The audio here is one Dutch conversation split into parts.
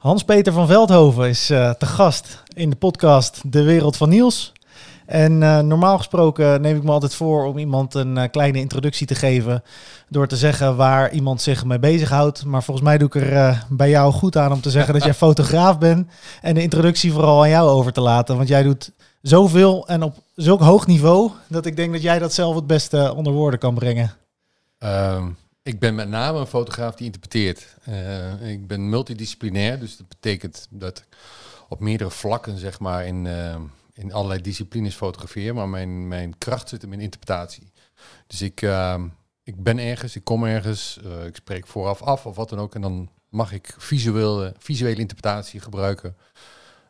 Hans-Peter van Veldhoven is uh, te gast in de podcast De Wereld van Niels. En uh, normaal gesproken neem ik me altijd voor om iemand een uh, kleine introductie te geven. Door te zeggen waar iemand zich mee bezighoudt. Maar volgens mij doe ik er bij jou goed aan om te zeggen dat jij fotograaf bent. En de introductie vooral aan jou over te laten. Want jij doet zoveel en op zulk hoog niveau. Dat ik denk dat jij dat zelf het beste onder woorden kan brengen. Um, ik ben met name een fotograaf die interpreteert. Uh, ik ben multidisciplinair, dus dat betekent dat ik op meerdere vlakken, zeg maar, in, uh, in allerlei disciplines fotografeer. Maar mijn, mijn kracht zit in mijn interpretatie. Dus ik, uh, ik ben ergens, ik kom ergens, ik spreek vooraf af of wat dan ook. En dan mag ik visuele, visuele interpretatie gebruiken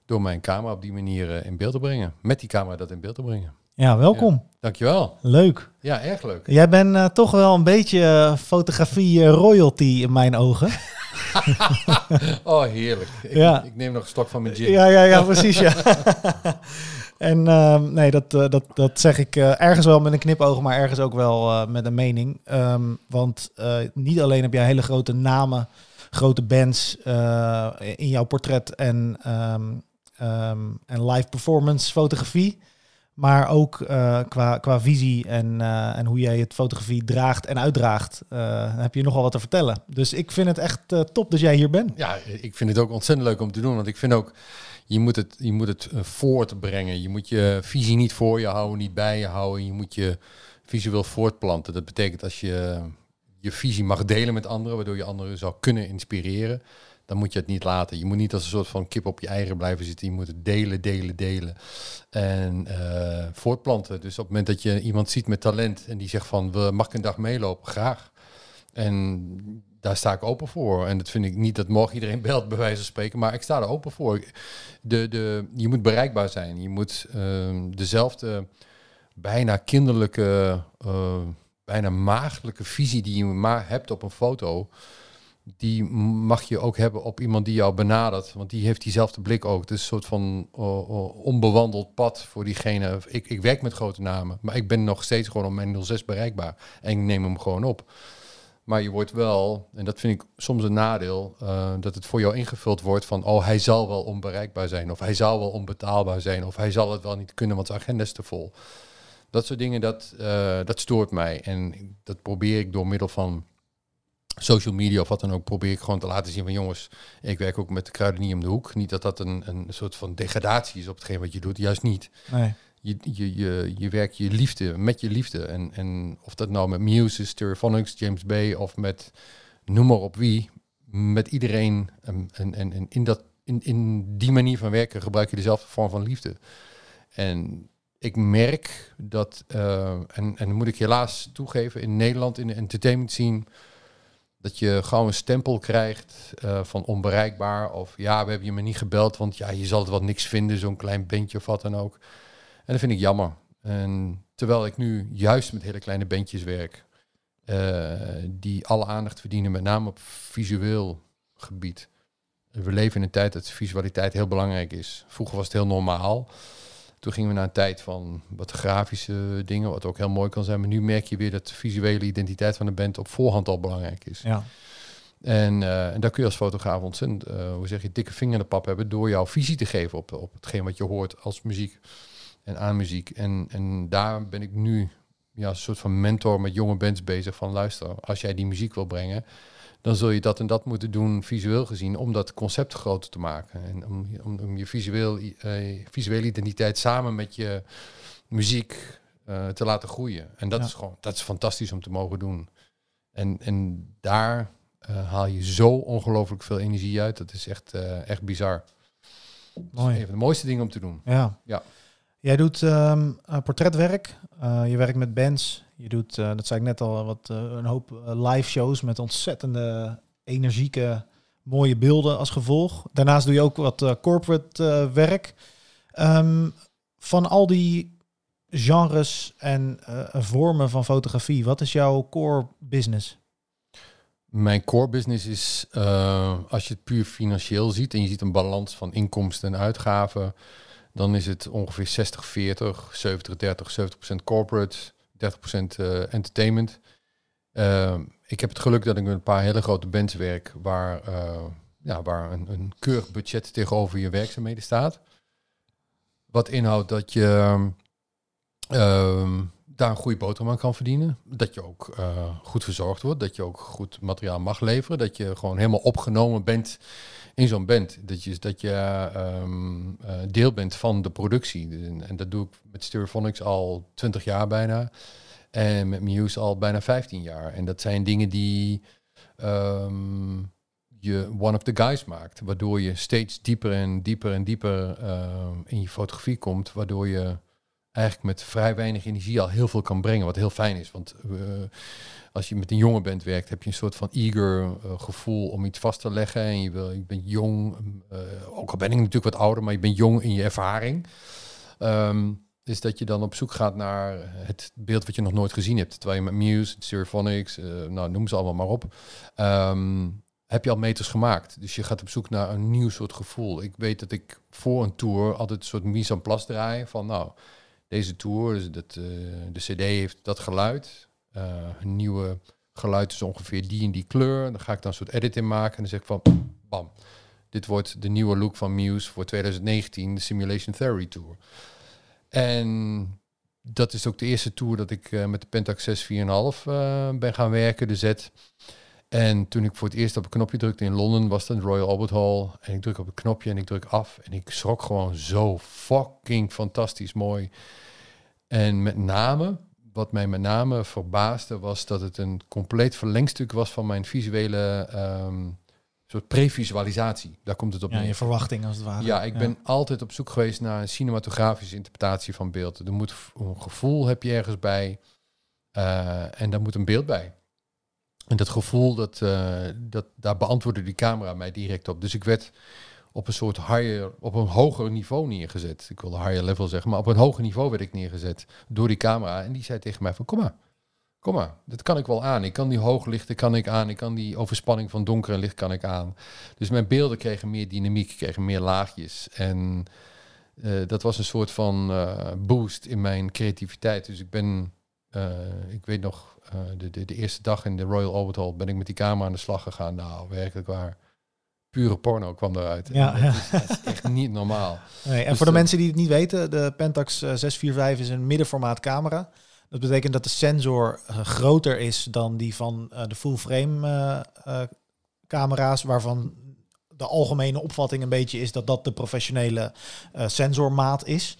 door mijn camera op die manier in beeld te brengen. Met die camera dat in beeld te brengen. Ja, welkom. dankjewel. Leuk. Ja, erg leuk. Jij bent uh, toch wel een beetje uh, fotografie uh, royalty in mijn ogen. oh, heerlijk. Ik, ja. ik neem nog een stok van mijn gin. Ja, ja, ja, precies. ja. en ehm, nee, dat, dat, dat zeg ik ergens wel met een knipoog, maar ergens ook wel met een mening. Um, want niet alleen heb jij hele grote namen, grote bands in jouw portret en, um, en live performance fotografie. Maar ook uh, qua, qua visie en, uh, en hoe jij het fotografie draagt en uitdraagt, uh, heb je nogal wat te vertellen. Dus ik vind het echt top dat jij hier bent. Ja, ik vind het ook ontzettend leuk om te doen. Want ik vind ook, je moet het, je moet het voortbrengen. Je moet je visie niet voor je houden, niet bij je houden. Je moet je visueel voortplanten. Dat betekent als je je visie mag delen met anderen, waardoor je anderen zou kunnen inspireren dan moet je het niet laten. Je moet niet als een soort van kip op je eigen blijven zitten. Je moet het delen, delen, delen. En uh, voortplanten. Dus op het moment dat je iemand ziet met talent en die zegt van, we mag ik een dag meelopen? Graag. En daar sta ik open voor. En dat vind ik niet dat morgen iedereen belt, bij wijze van spreken. Maar ik sta er open voor. De, de, je moet bereikbaar zijn. Je moet uh, dezelfde bijna kinderlijke, uh, bijna maagdelijke visie die je maar hebt op een foto die mag je ook hebben op iemand die jou benadert. Want die heeft diezelfde blik ook. Het is een soort van onbewandeld pad voor diegene. Ik, ik werk met grote namen, maar ik ben nog steeds gewoon op mijn 06 bereikbaar. En ik neem hem gewoon op. Maar je wordt wel, en dat vind ik soms een nadeel, uh, dat het voor jou ingevuld wordt van, oh, hij zal wel onbereikbaar zijn, of hij zal wel onbetaalbaar zijn, of hij zal het wel niet kunnen, want zijn agenda is te vol. Dat soort dingen, dat, uh, dat stoort mij. En dat probeer ik door middel van social media of wat dan ook, probeer ik gewoon te laten zien van jongens, ik werk ook met de kruidenier om de hoek. Niet dat dat een, een soort van degradatie is op hetgeen wat je doet, juist niet. Nee. Je, je, je, je werkt je liefde, met je liefde. En, en of dat nou met Muse, Stereophonics, James Bay of met noem maar op wie, met iedereen en, en, en in, dat, in, in die manier van werken gebruik je dezelfde vorm van liefde. En ik merk dat, uh, en, en moet ik helaas toegeven, in Nederland in de entertainment scene dat je gewoon een stempel krijgt uh, van onbereikbaar. Of ja, we hebben je me niet gebeld, want ja, je zal het wel niks vinden, zo'n klein bandje of wat dan ook. En dat vind ik jammer. En terwijl ik nu juist met hele kleine bandjes werk, uh, die alle aandacht verdienen, met name op visueel gebied. We leven in een tijd dat visualiteit heel belangrijk is. Vroeger was het heel normaal. Toen gingen we naar een tijd van wat grafische dingen, wat ook heel mooi kan zijn. Maar nu merk je weer dat de visuele identiteit van de band op voorhand al belangrijk is. Ja. En, uh, en daar kun je als fotograaf ontzettend, uh, hoe zeg je, dikke vinger in de pap hebben door jouw visie te geven op, op hetgeen wat je hoort als muziek en aan muziek. En, en daar ben ik nu ja, een soort van mentor met jonge bands bezig van luister, als jij die muziek wil brengen, dan zul je dat en dat moeten doen visueel gezien om dat concept groter te maken. En om, om, om je visueel, uh, visuele identiteit samen met je muziek uh, te laten groeien. En dat ja. is gewoon, dat is fantastisch om te mogen doen. En, en daar uh, haal je zo ongelooflijk veel energie uit. Dat is echt, echt bizar. Mooi. een van de mooiste dingen om te doen. Ja. ja. Jij doet um, portretwerk. je werkt met bands. Je doet, uh, dat zei ik net al, wat, uh, een hoop uh, live shows met ontzettende energieke, mooie beelden als gevolg. Daarnaast doe je ook wat corporate werk. Um, van al die genres en vormen van fotografie, wat is jouw core business? Mijn core business is, als je het puur financieel ziet en je ziet een balans van inkomsten en uitgaven, dan is het ongeveer 60-40, 70-30, 70% corporate, 30% uh, entertainment. Uh, ik heb het geluk dat ik met een paar hele grote bands werk waar uh, ja, waar een, een keurig budget tegenover je werkzaamheden staat. Wat inhoudt dat je ehm, daar een goede boterham aan kan verdienen. Dat je ook eh, goed verzorgd wordt. Dat je ook goed materiaal mag leveren. Dat je gewoon helemaal opgenomen bent in zo'n band. Dat je, dat je ehm, eh, deel bent van de productie. En, en dat doe ik met Stereophonics al 20 jaar bijna. En met Muse al bijna 15 jaar. En dat zijn dingen die ehm, je one of the guys maakt. Waardoor je steeds dieper en dieper en dieper ehm, in je fotografie komt. Waardoor je eigenlijk met vrij weinig energie al heel veel kan brengen. Wat heel fijn is. Want uh, als je met een jongen bent werkt, heb je een soort van eager uh, gevoel om iets vast te leggen. En je, wil, je bent jong, uh, ook al ben ik natuurlijk wat ouder, maar je bent jong in je ervaring. Um, is dat je dan op zoek gaat naar het beeld wat je nog nooit gezien hebt. Terwijl je met Muse, Stereophonics, nou noem ze allemaal maar op, um, heb je al meters gemaakt. Dus je gaat op zoek naar een nieuw soort gevoel. Ik weet dat ik voor een tour altijd een soort mise en place draai van nou, deze tour, dus dat, uh, de cd heeft dat geluid, een nieuwe geluid is ongeveer die en die kleur. Dan ga ik dan een soort edit in maken en dan zeg ik van bam, dit wordt de nieuwe look van Muse voor 2019, de Simulation Theory Tour. En dat is ook de eerste tour dat ik uh, met de Pentax 6 4,5 uh, ben gaan werken, de Z. En toen ik voor het eerst op een knopje drukte in Londen, was het Royal Albert Hall. En ik druk op een knopje en ik druk af. En ik schrok gewoon zo fucking fantastisch mooi. En met name, wat mij met name verbaasde, was dat het een compleet verlengstuk was van mijn visuele um, soort previsualisatie. Daar komt het op ja, neer. je verwachting als het ware. Ja, ik ben altijd op zoek geweest naar een cinematografische interpretatie van beeld. Er moet een gevoel heb je ergens bij uh, en daar moet een beeld bij. En dat gevoel, dat, uh, dat, daar beantwoordde die camera mij direct op. Dus ik werd op een soort higher, op een hoger niveau neergezet. Ik wilde higher level zeggen, maar op een hoger niveau werd ik neergezet door die camera. En die zei tegen mij van, kom maar, kom maar, dat kan ik wel aan. Ik kan die hooglichten kan ik aan, ik kan die overspanning van donker en licht kan ik aan. Dus mijn beelden kregen meer dynamiek, kregen meer laagjes. En uh, dat was een soort van uh, boost in mijn creativiteit. Dus ik ben, ik weet nog, de, de, de, eerste dag in de Royal Albert Hall ben ik met die camera aan de slag gegaan. Nou, werkelijk waar. Pure porno kwam eruit. Ja, dat, is, dat, is, echt niet normaal. Nee, en dus voor de mensen die het niet weten, de Pentax 645 is een middenformaat camera. Dat betekent dat de sensor uh, groter is dan die van uh, de full frame uh, camera's, waarvan de algemene opvatting een beetje is dat dat de professionele sensormaat is.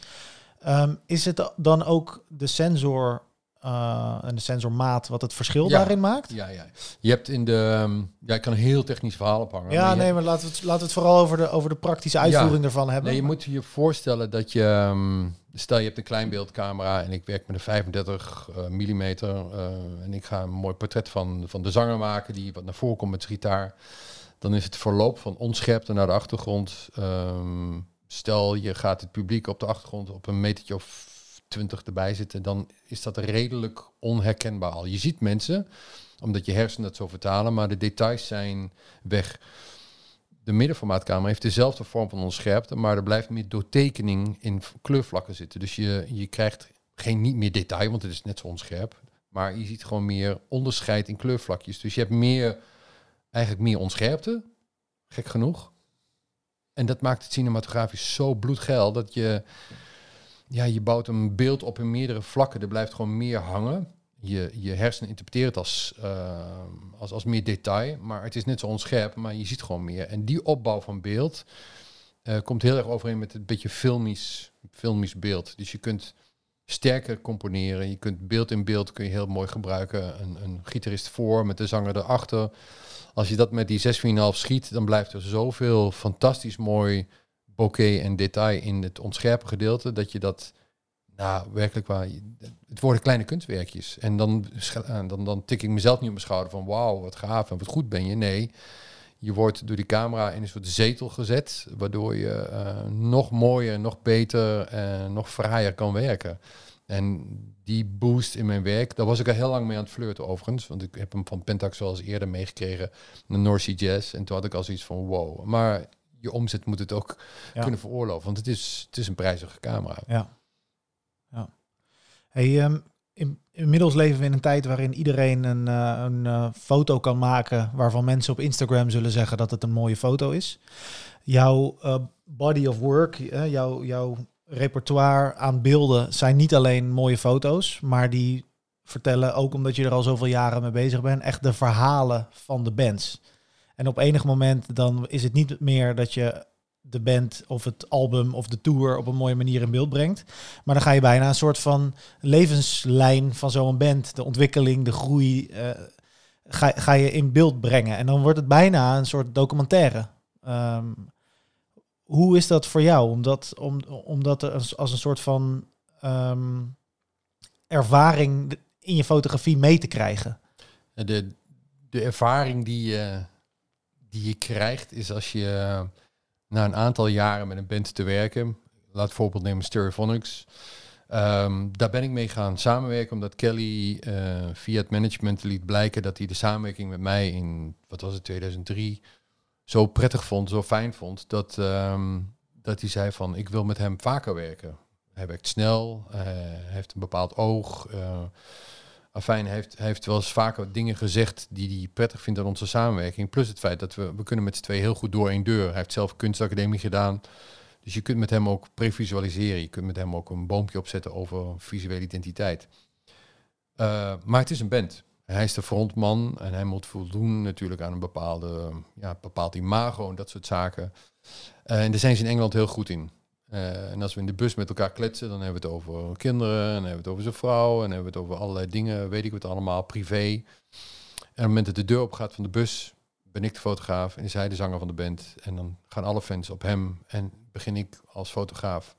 Um, is het dan ook de sensor uh, en de sensormaat wat het verschil ja, daarin maakt? Ja, ja. Je hebt in de... Um, ja, ik kan een heel technisch verhaal ophangen. Ja, maar nee, hebt, maar laten we, het, laten we het vooral over de, over de praktische uitvoering ja, ervan hebben. Nee, je moet je voorstellen dat je... Um, stel, je hebt een kleinbeeldcamera en ik werk met een 35 uh, mm. Uh, en ik ga een mooi portret van, van de zanger maken die wat naar voren komt met zijn gitaar. Dan is het verloop van onscherpte naar de achtergrond... Um, stel, je gaat het publiek op de achtergrond op een metertje of 20 erbij zitten, dan is dat redelijk onherkenbaar al. Je ziet mensen, omdat je hersenen dat zo vertalen, maar de details zijn weg. De middenformaatkamer heeft dezelfde vorm van onscherpte, maar er blijft meer doortekening in kleurvlakken zitten. Dus je, je krijgt geen niet meer detail, want het is net zo onscherp. Maar je ziet gewoon meer onderscheid in kleurvlakjes. Dus je hebt meer, eigenlijk meer onscherpte, gek genoeg. En dat maakt het cinematografisch zo bloedgeil dat je ja, je bouwt een beeld op in meerdere vlakken. Er blijft gewoon meer hangen. Je, je hersenen interpreteert het als, uh, als, als meer detail, maar het is net zo onscherp, maar je ziet gewoon meer. En die opbouw van beeld uh, komt heel erg overeen met het beetje filmisch, filmisch beeld. Dus je kunt sterker componeren, je kunt beeld in beeld kun je heel mooi gebruiken. Een, een gitarist voor met de zanger erachter. Als je dat met die 6,5 schiet, dan blijft er zoveel fantastisch mooi bokeh en detail in het onscherpe gedeelte, dat je dat, nou, werkelijk waar, het worden kleine kunstwerkjes. En dan, dan, dan tik ik mezelf niet op mijn schouder van, wauw, wat gaaf en wat goed ben je. Nee, je wordt door die camera in een soort zetel gezet, waardoor je uh, nog mooier, nog beter en nog fraaier kan werken. En die boost in mijn werk, daar was ik al heel lang mee aan het flirten overigens. Want ik heb hem van Pentax zoals eerder meegekregen, naar North Sea Jazz. En toen had ik al zoiets van wow. Maar je omzet moet het ook ja. kunnen veroorloven. Want het is, het is een prijzige camera. Ja. ja. Hey, um, in, inmiddels leven we in een tijd waarin iedereen een, uh, een uh, foto kan maken waarvan mensen op Instagram zullen zeggen dat het een mooie foto is. Jouw uh, body of work, jouw, jouw repertoire aan beelden zijn niet alleen mooie foto's, maar die vertellen ook omdat je er al zoveel jaren mee bezig bent, echt de verhalen van de bands. En op enig moment dan is het niet meer dat je de band of het album of de tour op een mooie manier in beeld brengt. Maar dan ga je bijna een soort van levenslijn van zo'n band, de ontwikkeling, de groei, uh, ga, ga je in beeld brengen. En dan wordt het bijna een soort documentaire. Um, hoe is dat voor jou? Omdat, om, om dat als, als een soort van um, ervaring in je fotografie mee te krijgen? De, de ervaring die, uh, die je krijgt is als je na een aantal jaren met een band te werken, laat voorbeeld nemen Stereophonics. Um, daar ben ik mee gaan samenwerken, omdat Kelly uh, via het management liet blijken dat hij de samenwerking met mij in, wat was het, 2003, zo prettig vond, zo fijn vond, dat, um, dat hij zei van, ik wil met hem vaker werken. Hij werkt snel, uh, heeft een bepaald oog. Afijn heeft, heeft wel eens vaker dingen gezegd die hij prettig vindt aan onze samenwerking. Plus het feit dat we, we kunnen met z'n twee heel goed door één deur. Hij heeft zelf kunstacademie gedaan. Dus je kunt met hem ook previsualiseren. Je kunt met hem ook een boompje opzetten over visuele identiteit. Uh, maar het is een band. Hij is de frontman en hij moet voldoen natuurlijk aan een bepaalde, ja, bepaald imago en dat soort zaken. Uh, en daar zijn ze in Engeland heel goed in. Uh, en als we in de bus met elkaar kletsen, dan hebben we het over kinderen, en hebben we het over zijn vrouw, en hebben we het over allerlei dingen, weet ik wat allemaal, privé. En op het moment dat de deur op gaat van de bus, ben ik de fotograaf en is hij de zanger van de band. En dan gaan alle fans op hem en begin ik als fotograaf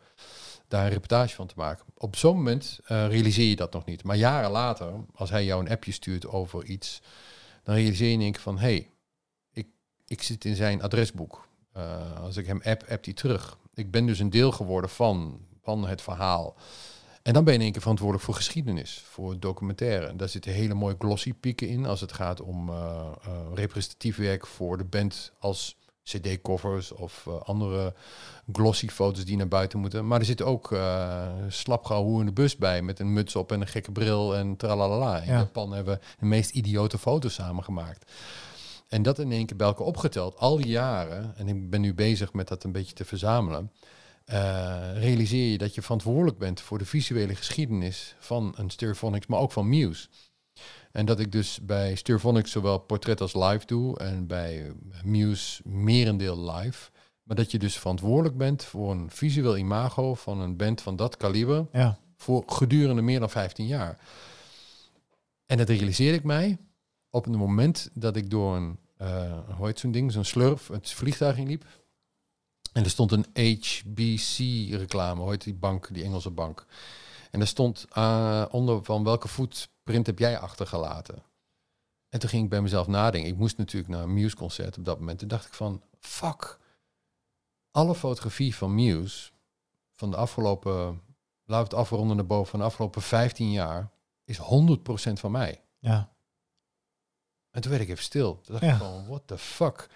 daar een reportage van te maken. Op zo'n moment uh, realiseer je dat nog niet. Maar jaren later, als hij jou een appje stuurt over iets, dan realiseer je denk van, hé, hey, ik, ik zit in zijn adresboek. Uh, als ik hem app, appt hij terug ik ben dus een deel geworden van, van het verhaal. En dan ben je in één keer verantwoordelijk voor geschiedenis, voor documentaire. Daar zitten hele mooie glossy pieken in als het gaat om uh, uh, representatief werk voor de band als cd-covers of uh, andere glossy foto's die naar buiten moeten. Maar er zit ook uh, slapgauw in de bus bij met een muts op en een gekke bril en tralalala. In ja. Japan hebben we de meest idiote foto's samengemaakt. En dat in één keer bij elkaar opgeteld, al die jaren, en ik ben nu bezig met dat een beetje te verzamelen, uh, realiseer je dat je verantwoordelijk bent voor de visuele geschiedenis van een Stereophonics, maar ook van Muse. En dat ik dus bij Stereophonics zowel portret als live doe en bij Muse merendeel live. Maar dat je dus verantwoordelijk bent voor een visueel imago van een band van dat kaliber ja. voor gedurende meer dan 15 jaar. En dat realiseerde ik mij op het moment dat ik door een, hoe heet zo'n ding, zo'n slurf, het vliegtuig inliep. En er stond een HBC-reclame, hoe die bank, die Engelse bank. En er stond uh, onder van welke footprint heb jij achtergelaten? En toen ging ik bij mezelf nadenken. Ik moest natuurlijk naar een Muse-concert op dat moment. Toen dacht ik van, fuck. Alle fotografie van Muse van de afgelopen, we het afronden naar boven, van de afgelopen 15 jaar, is 100% van mij. Ja. En toen werd ik even stil. Toen dacht ja. ik van, what the fuck?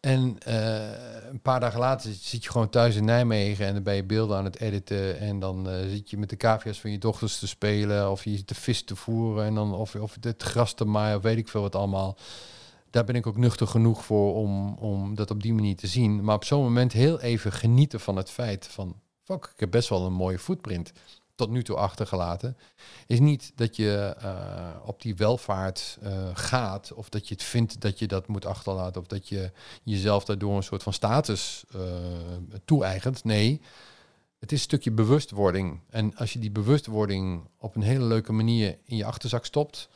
En uh, een paar dagen later zit je gewoon thuis in Nijmegen en dan ben je beelden aan het editen. En dan uh, zit je met de cavia's van je dochters te spelen. Of je de vis te voeren en dan of, of het gras te maaien of weet ik veel wat allemaal. Daar ben ik ook nuchter genoeg voor om, om dat op die manier te zien. Maar op zo'n moment heel even genieten van het feit van... Fuck, ik heb best wel een mooie footprint tot nu toe achtergelaten, is niet dat je uh, op die welvaart uh, gaat of dat je het vindt dat je dat moet achterlaten of dat je jezelf daardoor een soort van status uh, toe-eigent. Nee, het is een stukje bewustwording. En als je die bewustwording op een hele leuke manier in je achterzak stopt,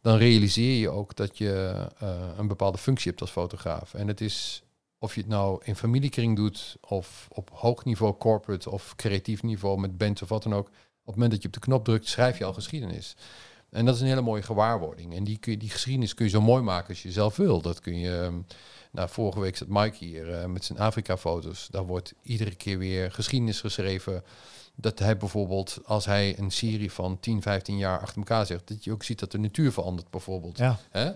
dan realiseer je ook dat je een bepaalde functie hebt als fotograaf. En het is of je het nou in familiekring doet, of op hoog niveau corporate of creatief niveau met bands of wat dan ook. Op het moment dat je op de knop drukt, schrijf je al geschiedenis. En dat is een hele mooie gewaarwording. En die, kun je, die geschiedenis kun je zo mooi maken als je zelf wil. Dat kun je. ehm, Nou, vorige week zat Mike hier eh, met zijn Afrika-foto's. Daar wordt iedere keer weer geschiedenis geschreven. Dat hij bijvoorbeeld, als hij een serie van 10, 15 jaar achter elkaar zegt, dat je ook ziet dat de natuur verandert, bijvoorbeeld. Ja, Hè?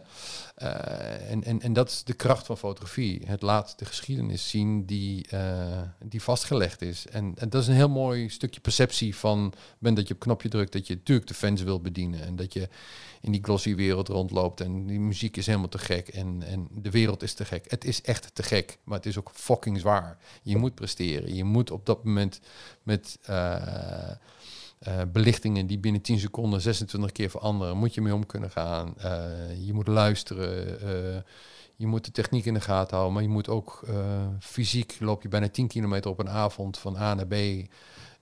Eh, en, en, en dat is de kracht van fotografie. Het laat de geschiedenis zien die, eh, die vastgelegd is. En, en dat is een heel mooi stukje perceptie van... moment dat je op knopje drukt, dat je natuurlijk de fans wil bedienen. En dat je in die glossy wereld rondloopt. En die muziek is helemaal te gek. En, en de wereld is te gek. Het is echt te gek. Maar het is ook fucking zwaar. Je moet presteren. Je moet op dat moment met... eh, eh, belichtingen die binnen 10 seconden 26 keer veranderen, moet je mee om kunnen gaan. Eh, je moet luisteren. je moet de techniek in de gaten houden, maar je moet ook fysiek loop je bijna 10 kilometer op een avond van A naar B.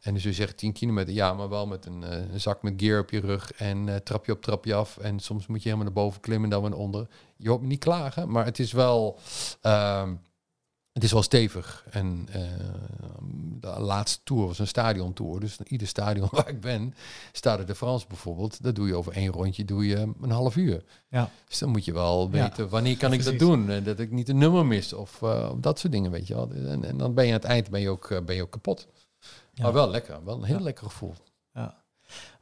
En dus je zegt 10 kilometer, ja, maar wel met een, eh, een zak met gear op je rug en eh, trapje op trapje af. En soms moet je helemaal naar boven klimmen, dan weer naar onder. Je hoopt niet klagen, maar het is wel, ehm, het is wel stevig. En eh, de laatste tour was een stadiontour. Dus ieder stadion waar ik ben, Stade de France bijvoorbeeld, dat doe je over één rondje, doe je een half uur. Ja. Dus dan moet je wel Ja. weten, wanneer kan ik dat doen? En dat ik niet een nummer mis of dat soort dingen, weet je wel. En, en dan ben je aan het eind ben je ook, ben je ook kapot. Ja. Maar wel lekker, wel een heel Ja. lekker gevoel.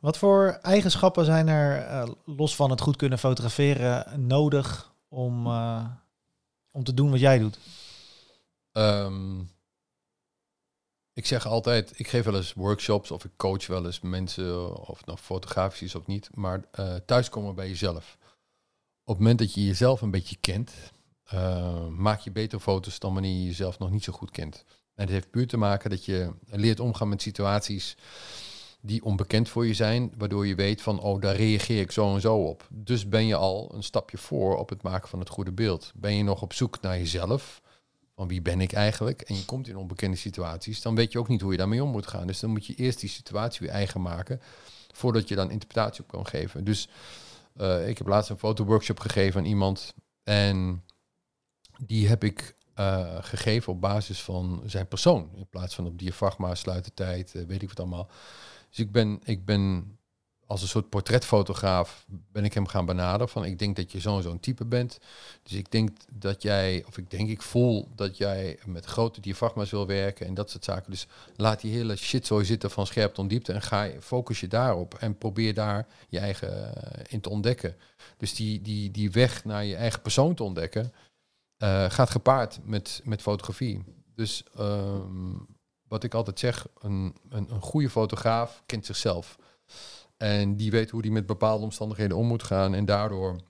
Wat voor eigenschappen zijn er, eh, los van het goed kunnen fotograferen, nodig om, eh, om te doen wat jij doet? Ehm, ik zeg altijd, ik geef wel eens workshops of ik coach wel eens mensen, of het nou fotografisch is of niet, maar eh thuiskomen bij jezelf. Op het moment dat je jezelf een beetje kent, eh, maak je betere foto's dan wanneer je jezelf nog niet zo goed kent. En het heeft puur te maken dat je leert omgaan met situaties die onbekend voor je zijn, waardoor je weet van, oh, daar reageer ik zo en zo op. Dus ben je al een stapje voor op het maken van het goede beeld. Ben je nog op zoek naar jezelf, van wie ben ik eigenlijk, en je komt in onbekende situaties, dan weet je ook niet hoe je daarmee om moet gaan. Dus dan moet je eerst die situatie weer eigen maken, voordat je dan interpretatie op kan geven. Dus eh, ik heb laatst een fotoworkshop gegeven aan iemand, en die heb ik eh, gegeven op basis van zijn persoon, in plaats van op diafragma, sluitertijd, eh, weet ik wat allemaal. Dus ik ben, ik ben als een soort portretfotograaf ben ik hem gaan benaderen van ik denk dat je zo'n zo'n type bent. Dus ik denk dat jij, of ik denk ik voel dat jij met grote diafragma's wil werken en dat soort zaken. Dus laat die hele shit zo zitten van scherp tot diepte en ga focus je daarop en probeer daar je eigen eh, in te ontdekken. Dus die, die, die weg naar je eigen persoon te ontdekken eh, gaat gepaard met, met fotografie. Dus ehm, wat ik altijd zeg, een, een, een goede fotograaf kent zichzelf. En die weet hoe die met bepaalde omstandigheden om moet gaan. En daardoor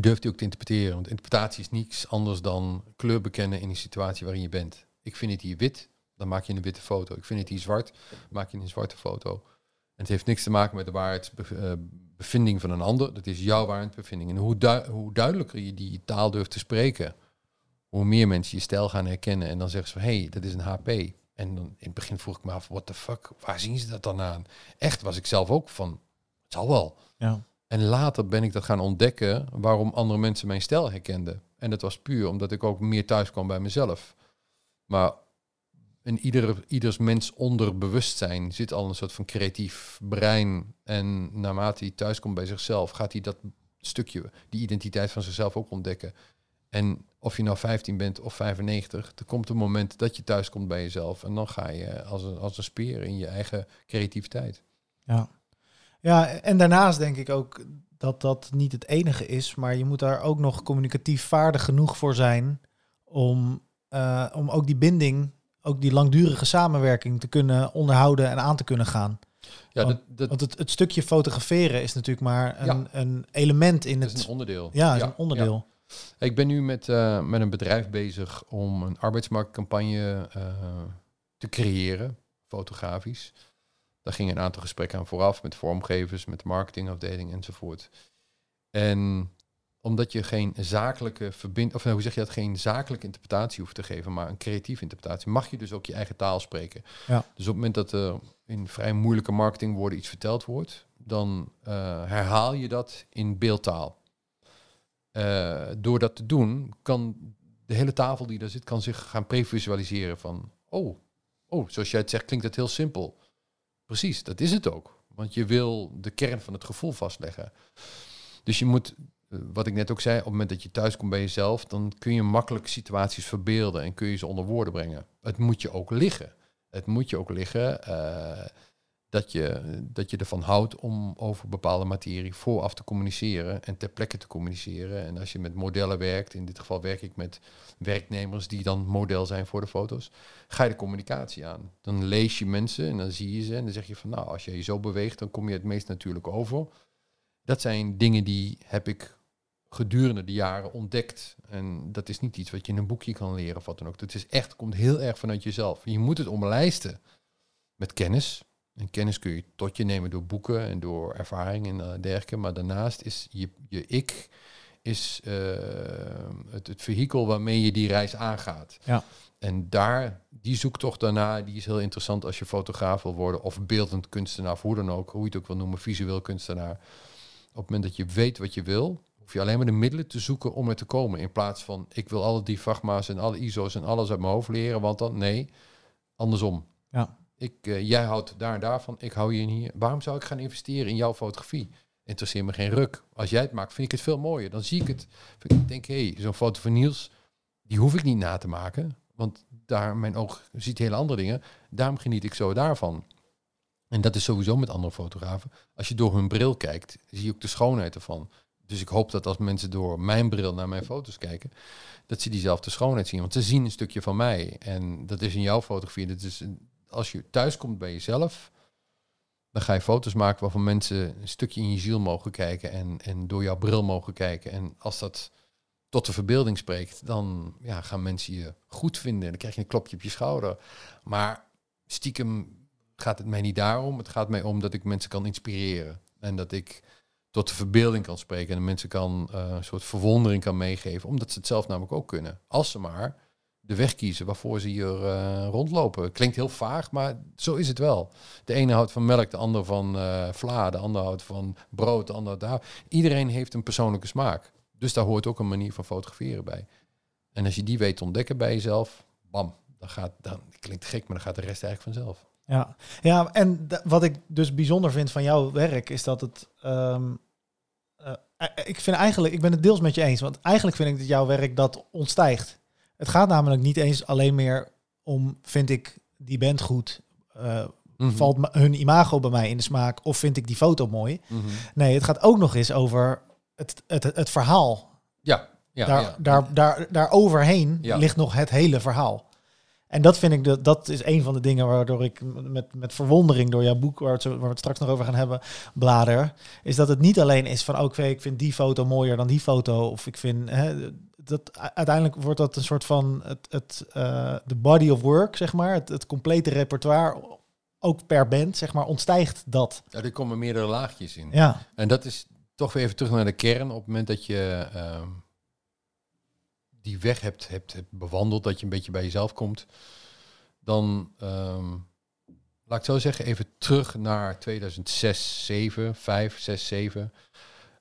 durft hij ook te interpreteren. Want interpretatie is niets anders dan kleur bekennen in die situatie waarin je bent. Ik vind het hier wit, dan maak je een witte foto. Ik vind het hier zwart, maak je een zwarte foto. En het heeft niks te maken met de waarheidsbevinding van een ander. Dat is jouw waarheidsbevinding. En hoe, hoe duidelijker je die taal durft te spreken, hoe meer mensen je stijl gaan herkennen. En dan zeggen ze van, hé, hey, dat is een HP. En dan in het begin vroeg ik me af, what the fuck, waar zien ze dat dan aan? Echt was ik zelf ook van, het zal wel. Ja. En later ben ik dat gaan ontdekken waarom andere mensen mijn stijl herkenden. En dat was puur omdat ik ook meer thuis kwam bij mezelf. Maar in iedere, ieders mens onderbewustzijn zit al een soort van creatief brein. En naarmate hij thuis komt bij zichzelf, gaat hij dat stukje, die identiteit van zichzelf ook ontdekken. En of je nou 15 bent of 95, er komt een moment dat je thuis komt bij jezelf. En dan ga je als een, als een speer in je eigen creativiteit. Ja. ja, en daarnaast denk ik ook dat dat niet het enige is, maar je moet daar ook nog communicatief vaardig genoeg voor zijn om, eh, om ook die binding, ook die langdurige samenwerking te kunnen onderhouden en aan te kunnen gaan. Ja, Want- dat, dat, Want het, het stukje fotograferen is natuurlijk maar een, Ja. een element in dat is het. een onderdeel. Ja, is een onderdeel. Ik ben nu met, eh, met een bedrijf bezig om een arbeidsmarktcampagne eh, te creëren, fotografisch. Daar gingen een aantal gesprekken aan vooraf met vormgevers, met de marketingafdeling enzovoort. En omdat je geen zakelijke verbind, of nou, hoe zeg je dat, geen zakelijke interpretatie hoeft te geven, maar een creatieve interpretatie, mag je dus ook je eigen taal spreken. Ja. Dus op het moment dat er in vrij moeilijke marketingwoorden iets verteld wordt, dan eh, herhaal je dat in beeldtaal. Eh, door dat te doen, kan de hele tafel die daar zit, kan zich gaan previsualiseren van, oh, oh, zoals jij het zegt, klinkt dat heel simpel. Precies, dat is het ook. Want je wil de kern van het gevoel vastleggen. Dus je moet, wat ik net ook zei, op het moment dat je thuis komt bij jezelf, dan kun je makkelijk situaties verbeelden en kun je ze onder woorden brengen. Het moet je ook liggen. Het moet je ook liggen. eh, dat je, dat je ervan houdt om over bepaalde materie vooraf te communiceren en ter plekke te communiceren. En als je met modellen werkt, in dit geval werk ik met werknemers die dan model zijn voor de foto's, ga je de communicatie aan. Dan lees je mensen en dan zie je ze en dan zeg je van nou, als je je zo beweegt, dan kom je het meest natuurlijk over. Dat zijn dingen die heb ik gedurende de jaren ontdekt. En dat is niet iets wat je in een boekje kan leren of wat dan ook. Dat is echt, komt heel erg vanuit jezelf. Je moet het omlijsten met kennis. En kennis kun je tot je nemen door boeken en door ervaring en eh, dergelijke. Maar daarnaast is je, je ik is eh, het, het vehikel waarmee je die reis aangaat. Ja. En daar, die zoektocht daarna, die is heel interessant als je fotograaf wil worden of beeldend kunstenaar, of hoe dan ook, hoe je het ook wil noemen, visueel kunstenaar. Op het moment dat je weet wat je wil, hoef je alleen maar de middelen te zoeken om er te komen. In plaats van, ik wil alle diafragma's en alle ISO's en alles uit mijn hoofd leren, want dan, nee, andersom. Ja. Ik, eh, jij houdt daar en daarvan, ik hou hier en hier. Waarom zou ik gaan investeren in jouw fotografie? Interesseer me geen ruk. Als jij het maakt, vind ik het veel mooier. Dan zie ik het. Ik denk, hé, hey, zo'n foto van Niels, die hoef ik niet na te maken. Want daar, mijn oog ziet hele andere dingen. Daarom geniet ik zo daarvan. En dat is sowieso met andere fotografen. Als je door hun bril kijkt, zie je ook de schoonheid ervan. Dus ik hoop dat als mensen door mijn bril naar mijn foto's kijken, dat ze diezelfde schoonheid zien. Want ze zien een stukje van mij. En dat is in jouw fotografie. Dat is als je thuis komt bij jezelf, dan ga je foto's maken waarvan mensen een stukje in je ziel mogen kijken en, en door jouw bril mogen kijken. En als dat tot de verbeelding spreekt, dan ja, gaan mensen je goed vinden. En dan krijg je een klopje op je schouder. Maar stiekem gaat het mij niet daarom. Het gaat mij om dat ik mensen kan inspireren. En dat ik tot de verbeelding kan spreken. En mensen kan eh, een soort verwondering kan meegeven. Omdat ze het zelf namelijk ook kunnen. Als ze maar de weg kiezen waarvoor ze hier eh, rondlopen. Klinkt heel vaag, maar zo is het wel. De ene houdt van melk, de ander van eh, vla, de ander houdt van brood, de ander daar. Iedereen heeft een persoonlijke smaak. Dus daar hoort ook een manier van fotograferen bij. En als je die weet ontdekken bij jezelf, bam, dan gaat, dan klinkt gek, maar dan gaat de rest eigenlijk vanzelf. Ja, ja en wat ik dus bijzonder vind van jouw werk is dat het. ehm, eh, eh, ik vind eigenlijk, ik ben het deels met je eens, want eigenlijk vind ik dat jouw werk dat ontstijgt. Het gaat namelijk niet eens alleen meer om, vind ik die band goed, Mhm. valt hun imago bij mij in de smaak, of vind ik die foto mooi. Mhm. Nee, het gaat ook nog eens over het, het, het, het verhaal. Ja, ja, daar, ja. Daar, daar, daar overheen Ja. ligt nog het hele verhaal. En dat vind ik, de, dat is een van de dingen waardoor ik met, met verwondering door jouw boek, waar we, het, zo- waar we het straks nog over gaan hebben, blader. Is dat het niet alleen is van, oké, ik vind die foto mooier dan die foto. Of ik vind, hè, dat, uiteindelijk wordt dat een soort van, het, het, eh, de body of work, zeg maar. Het, het complete repertoire, ook per band, zeg maar, ontstijgt dat. Ja, er komen meerdere laagjes in. Ja, En dat is toch weer even terug naar de kern. Op het moment dat je ehm, die weg hebt, hebt, bewandeld, dat je een beetje bij jezelf komt, dan ehm, laat ik zo zeggen, even terug naar 2006, 7, 5, 6, 7.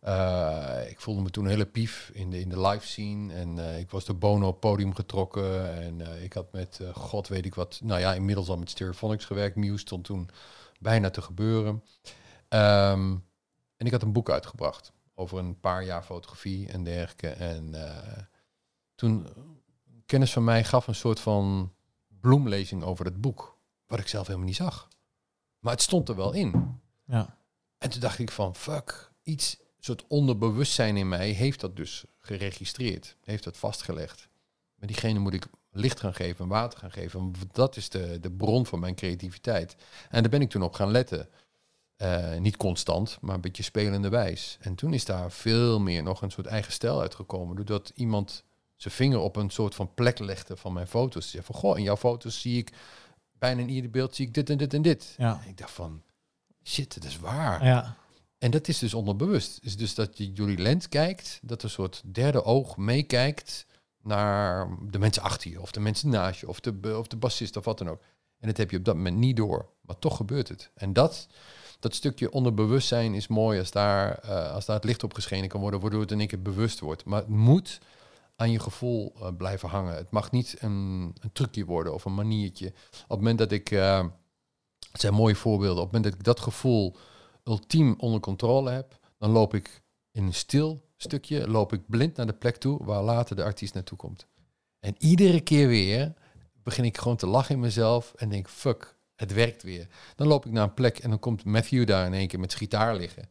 Eh, ik voelde me toen hele pief in de, in de live scene. En eh, ik was door Bono op podium getrokken. En eh, ik had met, eh, god weet ik wat, nou ja, inmiddels al met Stereophonics gewerkt. Muse stond toen bijna te gebeuren. Ehm, en ik had een boek uitgebracht over een paar jaar fotografie en dergelijke. En toen, een kennis van mij gaf een soort van bloemlezing over het boek. Wat ik zelf helemaal niet zag. Maar het stond er wel in. ja, En toen dacht ik van, fuck, iets, een soort onderbewustzijn in mij heeft dat dus geregistreerd. Heeft dat vastgelegd. Maar diegene moet ik licht gaan geven, water gaan geven. Dat is de, de bron van mijn creativiteit. En daar ben ik toen op gaan letten. Eh, niet constant, maar een beetje spelende wijs. En toen is daar veel meer nog een soort eigen stijl uitgekomen. Doordat iemand zijn vinger op een soort van plek legde van mijn foto's. Zei van, goh, in jouw foto's zie ik, bijna in ieder beeld zie ik dit en dit en dit. ja, En ik dacht van, shit, dat is waar. ja, En dat is dus onderbewust. Is dus dat je jullie lens kijkt, dat een soort derde oog meekijkt naar de mensen achter je, of de mensen naast je, of de, of de bassist, of wat dan ook. En dat heb je op dat moment niet door. Maar toch gebeurt het. En dat, dat stukje onderbewustzijn is mooi als daar, eh, als daar het licht op geschenen kan worden, waardoor het in één keer bewust wordt. Maar het moet aan je gevoel eh, blijven hangen. Het mag niet een, een trucje worden of een maniertje. Op het moment dat ik, eh, het zijn mooie voorbeelden, op het moment dat ik dat gevoel ultiem onder controle heb, dan loop ik in een stil stukje, loop ik blind naar de plek toe waar later de artiest naartoe komt. En iedere keer weer begin ik gewoon te lachen in mezelf en denk, fuck, het werkt weer. Dan loop ik naar een plek en dan komt Matthew daar in één keer met gitaar liggen.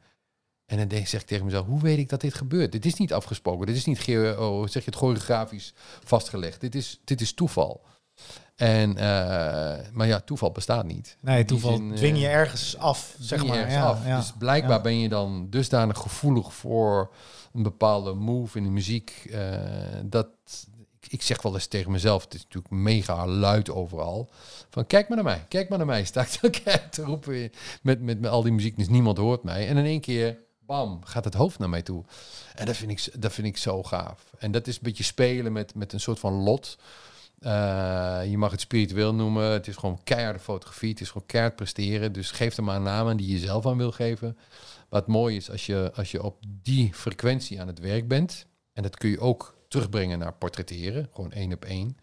En dan denk, zeg ik tegen mezelf, hoe weet ik dat dit gebeurt? Dit is niet afgesproken, dit is niet oh, zeg je het choreografisch vastgelegd. Dit is, dit is toeval. En, uh, maar ja, toeval bestaat niet. Nee, toeval zin, dwing je ergens af, zeg maar. Ja, af. Dus blijkbaar ben je dan dusdanig gevoelig voor een bepaalde move in de muziek. Uh, dat ik zeg wel eens tegen mezelf, het is natuurlijk mega luid overal. Van kijk maar naar mij, kijk maar naar mij. Sta ik te roepen met, met, met al die muziek, dus niemand hoort mij. En in één keer, bam, gaat het hoofd naar mij toe. En dat vind ik, dat vind ik zo gaaf. En dat is een beetje spelen met, met een soort van lot. Uh, je mag het spiritueel noemen. Het is gewoon keiharde fotografie. Het is gewoon keihard presteren. Dus geef er maar aan die je zelf aan wil geven. Wat mooi is, als je, als je op die frequentie aan het werk bent. En dat kun je ook terugbrengen naar portretteren. Gewoon één op één.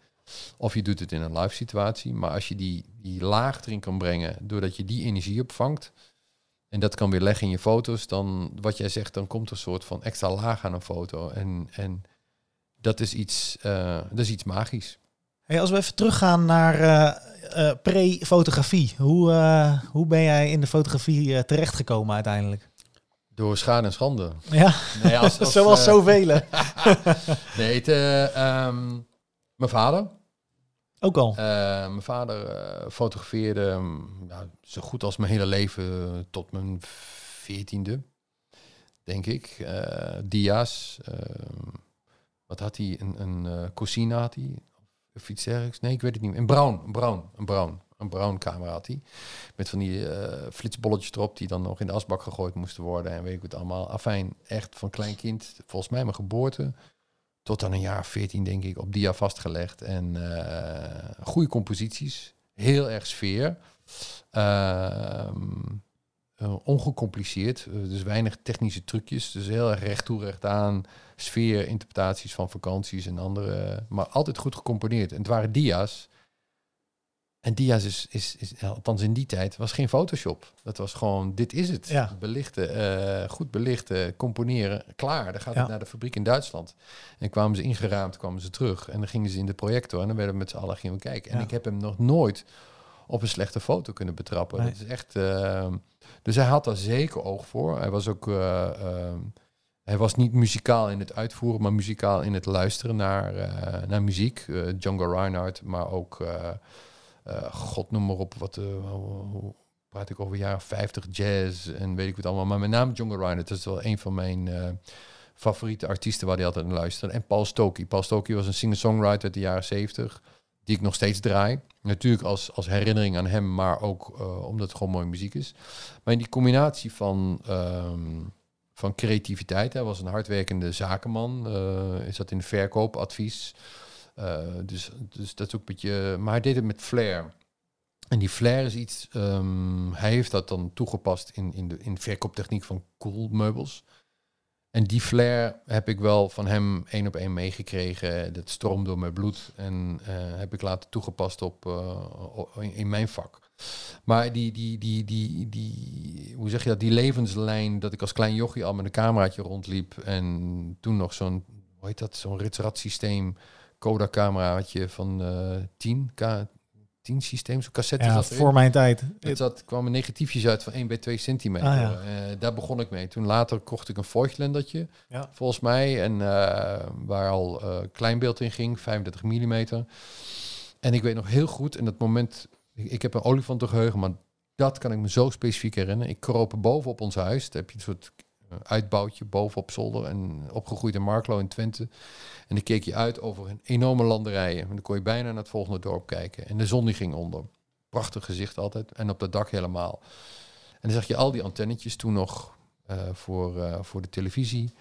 Of je doet het in een live situatie. Maar als je die, die laag erin kan brengen, doordat je die energie opvangt. En dat kan weer leggen in je foto's. Dan, wat jij zegt, dan komt er een soort van extra laag aan een foto. En, en dat, is iets, uh, dat is iets magisch. Hey, als we even teruggaan naar uh, uh, pre-fotografie. Hoe, hoe ben jij in de fotografie terechtgekomen uiteindelijk? Door schade en schande. Ja, nee, als, als, zoals zoveel. nee, het, um, mijn vader. Ook al? mijn vader fotografeerde ja, zo goed als mijn hele leven tot mijn veertiende, denk ik. dia's. Wat had hij? Een, een uh, had hij of iets dergelijks. Nee, ik weet het niet. Een bruin, een bruin, een bruin. Een bruin camera had hij. Met van die flitsbolletjes erop die dan nog in de asbak gegooid moesten worden. En weet ik het allemaal. Afijn, echt van klein kind. Volgens mij mijn geboorte. Tot aan een jaar 14 denk ik op dia vastgelegd. En uh, goede composities. Heel erg sfeer. Uh, uh, ongecompliceerd. dus weinig technische trucjes. Dus heel erg recht toe, recht aan. Sfeer, interpretaties van vakanties en andere. Maar altijd goed gecomponeerd. En het waren dia's. En dia's is, is, is, althans in die tijd, was geen Photoshop. Dat was gewoon, dit is het. Ja. Belichten, uh, goed belichten, componeren, klaar. Dan gaat het naar de fabriek in Duitsland. En kwamen ze ingeraamd, kwamen ze terug. En dan gingen ze in de projector en dan werden we met z'n allen gingen we kijken. En ik heb hem nog nooit op een slechte foto kunnen betrappen. Dat is echt... Uh, dus hij had daar zeker oog voor. Hij was ook... Uh, hij was niet muzikaal in het uitvoeren, maar muzikaal in het luisteren naar, uh, naar muziek. Django Reinhardt, maar ook, god noem maar op, wat, hoe praat ik over jaren 50 jazz en weet ik wat allemaal. Maar met name Django Reinhardt, dat is wel een van mijn favoriete artiesten waar hij altijd naar luisterde. En Paul Stokey. Paul Stokey was een singer-songwriter uit de jaren 70, die ik nog steeds draai. Natuurlijk als, als herinnering aan hem, maar ook omdat het gewoon mooie muziek is. Maar in die combinatie van... Um, van creativiteit. Hij was een hardwerkende zakenman. Uh, is dat in verkoopadvies. Dus, dus dat is ook een beetje. Maar hij deed het met flair. En die flair is iets. Um, hij heeft dat dan toegepast in, in de in verkooptechniek van koelmeubels. En die flair heb ik wel van hem één op één meegekregen. Dat stroomt door mijn bloed. En uh, heb ik later toegepast op, in, in mijn vak. Maar die, die, die, die, die, hoe zeg je dat, die levenslijn dat ik als klein jochie al met een cameraatje rondliep en toen nog zo'n, hoe heet dat, zo'n ritsrad systeem, Kodak cameraatje van uh, 10, K, 10 systeem, zo'n cassette. Ja, voor mijn tijd. Het zat, kwamen negatiefjes uit van 1 bij 2 centimeter. Ah, ja. uh, daar begon ik mee. Toen later kocht ik een Voigtlendertje, ja. volgens mij, en uh, waar al uh, kleinbeeld in ging, 35 mm. En ik weet nog heel goed, en dat moment ik, heb een olifantengeheugen, maar dat kan ik me zo specifiek herinneren. Ik kroop boven op ons huis. Daar heb je een soort uh, uitbouwtje bovenop zolder. En opgegroeid in Marklo in Twente. En dan keek je uit over een enorme landerijen. En dan kon je bijna naar het volgende dorp kijken. En de zon die ging onder. Prachtig gezicht altijd. En op dat dak helemaal. En dan zag je al die antennetjes toen nog uh, voor, uh, voor de televisie.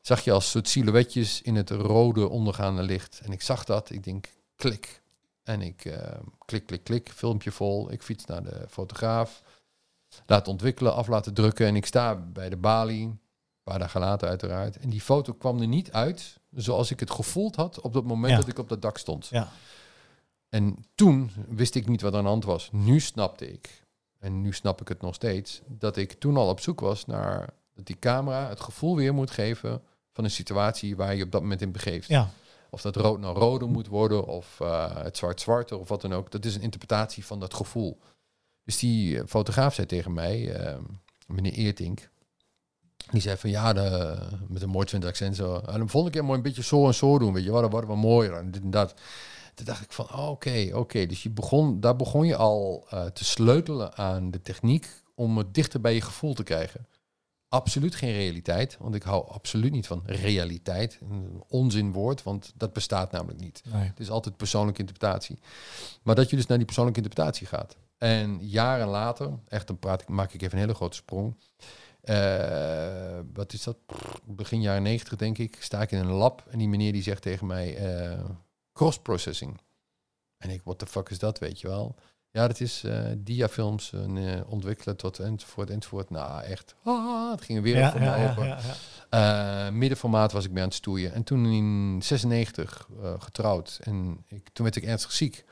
Zag je als soort silhouetjes in het rode ondergaande licht. En ik zag dat. Ik denk, klik. En ik klik, klik, klik, filmpje vol. Ik fiets naar de fotograaf. Laat ontwikkelen, af laten drukken. En ik sta bij de balie. Een paar dagen later uiteraard. En die foto kwam er niet uit zoals ik het gevoeld had op dat moment dat ik op dat dak stond. Ja. En toen wist ik niet wat er aan de hand was. Nu snapte ik. en nu snap ik het nog steeds, dat ik toen al op zoek was naar dat die camera het gevoel weer moet geven van een situatie waar je op dat moment in begeeft. Ja, Of dat rood nou rode moet worden, of eh, het zwart zwarte, of wat dan ook. Dat is een interpretatie van dat gevoel. Dus die eh, fotograaf zei tegen mij, eh, meneer Eertink, die zei van ja, de, met een mooi Twente accent zo. En dan vond ik hem mooi een beetje zo en zo doen, weet je, wat wordt wel mooier en dit en dat. Toen dacht ik van, oh, oké, oké. Dus je begon, daar begon je al eh, te sleutelen aan de techniek om het dichter bij je gevoel te krijgen. Absoluut geen realiteit, want ik hou absoluut niet van realiteit. Een onzinwoord, want dat bestaat namelijk niet. nee. Het is altijd persoonlijke interpretatie. Maar dat je dus naar die persoonlijke interpretatie gaat. En jaren later, echt dan praat ik, maak ik even een hele grote sprong. Eh, wat is dat? Begin jaren negentig denk ik, sta ik in een lab en die meneer die zegt tegen mij eh, cross-processing. En ik, what the fuck is dat, weet je wel? Ja, dat is eh diafilms ontwikkelen tot enzovoort, enzovoort. Nou, echt, ah, het ging weer Ja, voor me ja, ja, open. ja, middenformaat was ik mee aan het stoeien. En toen in 96 eh, getrouwd. En ik, toen werd ik ernstig ziek.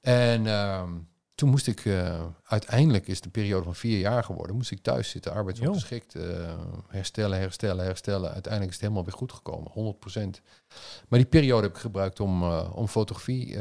En ehm, toen moest ik, eh, uiteindelijk is de periode van vier jaar geworden, moest ik thuis zitten, arbeidsongeschikt, eh, herstellen, herstellen, herstellen. Uiteindelijk is het helemaal weer goed gekomen, 100%. Maar die periode heb ik gebruikt om, eh, om fotografie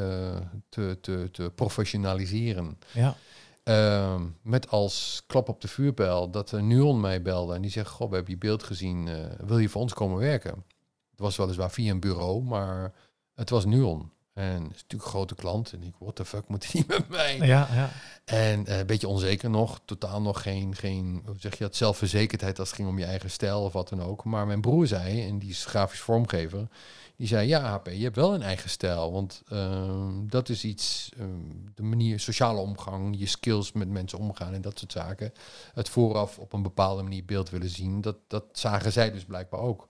te, te, te professionaliseren. ja. Ehm, met als klap op de vuurpijl dat een Nuon mij belde en die zegt, goh, we hebben je beeld gezien, wil je voor ons komen werken? Het was weliswaar via een bureau, maar het was Nuon. En het is natuurlijk een grote klant. En ik, what the fuck moet die met mij? Ja, ja. En eh, een beetje onzeker nog, totaal nog geen, geen hoe zeg je dat, zelfverzekerdheid als het ging om je eigen stijl of wat dan ook. Maar mijn broer zei, en die is grafisch vormgever, die zei, ja HP, je hebt wel een eigen stijl. Want ehm, dat is iets, ehm, de manier, sociale omgang, je skills met mensen omgaan en dat soort zaken. Het vooraf op een bepaalde manier beeld willen zien, dat, dat zagen zij dus blijkbaar ook.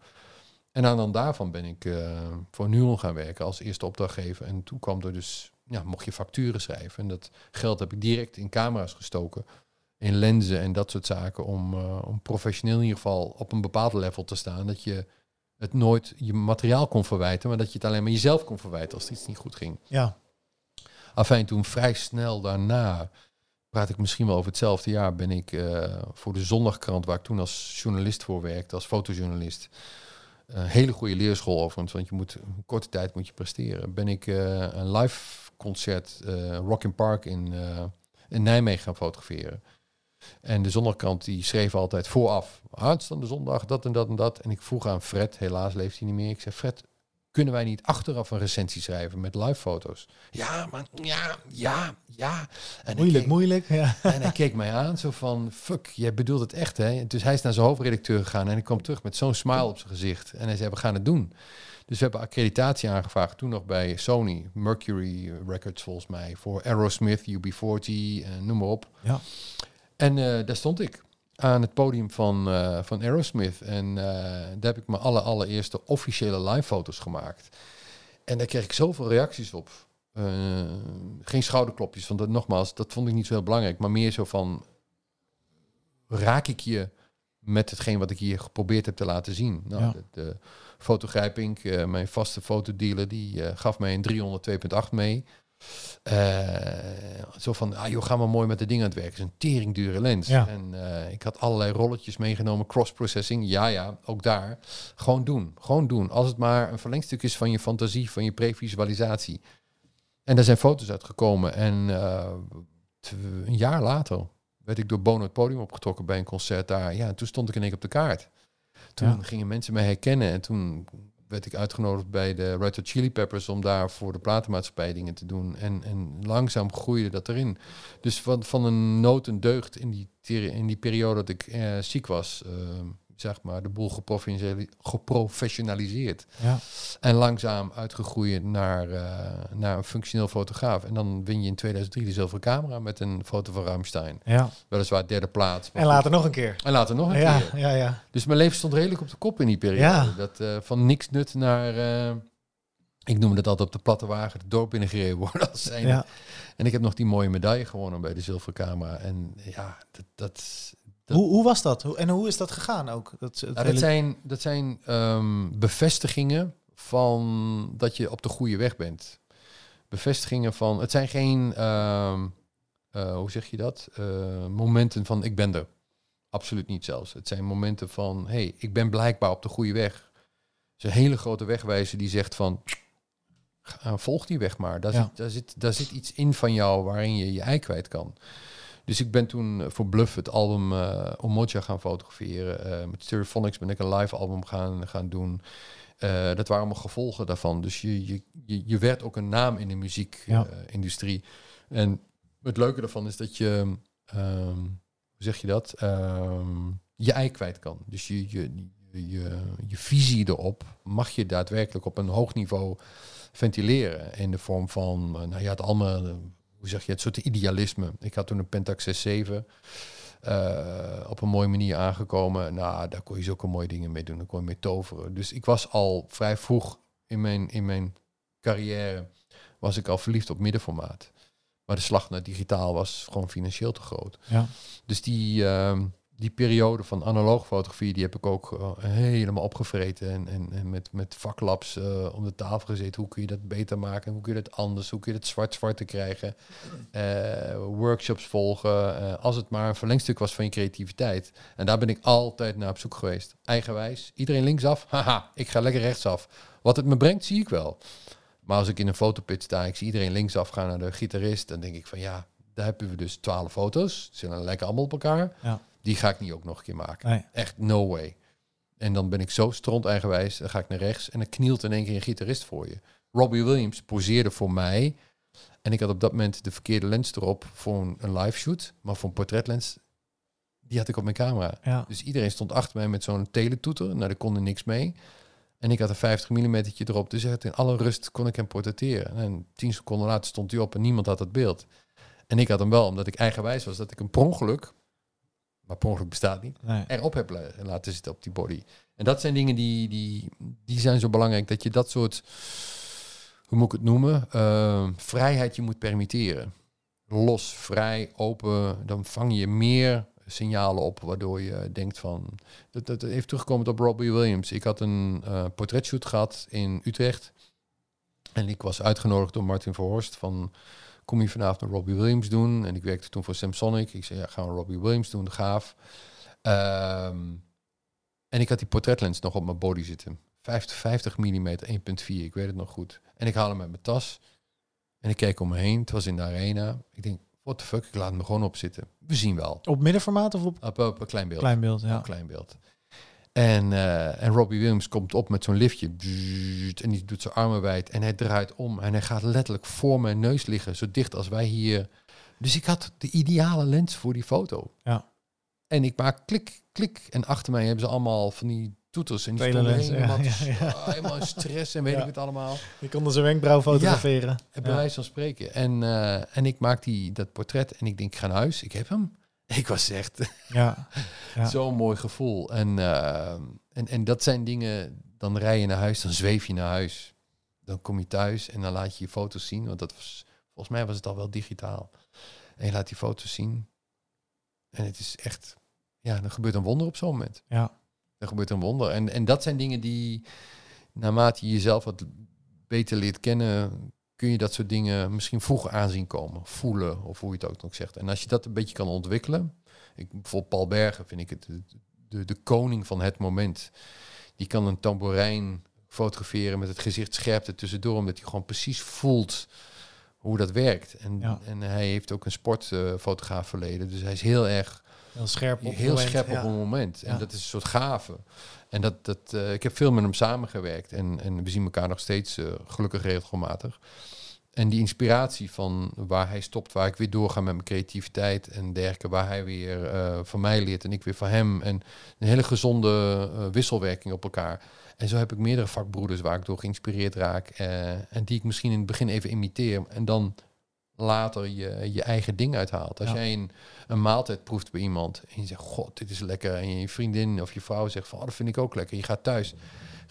En aan dan daarvan ben ik eh, voor Nuon gaan werken als eerste opdrachtgever. En toen kwam er dus, ja, mocht je facturen schrijven. En dat geld heb ik direct in camera's gestoken. In lenzen en dat soort zaken. Om, eh, om professioneel in ieder geval op een bepaald level te staan. Dat je het nooit je materiaal kon verwijten. Maar dat je het alleen maar jezelf kon verwijten als iets niet goed ging. ja. Afijn, toen vrij snel daarna, praat ik misschien wel over hetzelfde jaar, ben ik eh, voor de Zondagkrant, waar ik toen als journalist voor werkte, als fotojournalist, een hele goede leerschool overigens, want je moet in korte tijd moet je presteren. Ben ik eh, een live concert eh Rock in Park in, eh, in Nijmegen gaan fotograferen. En de Zondagkrant die schreef altijd vooraf, aanstaande zondag, dat en dat en dat. En ik vroeg aan Fred, helaas leeft hij niet meer. Ik zei, Fred, kunnen wij niet achteraf een recensie schrijven met live foto's? Ja, maar ja, ja, ja. En Moeilijk, keek- moeilijk. Ja. en hij keek mij aan, zo van, fuck, jij bedoelt het echt, hè? Dus hij is naar zijn hoofdredacteur gegaan en ik kwam terug met zo'n smile op zijn gezicht. En hij zei, we gaan het doen. Dus we hebben accreditatie aangevraagd, toen nog bij Sony, Mercury Records volgens mij, voor Aerosmith, UB40, en noem maar op. Ja. En eh, daar stond ik aan het podium van, eh, van Aerosmith. En eh, daar heb ik mijn alle, allereerste officiële live foto's gemaakt. En daar kreeg ik zoveel reacties op. Eh, geen schouderklopjes, want dat, nogmaals, dat vond ik niet zo heel belangrijk. Maar meer zo van, raak ik je met hetgeen wat ik hier geprobeerd heb te laten zien? Nou, Ja. de, de fotogrijping, mijn vaste fotodealer, die gaf mij een 300 2.8 mee. Eh, zo van, ah joh, ga maar mooi met de dingen aan het werken. Het is een teringdure lens. Ja. En eh, ik had allerlei rolletjes meegenomen, cross-processing. Ja, ja, ook daar. Gewoon doen, gewoon doen. Als het maar een verlengstuk is van je fantasie, van je previsualisatie. En daar zijn foto's uitgekomen. En eh, een jaar later werd ik door Bono het podium opgetrokken bij een concert daar. Ja, en toen stond ik in één keer op de kaart. Toen Ja. gingen mensen mij herkennen. En toen werd ik uitgenodigd bij de Red Hot Chili Peppers om daar voor de platenmaatschappij dingen te doen. En, en langzaam groeide dat erin. Dus van, van een nood een deugd in die, in die periode dat ik eh, ziek was, eh, zeg maar, de boel geprofessionali- geprofessionaliseerd. Ja. En langzaam uitgegroeid naar, eh, naar een functioneel fotograaf. En dan win je in 2003 de zilveren camera met een foto van Rammstein. ja. Weliswaar derde plaats. En goed. later nog een keer. En later nog een Ja, keer. ja, ja. Dus mijn leven stond redelijk op de kop in die periode. Dat eh, van niks nut naar... eh, ik noemde dat altijd op de platte wagen, het dorp binnengereden worden. Als zijnde. ja. En ik heb nog die mooie medaille gewonnen bij de zilveren camera. En ja, dat... dat, dat Hoe, hoe was dat? En hoe is dat gegaan ook? Dat, nou, dat zijn, dat zijn ehm, bevestigingen van dat je op de goede weg bent. Bevestigingen van... Het zijn geen... ehm, eh, hoe zeg je dat? Eh, momenten van ik ben er. Absoluut niet zelfs. Het zijn momenten van, hey, ik ben blijkbaar op de goede weg. Het is een hele grote wegwijzer die zegt van, volg die weg maar. Daar, Ja. zit, daar, zit, daar zit iets in van jou waarin je je ei kwijt kan. Dus ik ben toen eh, voor Bluff het album eh Omoja gaan fotograferen. Eh, met Stereophonics ben ik een live album gaan, gaan doen. Dat waren allemaal gevolgen daarvan. Dus je, je, je, werd ook een naam in de Ja. muziekindustrie. en het leuke daarvan is dat je, ehm, hoe zeg je dat, Ehm, je ei kwijt kan. Dus je, je, je, je, visie erop mag je daadwerkelijk op een hoog niveau ventileren. In de vorm van, nou ja, het allemaal, hoe zeg je het, soort idealisme. Ik had toen een Pentax 67 eh, op een mooie manier aangekomen. Nou, daar kon je zulke mooie dingen mee doen. Daar kon je mee toveren. Dus ik was al vrij vroeg in mijn, in mijn carrière, was ik al verliefd op middenformaat. Maar de slag naar digitaal was gewoon financieel te groot. Ja. Dus die, ehm, die periode van analoog fotografie, die heb ik ook eh, helemaal opgevreten. En, en, en met, met vaklabs eh, om de tafel gezeten. Hoe kun je dat beter maken? Hoe kun je dat anders? Hoe kun je dat zwart-zwart te krijgen? Eh, workshops volgen. als het maar een verlengstuk was van je creativiteit. En daar ben ik altijd naar op zoek geweest. Eigenwijs. Iedereen linksaf. Haha, ik ga lekker rechtsaf. Wat het me brengt, zie ik wel. Maar als ik in een fotopit sta, ik zie iedereen linksaf gaan naar de gitarist, dan denk ik van ja, daar hebben we dus twaalf foto's. Ze zijn lekker allemaal op elkaar. Ja. Die ga ik niet ook nog een keer maken. Nee. Echt no way. En dan ben ik zo stront eigenwijs, dan ga ik naar rechts en dan knielt in één keer een gitarist voor je. Robbie Williams poseerde voor mij. En ik had op dat moment de verkeerde lens erop voor een, een live shoot. Maar voor een portretlens, die had ik op mijn camera. Ja. Dus iedereen stond achter mij met zo'n teletoeter. Nou, daar kon er niks mee. En ik had een 50 mm erop. Dus echt in alle rust kon ik hem portretteren. En tien seconden later stond hij op en niemand had dat beeld. En ik had hem wel, omdat ik eigenwijs was, dat ik een per ongeluk, maar per ongeluk bestaat niet, Nee. erop heb la- laten zitten op die body. En dat zijn dingen die, die, die zijn zo belangrijk, dat je dat soort, hoe moet ik het noemen, eh, vrijheid je moet permitteren. Los, vrij, open, dan vang je meer signalen op, waardoor je denkt van... Dat, dat heeft teruggekomen op Robbie Williams. Ik had een eh portretshoot gehad in Utrecht. En ik was uitgenodigd door Martin Verhorst van... Kom je vanavond een Robbie Williams doen? En ik werkte toen voor Samsonic. Ik zei, ja, gaan we Robbie Williams doen, gaaf. Ehm, en ik had die portretlens nog op mijn body zitten. 50, 50 mm, 1.4, ik weet het nog goed. En ik haal hem uit mijn tas. En ik keek om me heen. Het was in de arena. Ik denk, what the fuck, ik laat hem er gewoon op zitten. We zien wel. Op middenformaat of op Op, op een klein beeld. klein beeld? Ja. Op klein beeld. En, eh, en Robbie Williams komt op met zo'n liftje. En die doet zijn armen wijd. En hij draait om. En hij gaat letterlijk voor mijn neus liggen. Zo dicht als wij hier. Dus ik had de ideale lens voor die foto. Ja. En ik maak klik, klik. En achter mij hebben ze allemaal van die toeters. En die stonden helemaal, ja, ja, ja. ah, helemaal in stress en weet Ja. ik het allemaal. Je kon zijn wenkbrauw fotograferen. Heb bij wijze van spreken. En, eh, en ik maak die, dat portret en ik denk, ik ga naar huis. Ik heb hem. Ik was echt Ja. Ja. zo'n mooi gevoel. En, eh, en, en dat zijn dingen, dan rij je naar huis, dan zweef je naar huis. Dan kom je thuis en dan laat je je foto's zien. Want dat was, volgens mij was het al wel digitaal. En je laat die foto's zien. En het is echt, ja, er gebeurt een wonder op zo'n moment. Ja. Er gebeurt een wonder. En, en dat zijn dingen die, naarmate je jezelf wat beter leert kennen, kun je dat soort dingen misschien vroeg aanzien komen. Voelen, of hoe je het ook nog zegt. En als je dat een beetje kan ontwikkelen. Ik, bijvoorbeeld Paul Bergen vind ik het de, de, koning van het moment. Die kan een tamboerijn fotograferen met het gezicht scherp er tussendoor, omdat hij gewoon precies voelt hoe dat werkt. En, Ja. en hij heeft ook een sportfotograaf verleden, dus hij is heel erg Heel scherp op heel moment, scherp ja. op een moment. En Ja. dat is een soort gave. En dat, dat, eh, ik heb veel met hem samengewerkt. En, en we zien elkaar nog steeds eh, gelukkig regelmatig. En die inspiratie van waar hij stopt, waar ik weer doorga met mijn creativiteit en dergelijke, waar hij weer eh, van mij leert en ik weer van hem. En een hele gezonde wisselwerking op elkaar. En zo heb ik meerdere vakbroeders waar ik door geïnspireerd raak. en die ik misschien in het begin even imiteer. En dan later je, je eigen ding uithaalt. Als Ja. jij een, een maaltijd proeft bij iemand en je zegt, god, dit is lekker. En je vriendin of je vrouw zegt van, oh, dat vind ik ook lekker. Je gaat thuis, ga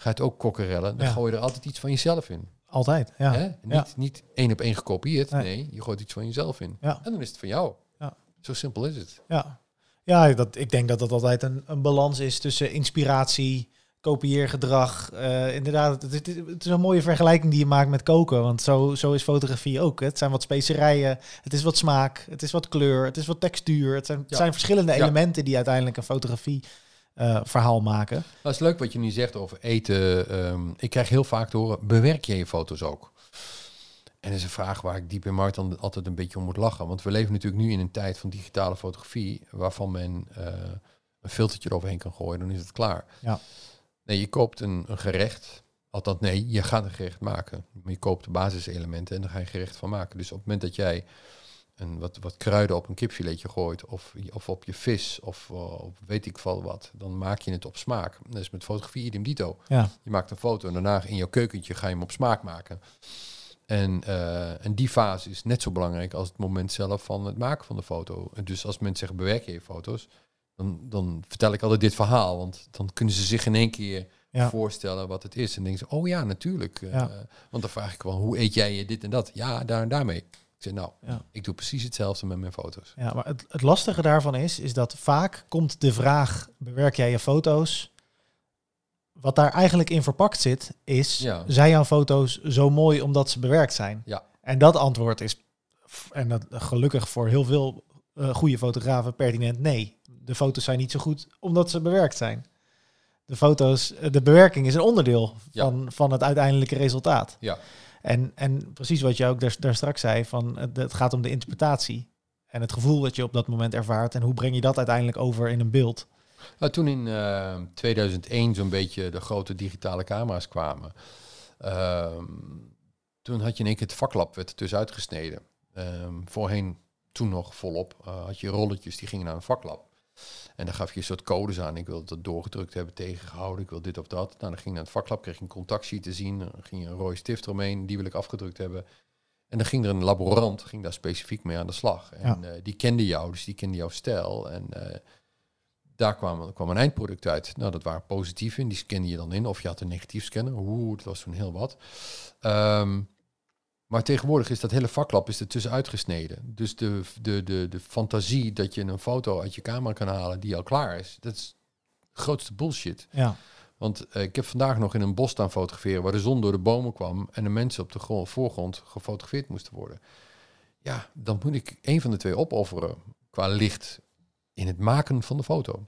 je het ook kokkerellen. Dan Ja. gooi je er altijd iets van jezelf in. Altijd, ja. Hè? Niet, Ja. niet één op één gekopieerd. Nee. Nee. je gooit iets van jezelf in. Ja. En dan is het van jou. Ja. Zo simpel is het. Ja, ja dat, ik denk dat dat altijd een, een balans is tussen inspiratie, kopieergedrag. Uh, inderdaad, het, het, het, is een mooie vergelijking die je maakt met koken. Want zo, zo is fotografie ook. Het zijn wat specerijen, het is wat smaak, het is wat kleur, het is wat textuur. Het zijn, het zijn verschillende elementen die uiteindelijk een fotografie uh, verhaal maken. Dat is leuk wat je nu zegt over eten. Um, ik krijg heel vaak te horen, bewerk je je foto's ook? En dat is een vraag waar ik diep in markt dan altijd een beetje om moet lachen. Want we leven natuurlijk nu in een tijd van digitale fotografie, waarvan men uh, een filtertje eroverheen kan gooien, dan is het klaar. Ja. Nee, je koopt een, een gerecht. Althans, nee, je gaat een gerecht maken. Je koopt de basiselementen en dan ga je gerecht van maken. Dus op het moment dat jij een, wat, wat kruiden op een kipfiletje gooit, of, of op je vis, of uh, op weet ik veel wat, dan maak je het op smaak. Dat is met fotografie idem dito. Ja. Je maakt een foto en daarna in jouw keukentje ga je hem op smaak maken. En, uh, en die fase is net zo belangrijk als het moment zelf van het maken van de foto. En dus als mensen zeggen bewerk je je foto's, dan, dan vertel ik altijd dit verhaal. Want dan kunnen ze zich in één keer ja. voorstellen wat het is. En denken ze, oh ja, natuurlijk. Uh, want dan vraag ik wel, hoe eet jij je dit en dat? Ja, daar en daarmee. Ik zeg, nou, ja. ik doe precies hetzelfde met mijn foto's. Ja, maar het, het lastige daarvan is, is dat vaak komt de vraag, bewerk jij je foto's? Wat daar eigenlijk in verpakt zit, is, zijn jouw foto's zo mooi omdat ze bewerkt zijn? Ja. En dat antwoord is, en dat gelukkig voor heel veel uh, goede fotografen pertinent, nee de foto's zijn niet zo goed omdat ze bewerkt zijn. De foto's, eh, de bewerking is een onderdeel van, van het uiteindelijke resultaat. Ja. En, en precies wat je ook daar, daar straks zei, van het, gaat om de interpretatie. En het gevoel dat je op dat moment ervaart. En hoe breng je dat uiteindelijk over in een beeld? Nou, toen in uh, eh, 2001 zo'n beetje de grote digitale camera's kwamen, uh, toen had je in één keer het vaklap werd dus uitgesneden. Ehm, voorheen, toen nog volop, uh, had je rolletjes die gingen naar een vaklap. En dan gaf je een soort codes aan. Ik wil dat doorgedrukt hebben, tegengehouden. Ik wil dit of dat. Nou, dan ging je naar het vaklab, kreeg je een contactsheet te zien. Dan ging je een rode stift eromheen. Die wil ik afgedrukt hebben. En dan ging er een laborant, ging daar specifiek mee aan de slag. En eh, die kende jou, dus die kende jouw stijl. En uh, daar kwam, kwam een eindproduct uit. Nou, dat waren positieve, die scande je dan in. Of je had een negatief scannen. Oeh, dat was toen heel wat. Um, maar tegenwoordig is dat hele vaklap is er tussenuit gesneden. Dus de, de, de, de fantasie dat je een foto uit je camera kan halen die al klaar is, dat is grootste bullshit. Ja. Want uh, ik heb vandaag nog in een bos staan fotograferen waar de zon door de bomen kwam en de mensen op de grond, voorgrond gefotografeerd moesten worden. Ja, dan moet ik een van de twee opofferen qua licht in het maken van de foto.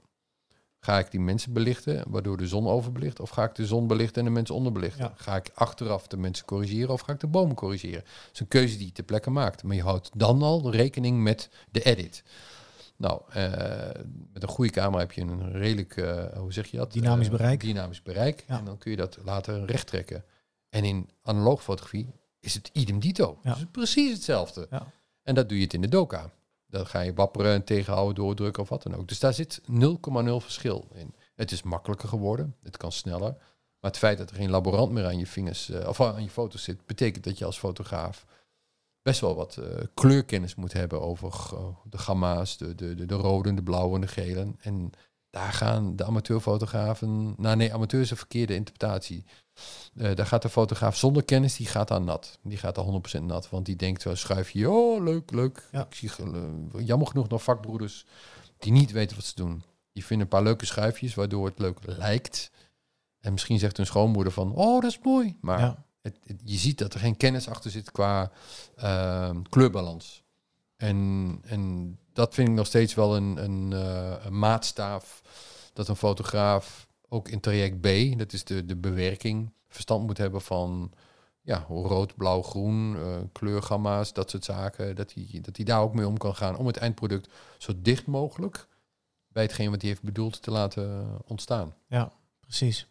Ga ik die mensen belichten, waardoor de zon overbelicht? Of ga ik de zon belichten en de mensen onderbelichten? Ga ik achteraf de mensen corrigeren of ga ik de bomen corrigeren? Dat is een keuze die je ter plekke maakt. Maar je houdt dan al rekening met de edit. Nou, uh, met een goede camera heb je een redelijk, uh, hoe zeg je dat? Dynamisch uh, bereik. Dynamisch bereik. En dan kun je dat later recht trekken. En in analoog fotografie is het idem dito. Ja. Dus precies hetzelfde. En dat doe je het in de doka. Dan ga je wapperen en tegenhouden, doordrukken of wat dan ook. Dus daar zit 0,0 verschil in. Het is makkelijker geworden, het kan sneller. Maar het feit dat er geen laborant meer aan je vingers uh, of aan je foto's zit, betekent dat je als fotograaf best wel wat uh, kleurkennis moet hebben over uh, de gamma's, de, de, de, de rode, de blauwe en de gele. En daar gaan de amateurfotografen, nou nee, amateur is een verkeerde interpretatie. Uh, daar gaat de fotograaf zonder kennis, die gaat aan nat. Die gaat al 100% nat, want die denkt zo schuif je, oh leuk, leuk. Ja. Ik zie uh, jammer genoeg nog vakbroeders die niet weten wat ze doen. Die vinden een paar leuke schuifjes, waardoor het leuk lijkt. En misschien zegt hun schoonmoeder van, oh dat is mooi. Maar ja. het, het, je ziet dat er geen kennis achter zit qua uh, kleurbalans. En, en dat vind ik nog steeds wel een, een, uh, een maatstaaf dat een fotograaf ook in traject B, dat is de, de bewerking, verstand moet hebben van ja, rood, blauw, groen, uh, kleurgamma's, dat soort zaken. Dat hij, dat hij daar ook mee om kan gaan om het eindproduct zo dicht mogelijk bij hetgeen wat hij heeft bedoeld te laten ontstaan. Ja, precies.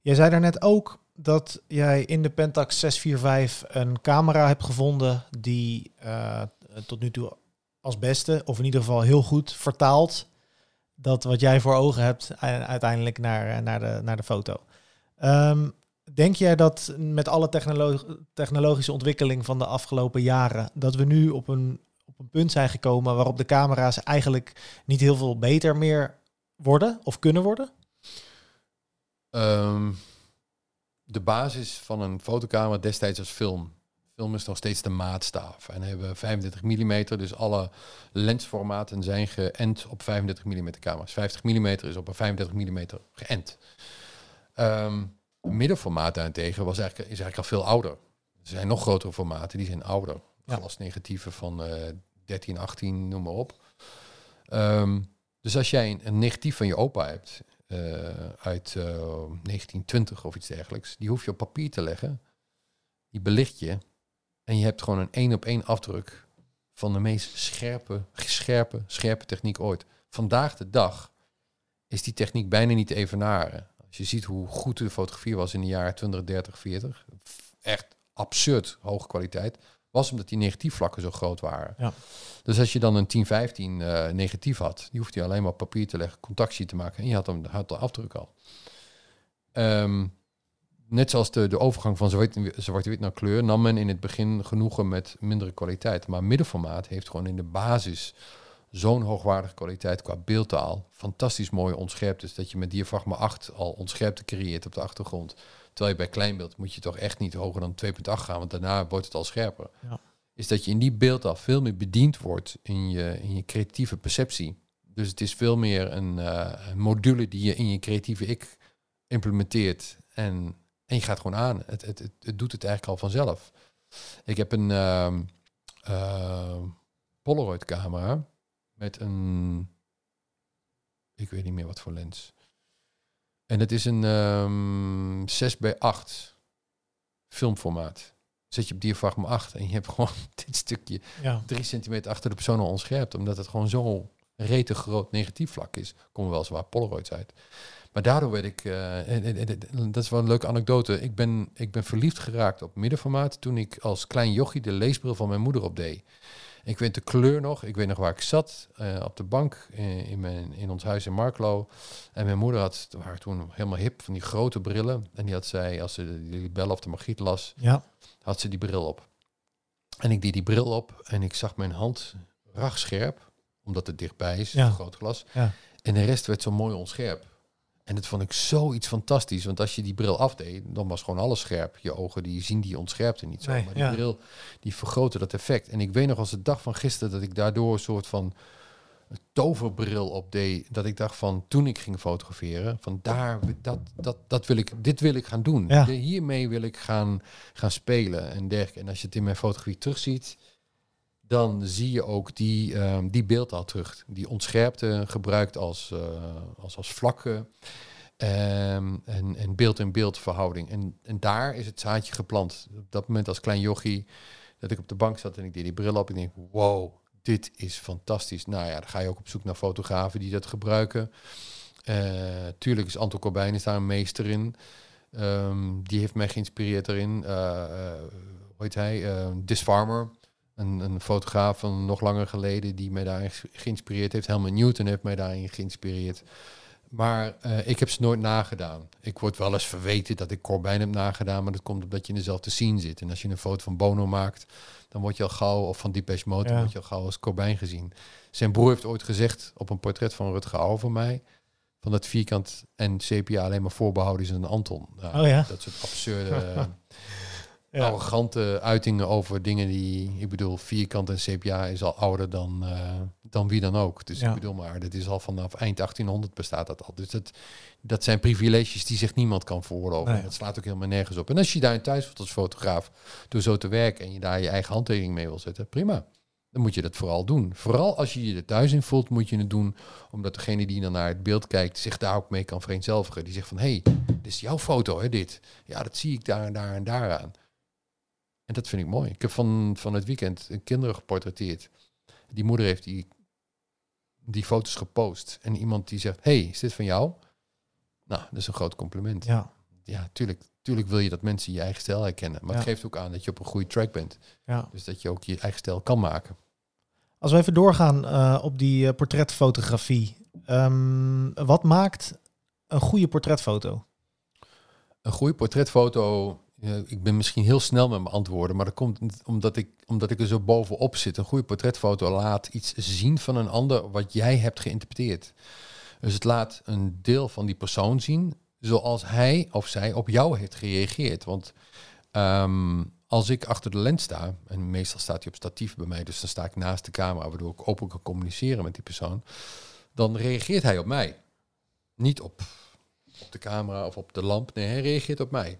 Jij zei daarnet ook dat jij in de Pentax 645 een camera hebt gevonden die uh, tot nu toe als beste, of in ieder geval heel goed vertaalt dat wat jij voor ogen hebt uiteindelijk naar, naar, de, naar de foto. Um, denk jij dat met alle technolo technologische ontwikkeling van de afgelopen jaren, dat we nu op een, op een punt zijn gekomen waarop de camera's eigenlijk niet heel veel beter meer worden of kunnen worden? Um, de basis van een fotocamera destijds als film film is nog steeds de maatstaaf. En hebben we 35 mm, dus alle lensformaten zijn geënt op 35 mm camera's. 50 mm is op een 35 mm geënt. Ehm, middenformaat daarentegen was eigenlijk, is eigenlijk al veel ouder. Er zijn nog grotere formaten, die zijn ouder. Ja. Glasnegatieven van eh 13, 18, noem maar op. Ehm, dus als jij een, een negatief van je opa hebt, eh, uit eh, 1920 of iets dergelijks, die hoef je op papier te leggen. Die belicht je. En je hebt gewoon een één op één afdruk van de meest scherpe, scherpe, scherpe techniek ooit. Vandaag de dag is die techniek bijna niet te evenaren. Als je ziet hoe goed de fotografie was in de jaren 20, 30, 40, echt absurd hoge kwaliteit, was omdat die negatiefvlakken zo groot waren. Ja. Dus als je dan een 10, 15 eh, negatief had, die hoefde je alleen maar op papier te leggen, contactsheet te maken en je had, hem, had de afdruk al. Ehm, net zoals de, de overgang van zwart- zwart-wit naar kleur, nam men in het begin genoegen met mindere kwaliteit. Maar middenformaat heeft gewoon in de basis zo'n hoogwaardige kwaliteit qua beeldtaal. Fantastisch mooie onscherptes, dat je met diafragma 8 al onscherpte creëert op de achtergrond. Terwijl je bij kleinbeeld moet je toch echt niet hoger dan 2.8 gaan, want daarna wordt het al scherper. Ja. Is dat je in die beeldtaal veel meer bediend wordt in je, in je creatieve perceptie. Dus het is veel meer een, eh, een module die je in je creatieve ik implementeert. En, en je gaat gewoon aan. Het, het, het, het doet het eigenlijk al vanzelf. Ik heb een ehm eh, Polaroid camera met een, ik weet niet meer wat voor lens. En het is een ehm 6 bij 8 filmformaat. Zet je op diafragma 8 en je hebt gewoon dit stukje Ja. drie centimeter achter de persoon al onscherpt. Omdat het gewoon zo'n rete groot negatief vlak is. Komen wel zwaar Polaroids uit. Maar daardoor werd ik, eh, en- en- en- en- dat is wel een leuke anekdote. Ik ben, ik ben verliefd geraakt op middenformaat toen ik als klein jochie de leesbril van mijn moeder opdeed. Ik weet de kleur nog. Ik weet nog waar ik zat. eh, op de bank in, in, mijn, in ons huis in Marklo. En mijn moeder had, waren toen helemaal hip, van die grote brillen. En die had zij, als ze die bel of de magiet las, Ja. had ze die bril op. En ik deed die bril op en ik zag mijn hand rachscherp, omdat het dichtbij is, Ja. groot glas. Ja. En de rest werd zo mooi onscherp. En dat vond ik zoiets fantastisch, want als je die bril afdeed, dan was gewoon alles scherp. Je ogen die zien die onscherpte niet zo, Nee, maar die ja. bril die vergrootte dat effect. En ik weet nog als de dag van gisteren dat ik daardoor een soort van toverbril op deed, dat ik dacht van toen ik ging fotograferen, van daar, dat, dat, dat wil ik, dit wil ik gaan doen. Ja. De- hiermee wil ik gaan, gaan spelen en dergelijke. En als je het in mijn fotografie terugziet, dan zie je ook die, ehm, die beeldtaal terug. Die ontscherpte gebruikt als, eh, als, als vlakke ehm, en, en beeld-in-beeld verhouding. En, en daar is het zaadje geplant. Op dat moment als klein jochie, dat ik op de bank zat en ik deed die bril op. Ik denk, wow, dit is fantastisch. Nou ja, dan ga je ook op zoek naar fotografen die dat gebruiken. Eh, tuurlijk is Anton Corbijn is daar een meester in. Ehm, die heeft mij geïnspireerd erin. Eh, hoe heet hij? Eh, Dis Farmer. Een, een fotograaf van nog langer geleden die mij daarin ge- geïnspireerd heeft. Helmut Newton heeft mij daarin geïnspireerd. Maar eh, ik heb ze nooit nagedaan. Ik word wel eens verweten dat ik Corbijn heb nagedaan, maar dat komt omdat je in dezelfde scene zit. En als je een foto van Bono maakt, dan word je al gauw, of van Depeche Mode, Ja. word je al gauw als Corbijn gezien. Zijn broer heeft ooit gezegd op een portret van Rutger Auer van mij, van dat vierkant en sepia alleen maar voorbehouden is aan Anton. Nou, Oh ja? Dat soort absurde, Ja. arrogante uitingen over dingen die, ik bedoel, vierkant en sepia is al ouder dan, eh, dan wie dan ook. Dus Ja. ik bedoel maar, dit is al vanaf eind 1800 bestaat dat al. Dus dat, dat zijn privileges die zich niemand kan veroorloven. Nee. Dat slaat ook helemaal nergens op. En als je daar in thuis wordt als fotograaf, door zo te werken en je daar je eigen handtekening mee wil zetten, prima. Dan moet je dat vooral doen. Vooral als je je er thuis in voelt, moet je het doen. Omdat degene die dan naar het beeld kijkt, zich daar ook mee kan vereenzelvigen. Die zegt van, hé, hey, dit is jouw foto, hè, dit. Ja, dat zie ik daar en daar en daar aan. En dat vind ik mooi. Ik heb van, van het weekend een kinderen geportretteerd. Die moeder heeft die, die foto's gepost. En iemand die zegt, hey, is dit van jou? Nou, dat is een groot compliment. Ja, Ja. tuurlijk, tuurlijk wil je dat mensen je eigen stijl herkennen. Maar het geeft ook aan dat je op een goede track bent. ja. Dus dat je ook je eigen stijl kan maken. Als we even doorgaan eh, op die eh, portretfotografie. Ehm, wat maakt een goede portretfoto? Een goede portretfoto. Ik ben misschien heel snel met mijn antwoorden, maar dat komt omdat ik, omdat ik er zo bovenop zit. Een goede portretfoto laat iets zien van een ander wat jij hebt geïnterpreteerd. Dus het laat een deel van die persoon zien zoals hij of zij op jou heeft gereageerd. Want ehm, als ik achter de lens sta, en meestal staat hij op statief bij mij, dus dan sta ik naast de camera, waardoor ik open kan communiceren met die persoon, dan reageert hij op mij. Niet op op de camera of op de lamp. Nee, hij reageert op mij.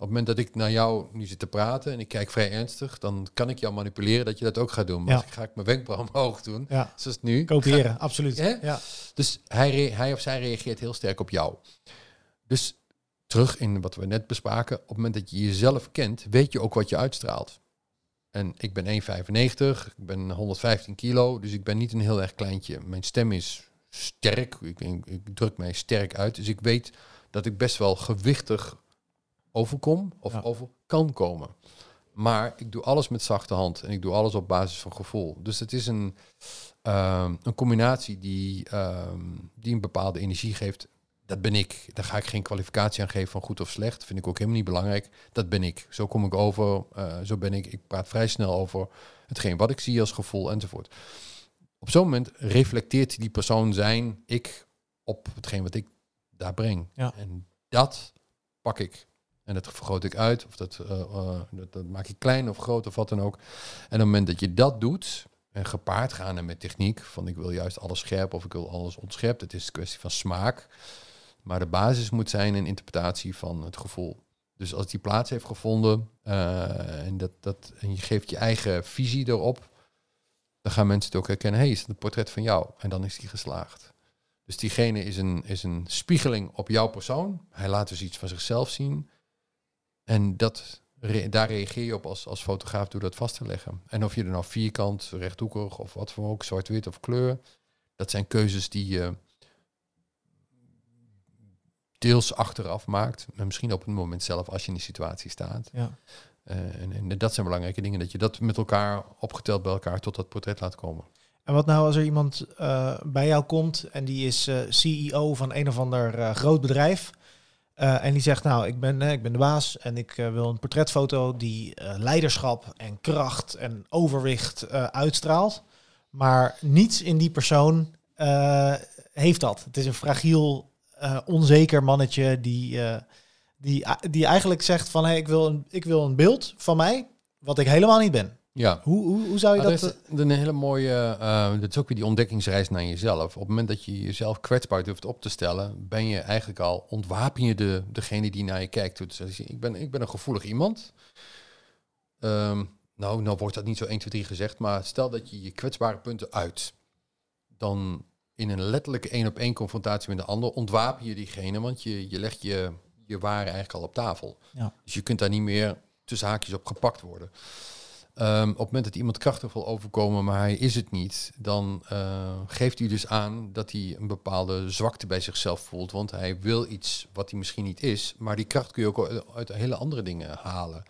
Op het moment dat ik naar jou nu zit te praten en ik kijk vrij ernstig, dan kan ik jou manipuleren dat je dat ook gaat doen. Maar Ja. als ik ga ik mijn wenkbrauw omhoog doen, Ja. zoals nu. Kopiëren, absoluut. Hè? Ja. Dus hij, hij of zij reageert heel sterk op jou. Dus terug in wat we net bespraken, op het moment dat je jezelf kent, weet je ook wat je uitstraalt. En ik ben 1,95, ik ben 115 kilo, dus ik ben niet een heel erg kleintje. Mijn stem is sterk, ik, ik, ik druk mij sterk uit, dus ik weet dat ik best wel gewichtig overkom of Ja. over kan komen. Maar ik doe alles met zachte hand en ik doe alles op basis van gevoel. Dus het is een, ehm, een combinatie die, ehm, die een bepaalde energie geeft. Dat ben ik. Daar ga ik geen kwalificatie aan geven van goed of slecht. Vind ik ook helemaal niet belangrijk. Dat ben ik. Zo kom ik over. eh, zo ben ik. Ik praat vrij snel over hetgeen wat ik zie als gevoel enzovoort. Op zo'n moment reflecteert die persoon zijn ik op hetgeen wat ik daar breng. Ja. En dat pak ik. En dat vergroot ik uit, of dat, eh, eh, dat, dat maak ik klein of groot of wat dan ook. En op het moment dat je dat doet, en gepaard gaan met techniek, van ik wil juist alles scherp of ik wil alles onscherp, het is een kwestie van smaak. Maar de basis moet zijn een interpretatie van het gevoel. Dus als die plaats heeft gevonden eh, en, dat, dat, en je geeft je eigen visie erop, dan gaan mensen het ook herkennen. hey, is het een portret van jou? En dan is die geslaagd. Dus diegene is een, is een spiegeling op jouw persoon. Hij laat dus iets van zichzelf zien. En dat, re- daar reageer je op als, als fotograaf door dat vast te leggen. En of je er nou vierkant, rechthoekig of wat voor ook, zwart-wit of kleur. Dat zijn keuzes die je deels achteraf maakt. Maar misschien op het moment zelf als je in die situatie staat. Ja. Eh, en, en dat zijn belangrijke dingen. Dat je dat met elkaar opgeteld bij elkaar tot dat portret laat komen. En wat nou als er iemand eh, bij jou komt en die is eh, CEO van een of ander groot bedrijf. Eh, en die zegt, nou, ik ben, eh, ik ben de baas en ik eh, wil een portretfoto die leiderschap en kracht en overwicht uitstraalt. Maar niets in die persoon heeft dat. Het is een fragiel, onzeker mannetje die, die, die eigenlijk zegt van, hey, ik, wil een, ik wil een beeld van mij wat ik helemaal niet ben. Ja, Hoe, hoe, hoe zou je Ah, dat... dat is een hele mooie, eh, dat is ook weer die ontdekkingsreis naar jezelf. Op het moment dat je jezelf kwetsbaar durft op te stellen, ben je eigenlijk al, ontwapen je de, degene die naar je kijkt. Dus ik, ben, ik ben een gevoelig iemand. Ehm, nou, nou wordt dat niet zo 1, 2, 3 gezegd, maar stel dat je je kwetsbare punten uit. Dan in een letterlijke één op één confrontatie met een ander ontwapen je diegene, want je, je legt je, je ware eigenlijk al op tafel. Ja. Dus je kunt daar niet meer tussen haakjes op gepakt worden. Ehm, op het moment dat iemand krachtig wil overkomen, maar hij is het niet, dan eh, geeft hij dus aan dat hij een bepaalde zwakte bij zichzelf voelt. Want hij wil iets wat hij misschien niet is, maar die kracht kun je ook uit hele andere dingen halen.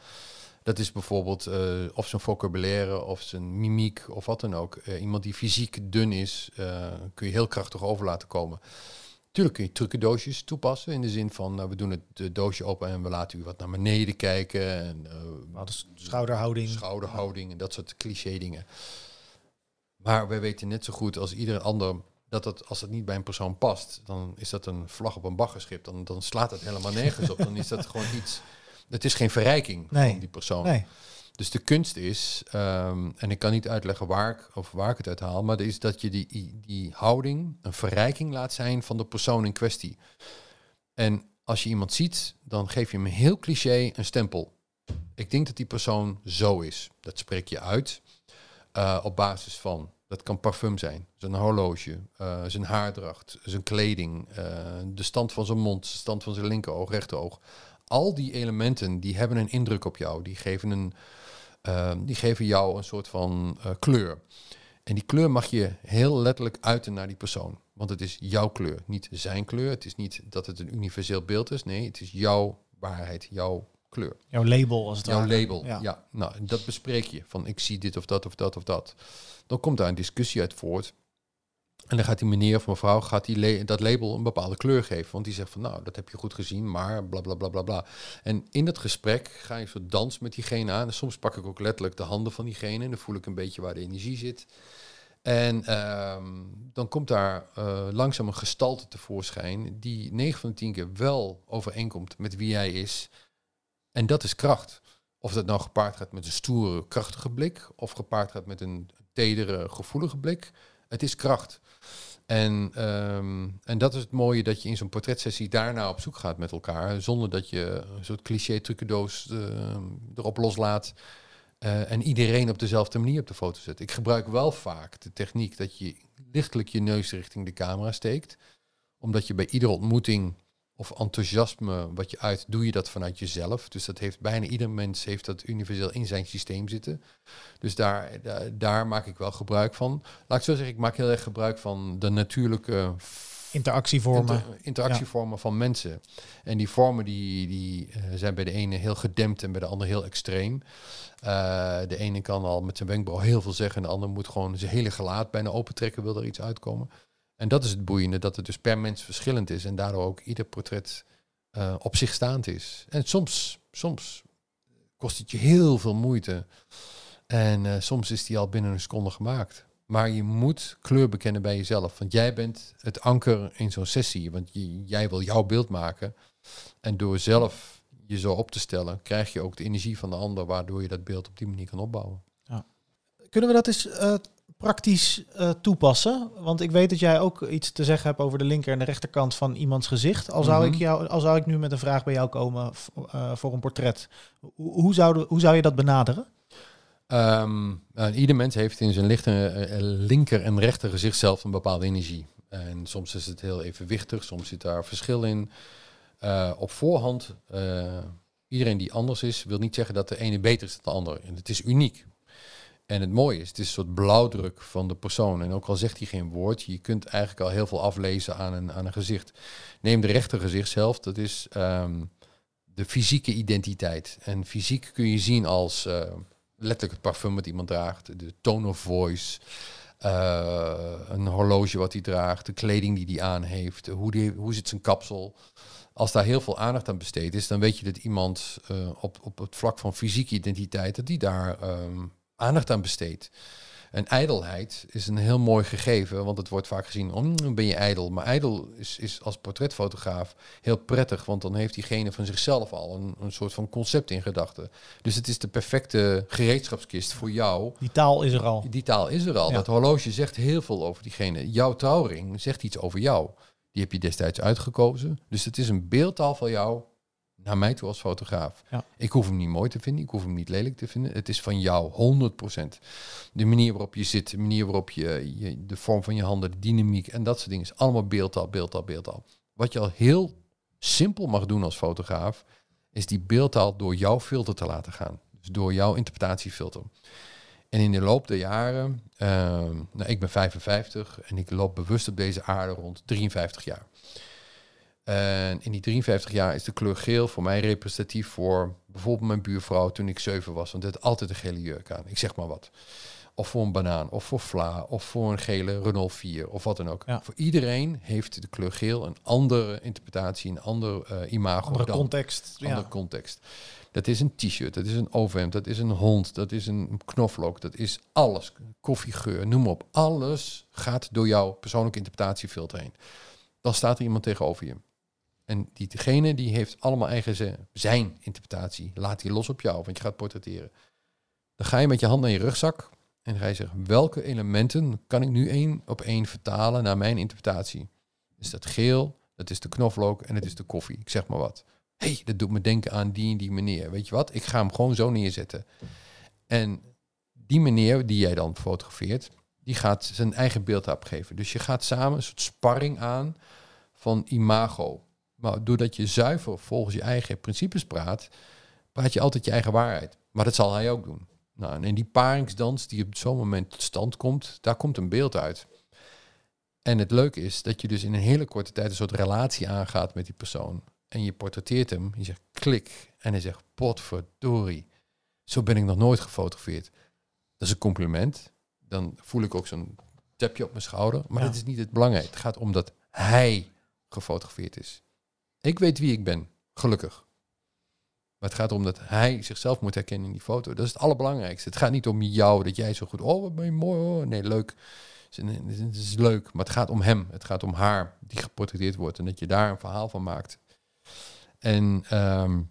Dat is bijvoorbeeld eh, of zijn vocabulaire of zijn mimiek of wat dan ook. Eh, iemand die fysiek dun is, kun je heel krachtig over laten komen. Tuurlijk kun je trucendoosjes toepassen in de zin van nou, we doen het doosje open en we laten u wat naar beneden kijken. En, eh, schouderhouding. schouderhouding en dat soort cliché dingen. Maar wij weten net zo goed als ieder ander dat het, als het niet bij een persoon past, dan is dat een vlag op een baggerschip. Dan, dan slaat het helemaal nergens op. Dan is dat gewoon iets. Het is geen verrijking Nee. van die persoon. Nee. Dus de kunst is, ehm, en ik kan niet uitleggen waar ik, of waar ik het uit haal, maar is dat je die, die houding een verrijking laat zijn van de persoon in kwestie. En als je iemand ziet, dan geef je hem heel cliché een stempel. Ik denk dat die persoon zo is. Dat spreek je uit eh, op basis van. Dat kan parfum zijn, zijn horloge, eh, zijn haardracht, zijn kleding, eh, de stand van zijn mond, de stand van zijn linkeroog, rechteroog. Al die elementen die hebben een indruk op jou. Die geven, een, eh, die geven jou een soort van eh, kleur. En die kleur mag je heel letterlijk uiten naar die persoon. Want het is jouw kleur, niet zijn kleur. Het is niet dat het een universeel beeld is. Nee, het is jouw waarheid, jouw kleur. Jouw label als het Jouw ware. label, Ja. ja. Nou, dat bespreek je. Van ik zie dit of dat of dat of dat. Dan komt daar een discussie uit voort. En dan gaat die meneer of mevrouw die dat label een bepaalde kleur geven. Want die zegt van nou, dat heb je goed gezien, maar bla bla bla bla bla. En in dat gesprek ga je zo dans met diegene aan. En soms pak ik ook letterlijk de handen van diegene. En dan voel ik een beetje waar de energie zit. En ehm, dan komt daar eh, langzaam een gestalte tevoorschijn die 9 van de 10 keer wel overeenkomt met wie hij is. En dat is kracht. Of dat nou gepaard gaat met een stoere, krachtige blik, of gepaard gaat met een tedere, gevoelige blik. Het is kracht. En, ehm, en dat is het mooie dat je in zo'n portretsessie daarna op zoek gaat met elkaar. Zonder dat je een soort cliché trucendoos uh, erop loslaat. Uh, en iedereen op dezelfde manier op de foto zet. Ik gebruik wel vaak de techniek dat je lichtelijk je neus richting de camera steekt. Omdat je bij iedere ontmoeting of enthousiasme wat je uit, doe je dat vanuit jezelf. Dus dat heeft bijna ieder mens heeft dat universeel in zijn systeem zitten. Dus daar, daar, maak ik wel gebruik van. Laat ik zo zeggen, ik maak heel erg gebruik van de natuurlijke interactievormen, interactievormen van mensen. En die vormen die, die uh, zijn bij de ene heel gedempt en bij de andere heel extreem. Uh, de ene kan al met zijn wenkbrauw heel veel zeggen en de ander moet gewoon zijn hele gelaat bijna opentrekken, wil er iets uitkomen. En dat is het boeiende, dat het dus per mens verschillend is en daardoor ook ieder portret uh, op zich staand is. En soms, soms kost het je heel veel moeite. En uh, soms is die al binnen een seconde gemaakt. Maar je moet kleur bekennen bij jezelf. Want jij bent het anker in zo'n sessie. Want je, jij wil jouw beeld maken. En door zelf je zo op te stellen, krijg je ook de energie van de ander, waardoor je dat beeld op die manier kan opbouwen. Ja. Kunnen we dat eens uh, praktisch uh, toepassen? Want ik weet dat jij ook iets te zeggen hebt over de linker en de rechterkant van iemands gezicht. Al zou, ik, mhm. jou, al zou ik nu met een vraag bij jou komen uh, voor een portret, hoe, hoe, zou hoe zou je dat benaderen? Um, ieder mens heeft in zijn lichter, linker en rechter gezicht zelf een bepaalde energie. En soms is het heel evenwichtig, soms zit daar verschil in. Uh, op voorhand, iedereen die anders is, wil niet zeggen dat de ene beter is dan de ander. En het is uniek. En het mooie is, het is een soort blauwdruk van de persoon. En ook al zegt hij geen woord, je kunt eigenlijk al heel veel aflezen aan een, aan een gezicht. Neem de rechter gezicht zelf, dat is um, de fysieke identiteit. En fysiek kun je zien als uh, letterlijk het parfum dat iemand draagt, de tone of voice, uh, een horloge wat hij draagt, de kleding die hij aan heeft, hoe, die, hoe zit zijn kapsel. Als daar heel veel aandacht aan besteed is, dan weet je dat iemand uh, op, op het vlak van fysieke identiteit, dat die daar um, aandacht aan besteedt. En ijdelheid is een heel mooi gegeven, want het wordt vaak gezien, oh, ben je ijdel. Maar ijdel is, is als portretfotograaf heel prettig, want dan heeft diegene van zichzelf al een, een soort van concept in gedachten. Dus het is de perfecte gereedschapskist voor jou. Die taal is er al. Die taal is er al. Dat horloge zegt heel veel over diegene. Jouw trouwring zegt iets over jou. Die heb je destijds uitgekozen. Dus het is een beeldtaal van jou naar mij toe als fotograaf. Ja. Ik hoef hem niet mooi te vinden, ik hoef hem niet lelijk te vinden. Het is van jou, 100%. De manier waarop je zit, de manier waarop je, je, de vorm van je handen, de dynamiek en dat soort dingen is allemaal beeldtaal, beeldtaal, beeldtaal. Wat je al heel simpel mag doen als fotograaf, is die beeldtaal door jouw filter te laten gaan. Dus door jouw interpretatiefilter. En in de loop der jaren, uh, nou, ik ben 55 en ik loop bewust op deze aarde rond 53 jaar. En in die 53 jaar is de kleur geel voor mij representatief voor bijvoorbeeld mijn buurvrouw toen ik zeven was. Want het had altijd een gele jurk aan. Ik zeg maar wat. Of voor een banaan, of voor Vla, of voor een gele Renault 4, of wat dan ook. Voor iedereen heeft de kleur geel een andere interpretatie, een ander uh, imago. Andere dan, context. Andere ja. context. Dat is een t-shirt, dat is een overhemd, dat is een hond, dat is een knoflook, dat is alles. Koffiegeur, noem maar op. Alles gaat door jouw persoonlijke interpretatiefilter heen. Dan staat er iemand tegenover je. En diegene die heeft allemaal eigen zijn interpretatie. Laat die los op jou, want je gaat portretteren. Dan ga je met je hand naar je rugzak en ga je zeggen, welke elementen kan ik nu één op één vertalen naar mijn interpretatie? Is dat geel, dat is de knoflook en het is de koffie. Ik zeg maar wat. hey, dat doet me denken aan die en die meneer. Weet je wat? Ik ga hem gewoon zo neerzetten. En die meneer die jij dan fotografeert, die gaat zijn eigen beeld opgeven. Dus je gaat samen een soort sparring aan van imago. Maar doordat je zuiver volgens je eigen principes praat, praat je altijd je eigen waarheid. Maar dat zal hij ook doen. Nou, en in die paringsdans die op zo'n moment tot stand komt, daar komt een beeld uit. En het leuke is dat je dus in een hele korte tijd een soort relatie aangaat met die persoon. En je portretteert hem, je zegt klik. En hij zegt potverdorie, zo ben ik nog nooit gefotografeerd. Dat is een compliment. Dan voel ik ook zo'n tapje op mijn schouder. Maar dat is niet het belangrijke. Het gaat om dat hij gefotografeerd is. Ik weet wie ik ben, gelukkig. Maar het gaat erom dat hij zichzelf moet herkennen in die foto. Dat is het allerbelangrijkste. Het gaat niet om jou, dat jij zo goed, oh wat ben je mooi, oh. nee leuk. Het is leuk, maar het gaat om hem. Het gaat om haar die geportretteerd wordt en dat je daar een verhaal van maakt. En um,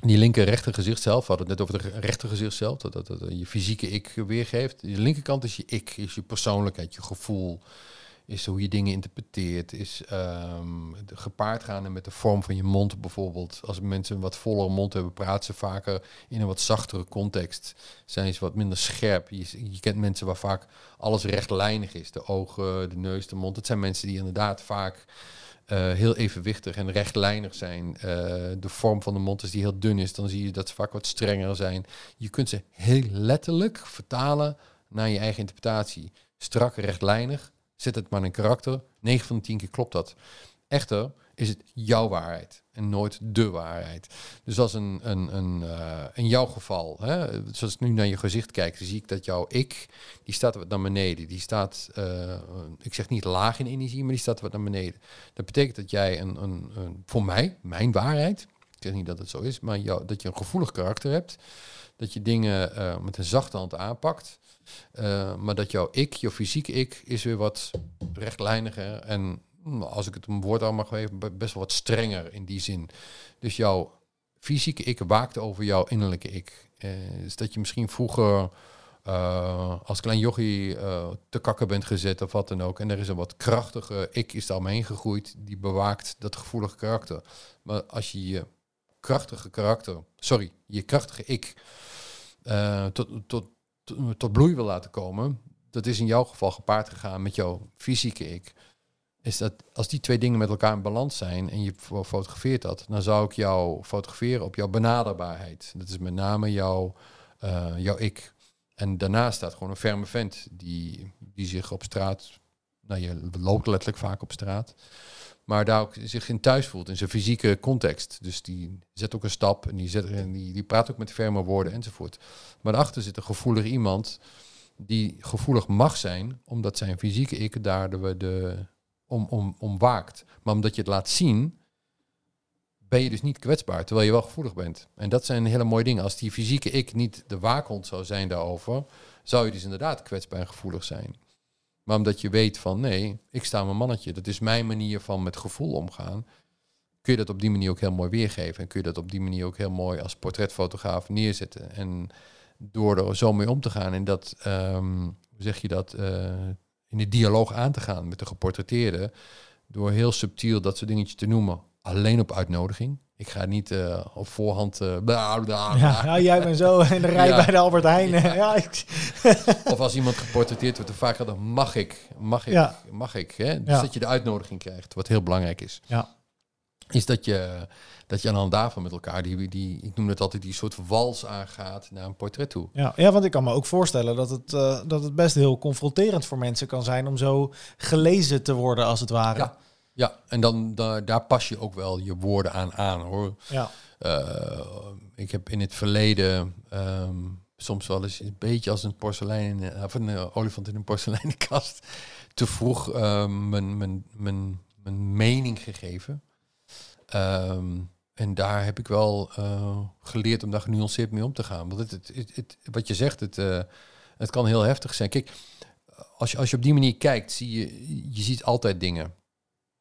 die linker rechter gezicht zelf, we hadden het net over de rechter gezicht zelf, dat, dat, dat je fysieke ik weergeeft. De linkerkant is je ik, is je persoonlijkheid, je gevoel, is hoe je dingen interpreteert, is de gepaard gaan met de vorm van je mond bijvoorbeeld. Als mensen een wat vollere mond hebben, praten ze vaker in een wat zachtere context. Zijn ze wat minder scherp. Je, kent mensen waar vaak alles rechtlijnig is. De ogen, de neus, de mond. Het zijn mensen die inderdaad vaak uh, heel evenwichtig en rechtlijnig zijn. Uh, de vorm van de mond, als die heel dun is, dan zie je dat ze vaak wat strenger zijn. Je kunt ze heel letterlijk vertalen naar je eigen interpretatie. Strak, rechtlijnig, zet het maar in karakter. 9 van de 10 keer klopt dat. Echter is het jouw waarheid en nooit de waarheid. Dus als een, een, een uh, in jouw geval, hè, zoals ik nu naar je gezicht kijk, zie ik dat jouw ik, die staat wat naar beneden. Die staat, uh, ik zeg niet laag in energie, maar die staat wat naar beneden. Dat betekent dat jij een, een, een voor mij, mijn waarheid, ik zeg niet dat het zo is, maar jou, dat je een gevoelig karakter hebt. Dat je dingen uh, met een zachte hand aanpakt. Uh, maar dat jouw ik, jouw fysieke ik, is weer wat rechtlijniger en hm, als ik het een woord aan mag geven, best wel wat strenger in die zin. Dus jouw fysieke ik waakt over jouw innerlijke ik. Uh, dus dat je misschien vroeger uh, als klein jochie te kakken bent gezet of wat dan ook. En er is een wat krachtige ik is daar omheen gegroeid, die bewaakt dat gevoelige karakter. Maar als je je krachtige karakter, sorry, je krachtige ik tot, tot, tot bloei wil laten komen, dat is in jouw geval gepaard gegaan met jouw fysieke ik. Is dat als die twee dingen met elkaar in balans zijn en je fotografeert dat, dan zou ik jou fotograferen op jouw benaderbaarheid. Dat is met name jouw, uh, jouw ik. En daarnaast staat gewoon een ferme vent die, die zich op straat, nou je loopt letterlijk vaak op straat, maar daar ook zich in thuis voelt in zijn fysieke context. Dus die zet ook een stap en die, zet, en die, die praat ook met ferme woorden enzovoort. Maar daarachter zit een gevoelig iemand die gevoelig mag zijn, omdat zijn fysieke ik daar de, om, om, om waakt. Maar omdat je het laat zien, ben je dus niet kwetsbaar, terwijl je wel gevoelig bent. En dat zijn hele mooie dingen. Als die fysieke ik niet de waakhond zou zijn daarover, zou je dus inderdaad kwetsbaar en gevoelig zijn. Maar omdat je weet van nee, ik sta mijn mannetje, dat is mijn manier van met gevoel omgaan, kun je dat op die manier ook heel mooi weergeven. En kun je dat op die manier ook heel mooi als portretfotograaf neerzetten. En door er zo mee om te gaan en dat, um, hoe zeg je dat, uh, in de dialoog aan te gaan met de geportretteerde, door heel subtiel dat soort dingetjes te noemen, alleen op uitnodiging. Ik ga niet uh, op voorhand. Uh, bla, bla, ja, ja, jij bent zo in de rij ja. bij de Albert Heijn. Ja. ja ik... of als iemand geportretteerd wordt, dan vaak dan mag ik, mag ik, mag ik. Hè? Dus dat je de uitnodiging krijgt, wat heel belangrijk is. Ja. Is dat je, dat je aan de hand daarvan met elkaar, die, die, ik noem het altijd, die soort wals aangaat naar een portret toe. Ja, ja want ik kan me ook voorstellen dat het, uh, dat het best heel confronterend voor mensen kan zijn om zo gelezen te worden, als het ware. Ja. En dan da daar pas je ook wel je woorden aan aan hoor. Ja. Uh, ik heb in het verleden um, soms wel eens een beetje als een porselein, in, of een uh, olifant in een porseleinkast, te vroeg uh, mijn, mijn, mijn, mijn mening gegeven. Um, en daar heb ik wel geleerd om daar genuanceerd mee om te gaan. Want het, het, het, het wat je zegt, het, het kan heel heftig zijn. Kijk, als je, als je op die manier kijkt, zie je, je ziet altijd dingen.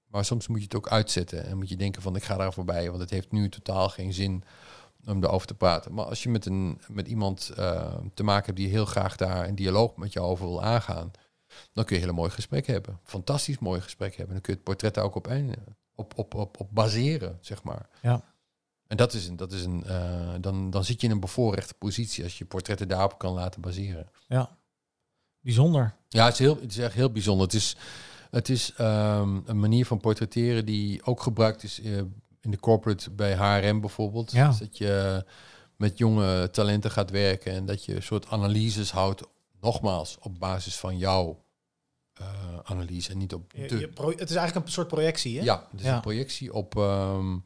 Maar soms moet je het ook uitzetten en moet je denken van ik ga daar voorbij, want het heeft nu totaal geen zin om erover te praten. Maar als je met, een, met iemand uh, te maken hebt die heel graag daar een dialoog met jou over wil aangaan, dan kun je hele mooie gesprekken hebben. Fantastisch mooie gesprekken hebben. Dan kun je het portret daar ook op, een, op, op, op, op baseren, zeg maar. Ja. En dat is een, dat is een uh, dan, dan zit je in een bevoorrechte positie als je portretten daarop kan laten baseren. Ja, bijzonder. Ja, het is, heel, het is echt heel bijzonder. Het is, het is um, een manier van portretteren die ook gebruikt is uh, in de corporate bij HRM bijvoorbeeld. Ja. Dus dat je met jonge talenten gaat werken en dat je een soort analyses houdt, nogmaals, op basis van jouw uh, analyse en niet op de... je pro- het is eigenlijk een soort projectie, hè? Ja, het is Ja. een projectie op, ehm,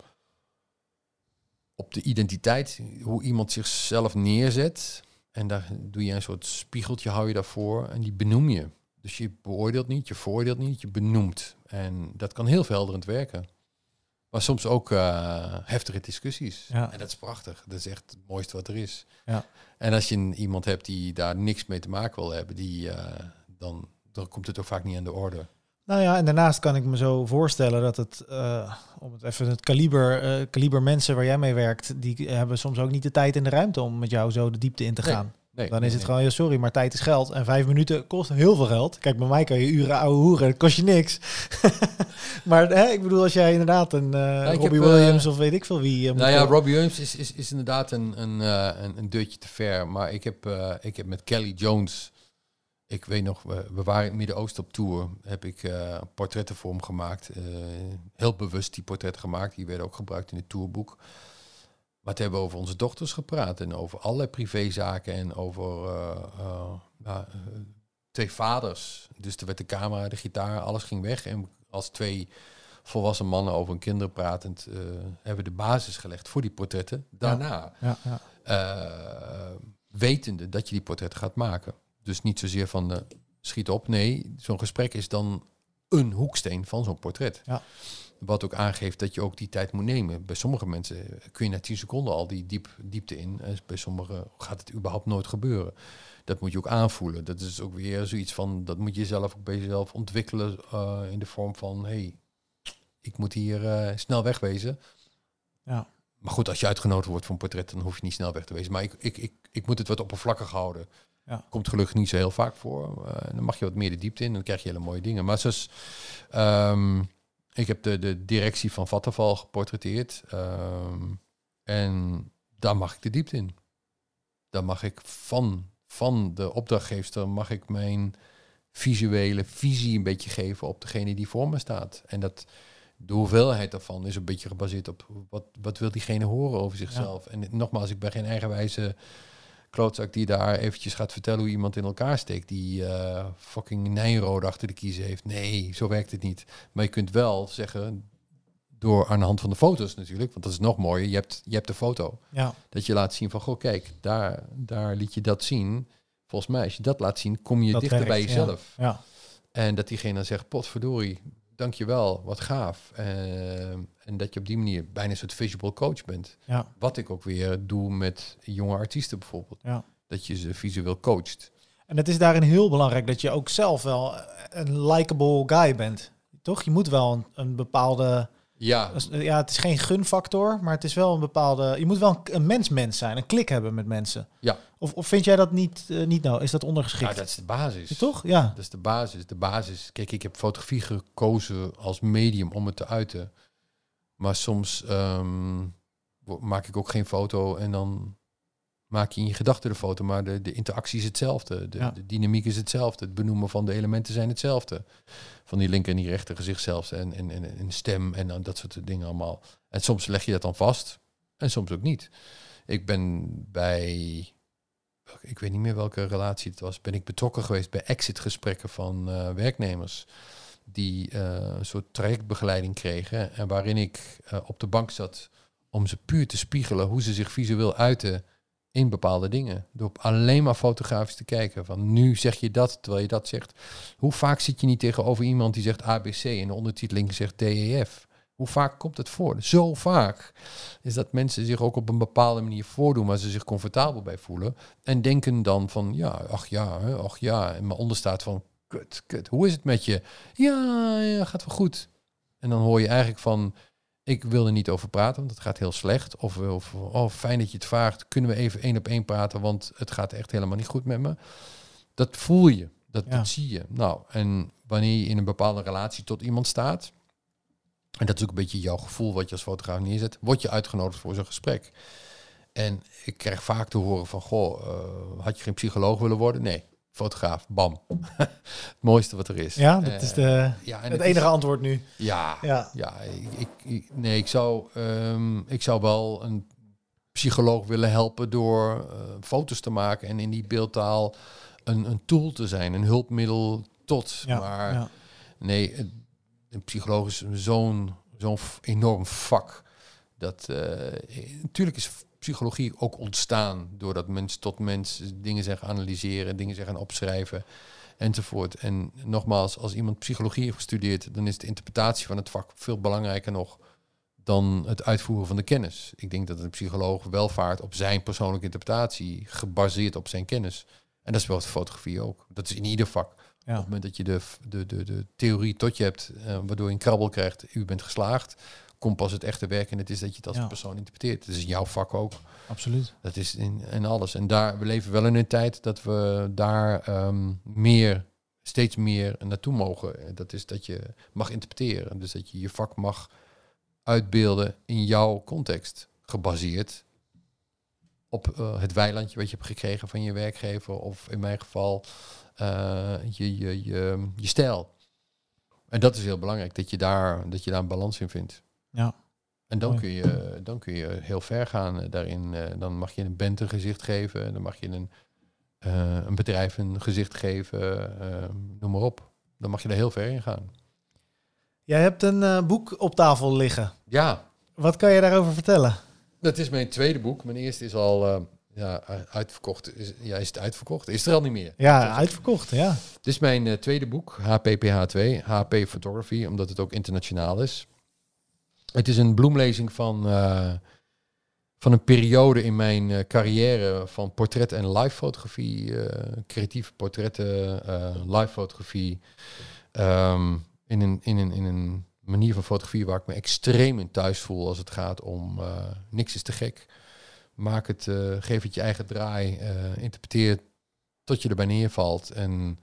op de identiteit, hoe iemand zichzelf neerzet. En daar doe je een soort spiegeltje, hou je daarvoor en die benoem je. Dus je beoordeelt niet, je veroordeelt niet, je benoemt. En dat kan heel verhelderend werken. Maar soms ook eh, heftige discussies. Ja. En dat is prachtig. Dat is echt het mooiste wat er is. Ja. En als je een- iemand hebt die daar niks mee te maken wil hebben, die, eh, dan, dan komt het ook vaak niet aan de orde. Nou ja, en daarnaast kan ik me zo voorstellen dat het, eh, om het even het kaliber, kaliber mensen waar jij mee werkt, die hebben soms ook niet de tijd en de ruimte om met jou zo de diepte in te gaan. Nee, Dan nee, is het gewoon, ja, sorry, maar tijd is geld. En vijf minuten kost heel veel geld. Kijk, bij mij kan je uren ouwe hoeren, kost je niks. maar hè, ik bedoel, als jij inderdaad een ik Robbie heb, eh, Williams of weet ik veel wie... eh, Nou ja. Robbie Williams is, is, is inderdaad een, een, een, een deurtje te ver. Maar ik heb, ik heb met Kelly Jones, ik weet nog, we, we waren in het Midden-Oosten op tour. Heb ik portretten voor hem gemaakt. Heel bewust die portretten gemaakt. Die werden ook gebruikt in het tourboek. Maar toen hebben we over onze dochters gepraat. En over allerlei privézaken. En over eh, eh, eh, twee vaders. Dus er werd de camera, de gitaar, alles ging weg. En als twee volwassen mannen over hun kinderen pratend, hebben we de basis gelegd voor die portretten. Daarna, Ja, ja. wetende dat je die portretten gaat maken. Dus niet zozeer van schiet op. Nee, zo'n gesprek is dan een hoeksteen van zo'n portret. Ja. Wat ook aangeeft dat je ook die tijd moet nemen. Bij sommige mensen kun je na 10 seconden al die diep, diepte in. En bij sommigen gaat het überhaupt nooit gebeuren. Dat moet je ook aanvoelen. Dat is ook weer zoiets van, dat moet je zelf ook bij jezelf ontwikkelen eh, in de vorm van, hey, ik moet hier eh, snel wegwezen. Ja. Maar goed, als je uitgenodigd wordt voor een portret, dan hoef je niet snel weg te wezen. Maar ik, ik, ik, ik moet het wat oppervlakkig houden. Ja. Komt gelukkig niet zo heel vaak voor. Eh, dan mag je wat meer de diepte in, dan krijg je hele mooie dingen. Maar zoals, ehm, ik heb de, de directie van Vattenval geportretteerd. ehm, en daar mag ik de diepte in. Daar mag ik van, van de opdrachtgeefster, mag ik mijn visuele visie een beetje geven op degene die voor me staat. En dat de hoeveelheid daarvan is een beetje gebaseerd op wat, wat wil diegene horen over zichzelf. En nogmaals, ik ben geen eigenwijze klootzak die daar eventjes gaat vertellen hoe iemand in elkaar steekt, die eh, fucking Nijrode achter de kiezen heeft. Nee, zo werkt het niet. Maar je kunt wel zeggen, door aan de hand van de foto's natuurlijk, want dat is nog mooier, je hebt, je hebt de foto. ja. Dat je laat zien van, goh, kijk, daar, daar liet je dat zien. Volgens mij, als je dat laat zien, kom je Dat dichter bij werkt, jezelf. ja. En dat diegene dan zegt, potverdorie, dankjewel, wat gaaf. Eh, en dat je op die manier bijna een soort visual coach bent. Ja. Wat ik ook weer doe met jonge artiesten bijvoorbeeld. Ja. Dat je ze visueel coacht. En het is daarin heel belangrijk dat je ook zelf wel een likable guy bent. Toch? Je moet wel een, een bepaalde... Ja, Ja, het is geen gunfactor, maar het is wel een bepaalde... Je moet wel een, mens-mens zijn, een klik hebben met mensen. Ja. Of, of vind jij dat niet, eh, niet nou? Is dat ondergeschikt? nou, dat is de basis. Toch? Ja. Dat is de basis. De basis. Kijk, ik heb fotografie gekozen als medium om het te uiten. Maar soms ehm, maak ik ook geen foto en dan maak je in je gedachten de foto. Maar de, de interactie is hetzelfde. De, Ja. de dynamiek is hetzelfde. Het benoemen van de elementen zijn hetzelfde. Van die linker en die rechter gezicht zelfs. En, en, en, en stem en dan dat soort dingen allemaal. En soms leg je dat dan vast. En soms ook niet. Ik ben bij ik weet niet meer welke relatie het was, ben ik betrokken geweest bij exitgesprekken van eh, werknemers die eh, een soort trajectbegeleiding kregen en waarin ik eh, op de bank zat om ze puur te spiegelen hoe ze zich visueel uiten in bepaalde dingen. Door alleen maar fotografisch te kijken. Van nu zeg je dat, terwijl je dat zegt. Hoe vaak zit je niet tegenover iemand die zegt ABC en de ondertiteling zegt DEF? Hoe vaak komt het voor? Zo vaak is dat mensen zich ook op een bepaalde manier voordoen waar ze zich comfortabel bij voelen. En denken dan van, ja, ach ja, ach ja. En maar onder staat van, kut, kut, hoe is het met je? Ja, ja, gaat wel goed. En dan hoor je eigenlijk van, ik wil er niet over praten, want het gaat heel slecht. Of, of oh, fijn dat je het vraagt, kunnen we even één op één praten, want het gaat echt helemaal niet goed met me. Dat voel je, dat, Ja. dat zie je. Nou, en wanneer je in een bepaalde relatie tot iemand staat, en dat is ook een beetje jouw gevoel wat je als fotograaf neerzet, word je uitgenodigd voor zo'n gesprek. En ik krijg vaak te horen van, goh, eh, had je geen psycholoog willen worden? Nee, fotograaf, bam. het mooiste wat er is. Ja, dat Eh, is de, ja, het is- enige antwoord nu. ja, Ja. ja, ik, nee, ik zou, ehm, ik zou wel een psycholoog willen helpen door eh, foto's te maken en in die beeldtaal een, een tool te zijn, een hulpmiddel tot. Ja, maar ja. nee, een psycholoog is zo'n zo'n enorm vak. Dat eh, natuurlijk is psychologie ook ontstaan doordat mens tot mens dingen zijn gaan analyseren, dingen zijn gaan opschrijven enzovoort. En nogmaals, als iemand psychologie heeft gestudeerd, dan is de interpretatie van het vak veel belangrijker nog dan het uitvoeren van de kennis. Ik denk dat een psycholoog welvaart op zijn persoonlijke interpretatie, gebaseerd op zijn kennis. En dat is wel de fotografie ook. Dat is in ieder vak. Op het moment dat je de, de, de, de theorie tot je hebt, eh, waardoor je een krabbel krijgt, u bent geslaagd, komt pas het echte werk en het is dat je het als Ja. persoon interpreteert. Het is jouw vak ook. Absoluut. Dat is in, in alles. En daar, we leven wel in een tijd dat we daar ehm, meer, steeds meer naartoe mogen. Dat is dat je mag interpreteren. Dus dat je je vak mag uitbeelden in jouw context. Gebaseerd op eh, het weilandje wat je hebt gekregen van je werkgever. Of in mijn geval eh, je, je, je, je stijl. En dat is heel belangrijk, dat je daar, dat je daar een balans in vindt. Ja. En dan Mooi. kun, je, dan kun je heel ver gaan eh, daarin. Eh, dan mag je een band een gezicht geven. Dan mag je een, eh, een bedrijf een gezicht geven. eh, noem maar op. Dan mag je er heel ver in gaan. Jij hebt een boek op tafel liggen. Ja, Wat kan je daarover vertellen? dat is mijn tweede boek. Mijn eerste is al ja, uitverkocht. Is, ja, is het uitverkocht? Is er al niet meer. Ja, uitverkocht, ja. Dit is mijn tweede boek, HPPH2, HP Photography, omdat het ook internationaal is. Het is een bloemlezing van, eh, van een periode in mijn eh, carrière van portret- en live fotografie, eh, creatieve portretten, live fotografie. ehm, in, een, in, een, in een manier van fotografie waar ik me extreem in thuis voel als het gaat om niks is te gek. Maak het, geef het je eigen draai, interpreteer tot je erbij neervalt. En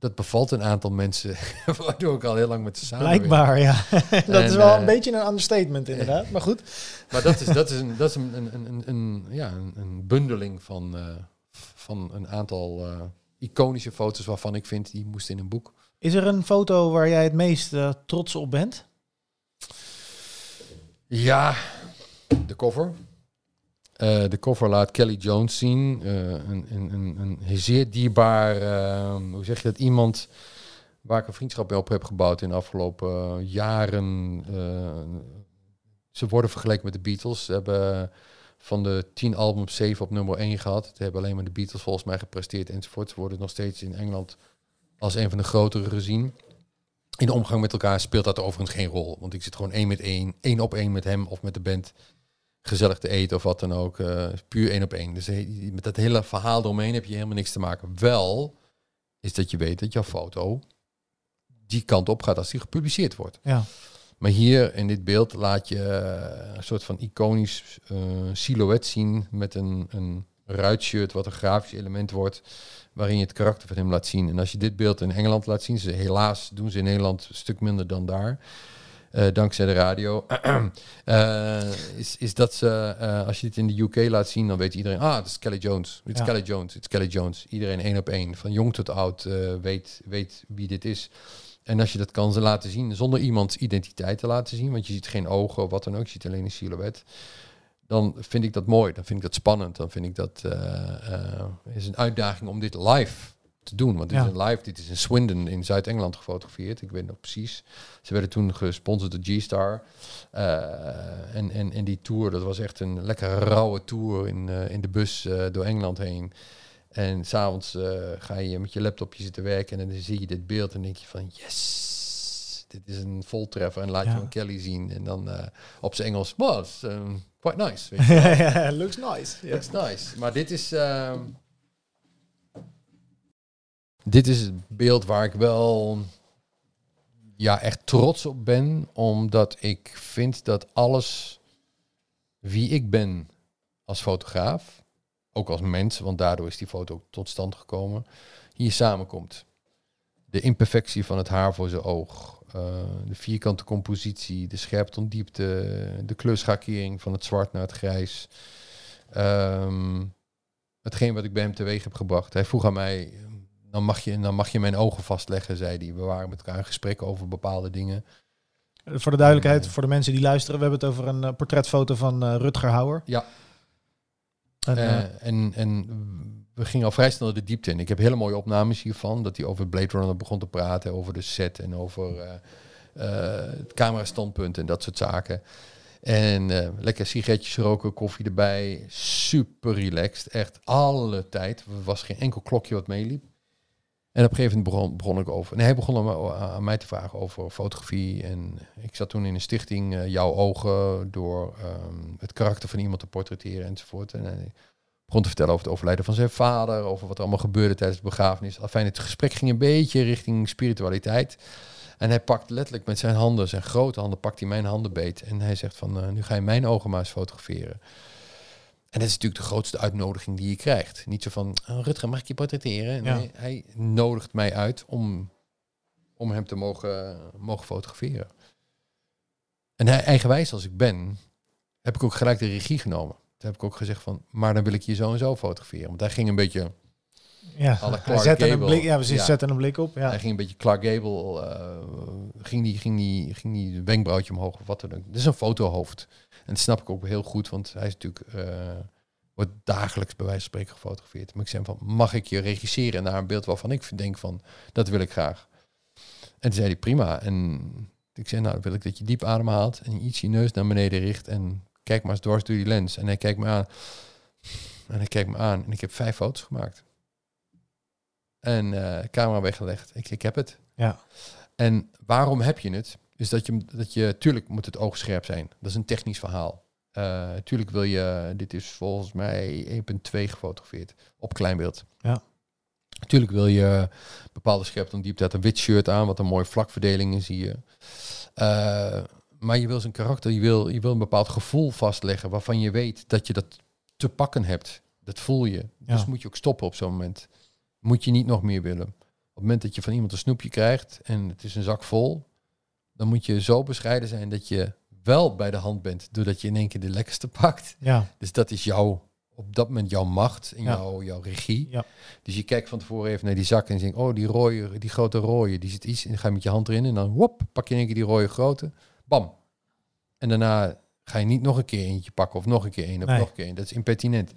dat bevalt een aantal mensen, waardoor ik al heel lang met ze samen Blijkbaar, ja. dat is wel eh, een beetje een understatement inderdaad. Maar goed. Maar dat is, dat is, een, dat is een, een, een, een, ja, een, bundeling van, eh, van een aantal eh, iconische foto's waarvan ik vind die moesten in een boek. Is er een foto waar jij het meest eh, trots op bent? Ja, de cover. Eh, de cover laat Kelly Jones zien. Eh, een, een, een, een zeer dierbaar, eh, hoe zeg je dat, iemand waar ik een vriendschap mee op heb gebouwd in de afgelopen jaren. Eh, ze worden vergeleken met de Beatles. Ze hebben van de tien albums zeven op nummer één gehad. Het hebben alleen maar de Beatles volgens mij gepresteerd enzovoort. Ze worden nog steeds in Engeland als een van de grotere gezien. In de omgang met elkaar speelt dat overigens geen rol. Want ik zit gewoon één met één, één op één met hem of met de band. Gezellig te eten of wat dan ook. eh, puur één op één. Dus he- met dat hele verhaal eromheen heb je helemaal niks te maken. Wel is dat je weet dat jouw foto die kant op gaat als die gepubliceerd wordt. Ja. Maar hier in dit beeld laat je eh, een soort van iconisch eh, silhouet zien met een, een ruitshirt wat een grafisch element wordt, waarin je het karakter van hem laat zien. En als je dit beeld in Engeland laat zien, ze, helaas doen ze in Nederland een stuk minder dan daar, eh, dankzij de radio, eh, is, is dat ze, eh, als je dit in de UK laat zien, dan weet iedereen, ah, het is Kelly Jones, het is Ja. Kelly Jones, het is Kelly Jones. Iedereen één op één, van jong tot oud, weet, weet wie dit is. En als je dat kan ze laten zien, zonder iemands identiteit te laten zien, want je ziet geen ogen of wat dan ook, je ziet alleen een silhouet, dan vind ik dat mooi, dan vind ik dat spannend, dan vind ik dat is een uitdaging om dit live te doen. Want dit Ja. is een live, dit is in Swindon in Zuid-Engeland gefotografeerd, ik weet nog precies. Ze werden toen gesponsord door G-Star. Eh, en, en, en die tour, dat was echt een lekker rauwe tour in, eh, in de bus eh, door Engeland heen. En s'avonds ga je met je laptopje zitten werken en dan zie je dit beeld en denk je van yes, dit is een voltreffer. En laat Ja. je van Kelly zien en dan op zijn Engels, it's, um, quite nice. Weet je wel. Looks nice. Ja. That's nice. Maar dit is. ehm, dit is het beeld waar ik wel. Ja, echt trots op ben. Omdat ik vind dat alles. Wie ik ben als fotograaf. Ook als mens, want daardoor is die foto tot stand gekomen. Hier samenkomt. De imperfectie van het haar voor zijn oog. eh, de vierkante compositie. De scherpte diepte. De kleurschakering van het zwart naar het grijs. Ehm, hetgeen wat ik bij hem teweeg heb gebracht. Hij vroeg aan mij, dan mag je, dan mag je mijn ogen vastleggen, zei hij. We waren met elkaar in gesprek over bepaalde dingen. Voor de duidelijkheid, voor de mensen die luisteren, we hebben het over een eh, portretfoto van eh, Rutger Hauer. Ja. En, eh, Eh, en, en we gingen al vrij snel de diepte in. Ik heb hele mooie opnames hiervan, dat hij over Blade Runner begon te praten, over de set en over eh, eh, het camerastandpunt en dat soort zaken. En eh, lekker sigaretjes roken, koffie erbij. Super relaxed. Echt alle tijd. Er was geen enkel klokje wat meeliep. En op een gegeven moment begon, begon ik over. Nee, hij begon aan, mij te vragen over fotografie. En ik zat toen in een stichting, eh, Jouw Ogen, door ehm, het karakter van iemand te portretteren enzovoort. En hij begon te vertellen over het overlijden van zijn vader, over wat er allemaal gebeurde tijdens de begrafenis. Enfin, het gesprek ging een beetje richting spiritualiteit. En hij pakt letterlijk met zijn handen, zijn grote handen, pakt hij mijn handen beet. En hij zegt van, eh, nu ga je mijn ogen maar eens fotograferen. En dat is natuurlijk de grootste uitnodiging die je krijgt. Niet zo van, oh, Rutger, mag ik je portretteren? Ja. Nee, hij nodigt mij uit om, om hem te mogen, mogen fotograferen. En hij, eigenwijs als ik ben, heb ik ook gelijk de regie genomen. Toen heb ik ook gezegd van, maar dan wil ik je zo en zo fotograferen. Want hij ging een beetje, Ja, hij zette een blik, ja, precies, Ja. zette een blik op. Ja. hij ging een beetje Clark Gable, eh, ging die, ging die, ging die wenkbrauwtje omhoog of wat dan ook. Dit is een fotohoofd. En dat snap ik ook heel goed, want hij is natuurlijk, eh, wordt dagelijks bij wijze van spreken gefotografeerd. Maar ik zei van, mag ik je regisseren naar een beeld waarvan ik denk van, dat wil ik graag. En toen zei hij, prima. En ik zei, nou, dan wil ik dat je diep ademhaalt en iets je neus naar beneden richt en kijk maar eens dwars door die lens. En hij kijkt me aan. En hij kijkt me aan en ik heb vijf foto's gemaakt. En eh, camera weggelegd. Ik, ik heb het. Ja. En waarom heb je het? Is dat je, dat je, tuurlijk moet het oog scherp zijn. Dat is een technisch verhaal. Eh tuurlijk wil je, dit is volgens mij 1.2 gefotografeerd op kleinbeeld. Ja. Natuurlijk wil je bepaalde scherpte en diepte een wit shirt aan, wat een mooie vlakverdeling is, zie je. Eh, maar je wil zijn karakter, je wil, je wil een bepaald gevoel vastleggen waarvan je weet dat je dat te pakken hebt. Dat voel je. Ja. Dus moet je ook stoppen op zo'n moment. Moet je niet nog meer willen. Op het moment dat je van iemand een snoepje krijgt en het is een zak vol, dan moet je zo bescheiden zijn dat je wel bij de hand bent, doordat je in één keer de lekkerste pakt. Ja. Dus dat is jouw, op dat moment jouw macht en Ja. jouw, jouw regie. Ja. Dus je kijkt van tevoren even naar die zak en denkt, oh die rode, die grote rode, die zit iets, en dan ga je met je hand erin en dan wop, pak je in één keer die rode grote, bam. En daarna ga je niet nog een keer eentje pakken of nog een keer één of Nee. nog een keer één. Dat is impertinent.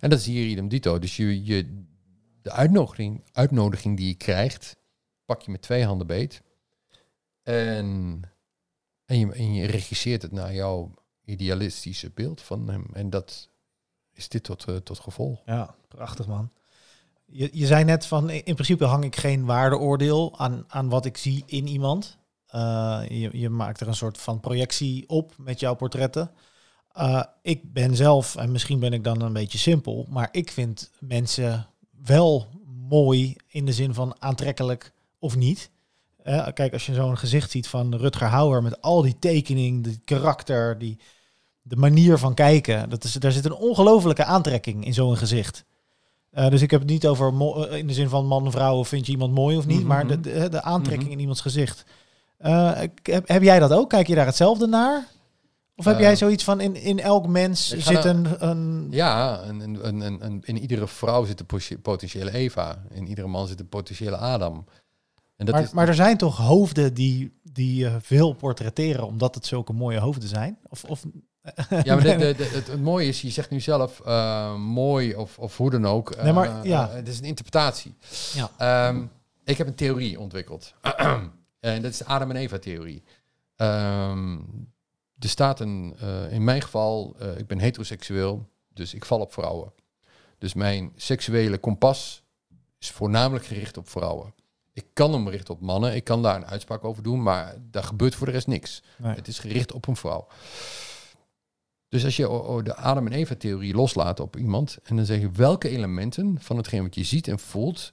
En dat is hier idem dito. Dus je, je, de uitnodiging, uitnodiging die je krijgt, pak je met twee handen beet. En, en, je, regisseert het naar jouw idealistische beeld van hem. En dat is dit tot, eh, tot gevolg. Ja, prachtig man. Je, je zei net van, in principe hang ik geen waardeoordeel aan, aan wat ik zie in iemand. Eh, je, je maakt er een soort van projectie op met jouw portretten. Eh, ik ben zelf, en misschien ben ik dan een beetje simpel, maar ik vind mensen wel mooi in de zin van aantrekkelijk of niet. Eh, kijk, als je zo'n gezicht ziet van Rutger Hauer met al die tekening, die karakter, die, de manier van kijken, dat is, daar zit een ongelofelijke aantrekking in zo'n gezicht. Eh, dus ik heb het niet over eh, in de zin van man vrouw, of vind je iemand mooi of niet, Mhm. maar de, de, de aantrekking Mhm. in iemands gezicht. Eh, heb, heb jij dat ook? Kijk je daar hetzelfde naar? Of heb jij zoiets van in, in elk mens zit een, een Ja, in iedere vrouw zit een potentiële Eva. In iedere man zit een potentiële Adam. En dat maar, is, maar er zijn toch hoofden die, die je veel portretteren omdat het zulke mooie hoofden zijn? Of, of, Ja, maar de, de, de- het, het mooie is, je zegt nu zelf eh, mooi of, of hoe dan ook. Nee, maar Eh, ja. eh, het is een interpretatie. Ja. Ehm, ik heb een theorie ontwikkeld. en dat is de Adam en Eva theorie. Ehm, er staat een, eh, in mijn geval, eh, ik ben heteroseksueel, dus ik val op vrouwen. Dus mijn seksuele kompas is voornamelijk gericht op vrouwen. Ik kan hem richten op mannen, ik kan daar een uitspraak over doen, maar daar gebeurt voor de rest niks. Nee. Het is gericht op een vrouw. Dus als je de Adam en Eva theorie loslaat op iemand en dan zeg je welke elementen van hetgeen wat je ziet en voelt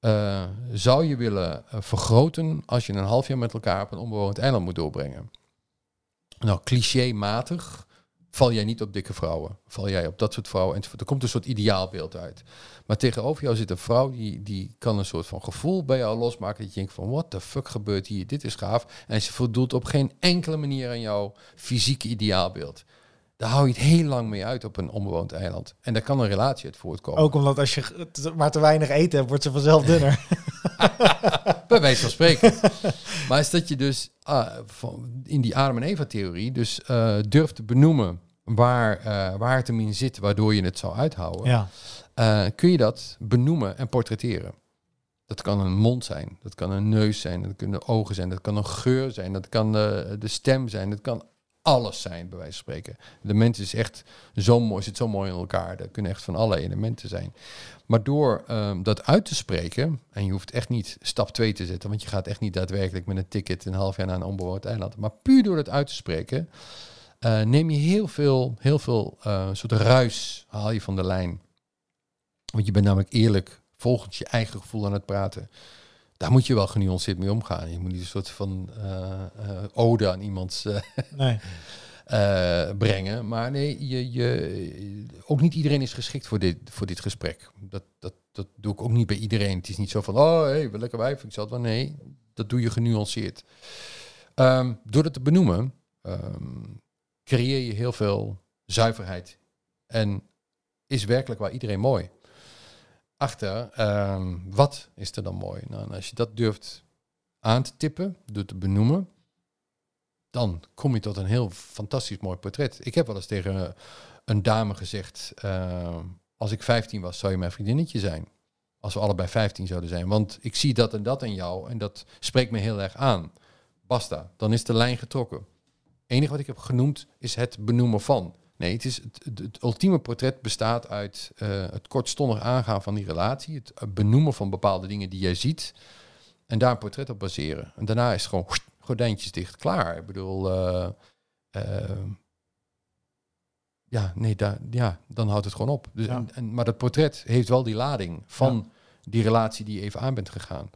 eh, zou je willen eh, vergroten als je een half jaar met elkaar op een onbewoond eiland moet doorbrengen. Nou, clichématig val jij niet op dikke vrouwen. Val jij op dat soort vrouwen. enzovoort. Er komt een soort ideaalbeeld uit. Maar tegenover jou zit een vrouw die, die kan een soort van gevoel bij jou losmaken. Dat je denkt van, what the fuck gebeurt hier? Dit is gaaf. En ze voldoet op geen enkele manier aan jouw fysieke ideaalbeeld. Daar hou je het heel lang mee uit op een onbewoond eiland. En daar kan een relatie uit voortkomen. ook omdat als je maar te weinig eten hebt, wordt ze vanzelf dunner. Bij wijze van spreken. maar is dat je dus ah, van- in die Adam en Eva theorie dus eh, durft te benoemen waar, eh, waar het hem in zit, waardoor je het zou uithouden. ja. eh, kun je dat benoemen en portretteren. Dat kan een mond zijn, dat kan een neus zijn, dat kunnen ogen zijn, dat kan een geur zijn, dat kan de stem zijn, dat kan alles zijn, bij wijze van spreken. De mens is echt zo mooi, zit zo mooi in elkaar. Dat kunnen echt van alle elementen zijn. Maar door ehm, dat uit te spreken, en je hoeft echt niet stap 2 te zetten, want je gaat echt niet daadwerkelijk met een ticket een half jaar naar een onbewoond eiland. Maar puur door het uit te spreken, eh, neem je heel veel, heel veel eh, soort ruis haal je van de lijn. Want je bent namelijk eerlijk volgens je eigen gevoel aan het praten. Daar moet je wel genuanceerd mee omgaan. Je moet niet een soort van uh, uh, ode aan iemands Nee. brengen. Maar nee, je, je, ook niet iedereen is geschikt voor dit, voor dit gesprek. Dat, dat, dat doe ik ook niet bij iedereen. Het is niet zo van, oh, hey, lekker wijf, ik zal het wel. Nee, dat doe je genuanceerd. Um, door het te benoemen, um, creëer je heel veel zuiverheid. En is werkelijk waar iedereen mooi. Achter, um, wat is er dan mooi? Nou, als je dat durft aan te tippen, door te benoemen, dan kom je tot een heel fantastisch mooi portret. Ik heb wel eens tegen een dame gezegd, uh, als ik 15 was, zou je mijn vriendinnetje zijn. Als we allebei 15 zouden zijn. Want ik zie dat en dat in jou en dat spreekt me heel erg aan. Basta, dan is de lijn getrokken. Het enige wat ik heb genoemd is het benoemen van. Nee, het, is het, ultieme portret bestaat uit uh, het kortstondig aangaan van die relatie. Het benoemen van bepaalde dingen die jij ziet. En daar een portret op baseren. En daarna is het gewoon gordijntjes dicht, klaar. Ik bedoel, uh, uh, ja, nee, daar, ja, dan houdt het gewoon op. Dus, Ja. en, en, maar dat portret heeft wel die lading van Ja. die relatie die je even aan bent gegaan.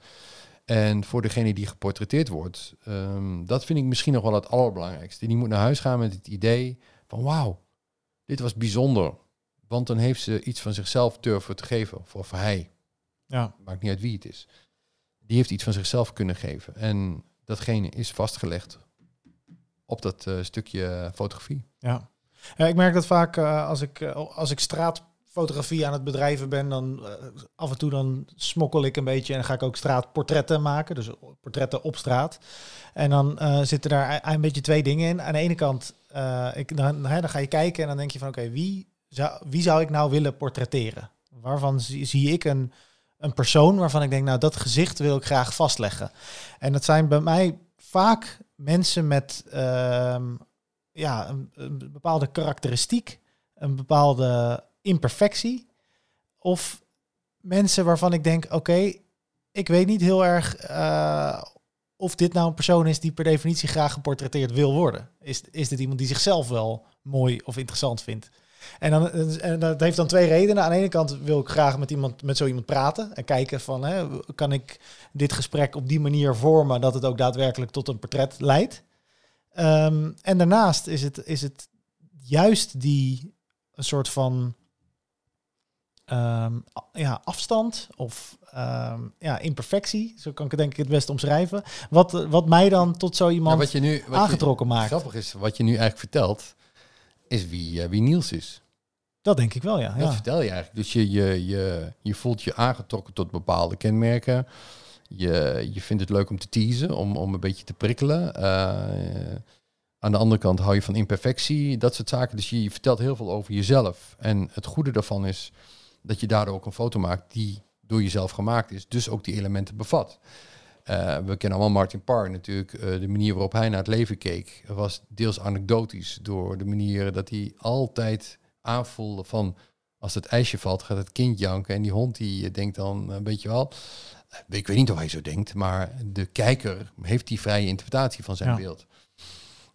En voor degene die geportretteerd wordt, ehm, dat vind ik misschien nog wel het allerbelangrijkste. Die moet naar huis gaan met het idee van wauw, dit was bijzonder. Want dan heeft ze iets van zichzelf durven te geven. Of, of hij, Ja. maakt niet uit wie het is. Die heeft iets van zichzelf kunnen geven. En datgene is vastgelegd op dat eh, stukje fotografie. Ja. ja, ik merk dat vaak eh, als, ik, eh, als ik straatfotografie aan het bedrijven ben, dan eh, af en toe dan smokkel ik een beetje en dan ga ik ook straatportretten maken, dus portretten op straat. En dan eh, zitten daar een, beetje twee dingen in. Aan de ene kant, eh, ik, dan, dan ga je kijken en dan denk je van oké, wie, zou, wie zou ik nou willen portretteren? Waarvan zie, zie ik een, een persoon waarvan ik denk, nou dat gezicht wil ik graag vastleggen. En dat zijn bij mij vaak mensen met ehm, ja, een bepaalde karakteristiek, een bepaalde imperfectie. Of mensen waarvan ik denk, oké, ik weet niet heel erg eh, of dit nou een persoon is die per definitie graag geportretteerd wil worden. Is, is dit iemand die zichzelf wel mooi of interessant vindt? En, dan, en dat heeft dan twee redenen. Aan de ene kant wil ik graag met, iemand, met zo iemand praten en kijken van, hè, kan ik dit gesprek op die manier vormen dat het ook daadwerkelijk tot een portret leidt. Um, en daarnaast is het, is het juist die een soort van um, ja, afstand of um, ja, imperfectie, zo kan ik het denk ik het beste omschrijven, wat, wat mij dan tot zo iemand Ja, wat je nu, wat aangetrokken je, maakt. Grappig is, wat je nu eigenlijk vertelt, is wie, uh, wie Niels is. Dat denk ik wel, ja. Dat vertel je eigenlijk. Dus je, je, je, je voelt je aangetrokken tot bepaalde kenmerken. Je, je vindt het leuk om te teasen, om, om een beetje te prikkelen. Uh, aan de andere kant hou je van imperfectie, dat soort zaken. Dus je, je vertelt heel veel over jezelf. En het goede daarvan is dat je daardoor ook een foto maakt die door jezelf gemaakt is. Dus ook die elementen bevat. Uh, we kennen allemaal Martin Parr natuurlijk. Uh, de manier waarop hij naar het leven keek was deels anekdotisch. Door de manier dat hij altijd aanvoelde van... als het ijsje valt, gaat het kind janken. En die hond die denkt dan, uh, weet je wel... Ik weet niet of hij zo denkt, maar de kijker heeft die vrije interpretatie van zijn ja. beeld.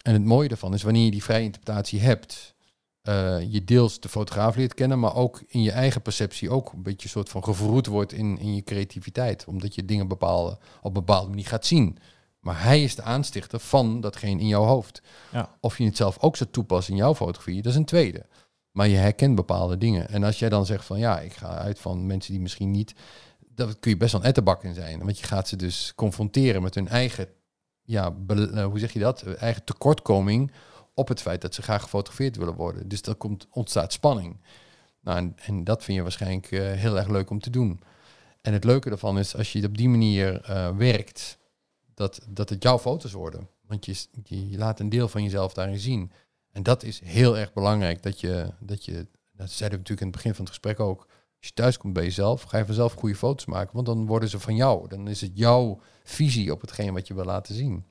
En het mooie daarvan is, wanneer je die vrije interpretatie hebt... Uh, je deels de fotograaf leert kennen, maar ook in je eigen perceptie ook een beetje een soort van gevroed wordt in, in je creativiteit. Omdat je dingen bepaalde, op een bepaalde manier gaat zien. Maar hij is de aanstichter van datgene in jouw hoofd. Ja. Of je het zelf ook zou toepassen in jouw fotografie, dat is een tweede. Maar je herkent bepaalde dingen. En als jij dan zegt van ja, ik ga uit van mensen die misschien niet... Dat kun je best wel een ettenbak in zijn. Want je gaat ze dus confronteren met hun eigen, ja, hoe zeg je dat? Eigen tekortkoming op het feit dat ze graag gefotografeerd willen worden. Dus dat komt, ontstaat spanning. Nou, en, en dat vind je waarschijnlijk uh, heel erg leuk om te doen. En het leuke daarvan is, als je het op die manier uh, werkt, dat, dat het jouw foto's worden. Want je, je, je, laat een deel van jezelf daarin zien. En dat is heel erg belangrijk, dat je, dat je, dat zeiden we natuurlijk in het begin van het gesprek ook, als je thuis komt bij jezelf, ga je vanzelf goede foto's maken, want dan worden ze van jou. Dan is het jouw visie op hetgeen wat je wil laten zien.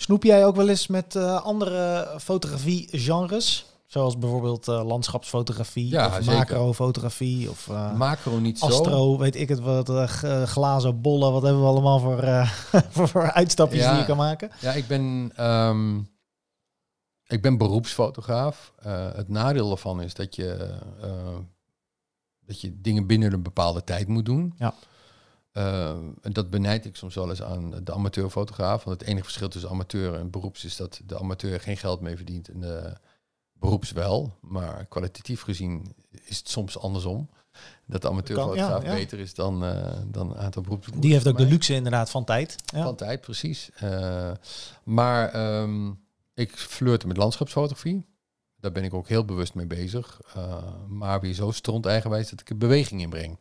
Snoep jij ook wel eens met uh, andere fotografie-genres? Zoals bijvoorbeeld uh, landschapsfotografie ja, of macrofotografie of uh, macro niet astro, zo. weet ik het wat, glazen bollen, wat hebben we allemaal voor, voor uitstapjes ja, die je kan maken? Ja, ik ben, um, ik ben beroepsfotograaf. het nadeel ervan is dat je, dat je dingen binnen een bepaalde tijd moet doen. Ja. Uh, en dat benijd ik soms wel eens aan de amateurfotograaf. Want het enige verschil tussen amateur en beroeps is dat de amateur geen geld mee verdient en de beroeps wel. Maar kwalitatief gezien is het soms andersom. Dat de amateurfotograaf ja, ja. beter is dan, uh, dan een aantal beroeps. Die heeft ook de luxe inderdaad van tijd. Ja. Van tijd, precies. Uh, maar um, ik flirte met landschapsfotografie. Daar ben ik ook heel bewust mee bezig. Uh, maar weer zo stront eigenwijs dat ik er beweging in breng.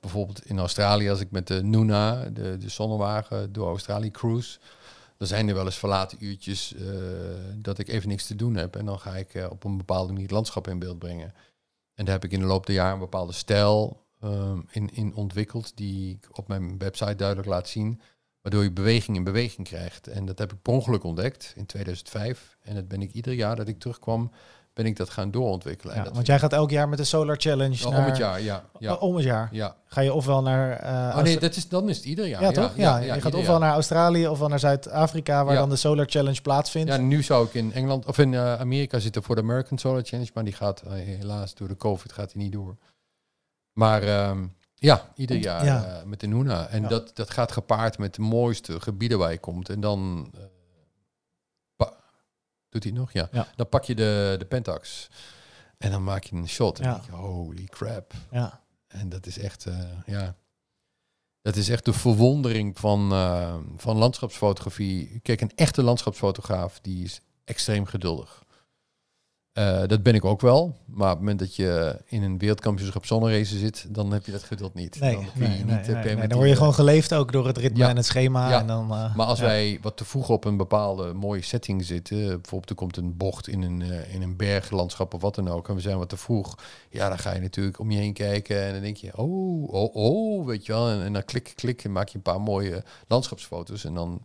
Bijvoorbeeld in Australië, als ik met de Nuna, de, de zonnewagen, door Australië cruise. Dan zijn er wel eens verlaten uurtjes uh, dat ik even niks te doen heb. En dan ga ik uh, op een bepaalde manier het landschap in beeld brengen. En daar heb ik in de loop der jaren een bepaalde stijl um, in, in ontwikkeld, die ik op mijn website duidelijk laat zien. Waardoor je beweging in beweging krijgt. En dat heb ik per ongeluk ontdekt in 2005. En dat ben ik ieder jaar dat ik terugkwam, ben ik dat gaan doorontwikkelen. Ja, want jij gaat elk jaar met de Solar Challenge naar... Om het jaar, ja. ja. Oh, om het jaar? Ja. Ga je ofwel naar... Uh, oh nee, dat is, dan is het ieder jaar. Ja, toch? Ja, ja, je gaat ofwel jaar. naar Australië ofwel naar Zuid-Afrika, waar dan de Solar Challenge plaatsvindt. Ja, nu zou ik in Engeland of in uh, Amerika zitten voor de American Solar Challenge, maar die gaat uh, helaas door de COVID gaat die niet door. Maar um, ja, ieder jaar ja. met de Nuna. En dat, dat gaat gepaard met de mooiste gebieden waar je komt. En dan... Doet hij nog? Ja. Dan pak je de, de Pentax. En dan maak je een shot. En ja. denk je, holy crap. Ja. En dat is echt, uh, ja. Dat is echt de verwondering van, uh, van landschapsfotografie. Kijk, een echte landschapsfotograaf, die is extreem geduldig. Uh, dat ben ik ook wel. Maar op het moment dat je in een wereldkampioenschap zonneracen zit, dan heb je dat geduld niet. Nee, dan, nee, niet, nee, nee, nee, dan word je gewoon geleefd ook door het ritme ja. en het schema. Ja. En dan, uh, maar als ja. wij wat te vroeg op een bepaalde mooie setting zitten, bijvoorbeeld er komt een bocht in een, uh, in een berglandschap of wat dan ook, en we zijn wat te vroeg, ja, dan ga je natuurlijk om je heen kijken en dan denk je, oh, oh, oh, weet je wel. En, en dan klik, klik en maak je een paar mooie landschapsfoto's en dan...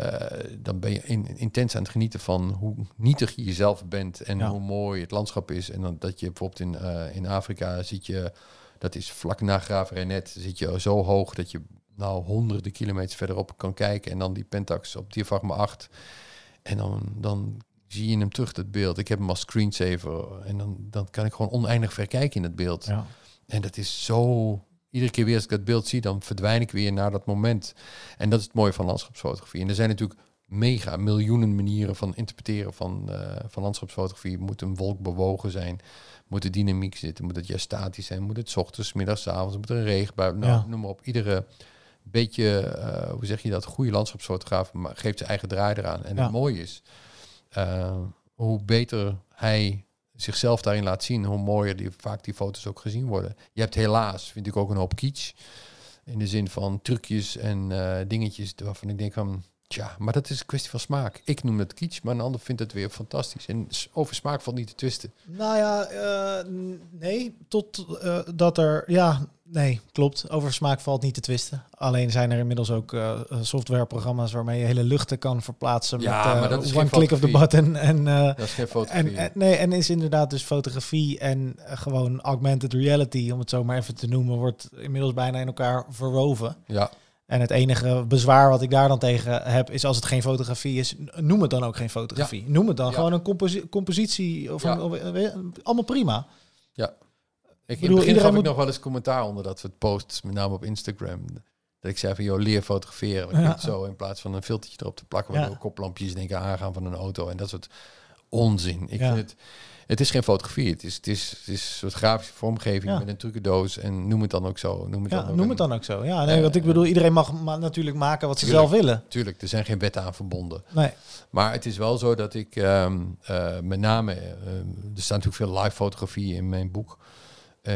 Uh, dan ben je in, intens aan het genieten van hoe nietig je jezelf bent en ja. hoe mooi het landschap is. En dan dat je bijvoorbeeld in, uh, in Afrika zit je, dat is vlak na Graaf zit je zo hoog dat je nou honderden kilometers verderop kan kijken en dan die Pentax op diafragma 8. En dan, dan zie je hem terug, dat beeld. Ik heb hem als screensaver en dan, dan kan ik gewoon oneindig ver kijken in het beeld. Ja. En dat is zo iedere keer weer als ik dat beeld zie, dan verdwijn ik weer naar dat moment. En dat is het mooie van landschapsfotografie. En er zijn natuurlijk mega miljoenen manieren van interpreteren van, uh, van landschapsfotografie. Moet een wolk bewogen zijn? Moet er dynamiek zitten? Moet het juist statisch zijn? Moet het s ochtends, middags, avonds? Moet er een regenbui? Nou, ja. noem maar op. Iedere beetje, uh, hoe zeg je dat, goede landschapsfotograaf geeft zijn eigen draai eraan. En ja. het mooie is, uh, hoe beter hij zichzelf daarin laat zien, hoe mooier die, vaak die foto's ook gezien worden. Je hebt helaas, vind ik ook een hoop kitsch. In de zin van trucjes en uh, dingetjes waarvan ik denk van, tja, maar dat is een kwestie van smaak. Ik noem het kitsch, maar een ander vindt het weer fantastisch. En over smaak valt niet te twisten. Nou ja, uh, nee, tot uh, dat er, ja, nee, klopt. Over smaak valt niet te twisten. Alleen zijn er inmiddels ook uh, softwareprogramma's waarmee je hele luchten kan verplaatsen ja, met maar dat is one click of the button. En, dat is geen fotografie. En, en, nee, en is inderdaad dus fotografie en gewoon augmented reality, om het zo maar even te noemen, wordt inmiddels bijna in elkaar verwoven. Ja. En het enige bezwaar wat ik daar dan tegen heb, is als het geen fotografie is, noem het dan ook geen fotografie. Ja. Noem het dan ja. gewoon een composi compositie of, ja. een, of een, allemaal prima. Ja. Ik, in het begin gaf moet... ik nog wel eens commentaar onder dat soort posts, met name op Instagram. Dat ik zei van, joh, leer fotograferen. Ja. Zo in plaats van een filtertje erop te plakken, waardoor koplampjes denken aangaan van een auto en dat soort onzin. Ik vind het... Het is geen fotografie, het is, het is, het is een soort grafische vormgeving ja. met een trucendoos en noem het dan ook zo. Noem het, ja, dan, ook noem het dan ook zo. Ja, nee, uh, wat ik bedoel, iedereen mag ma natuurlijk maken wat tuurlijk, ze zelf willen. Tuurlijk, er zijn geen wetten aan verbonden. Nee. Maar het is wel zo dat ik um, uh, met name, uh, er staat natuurlijk veel live fotografie in mijn boek.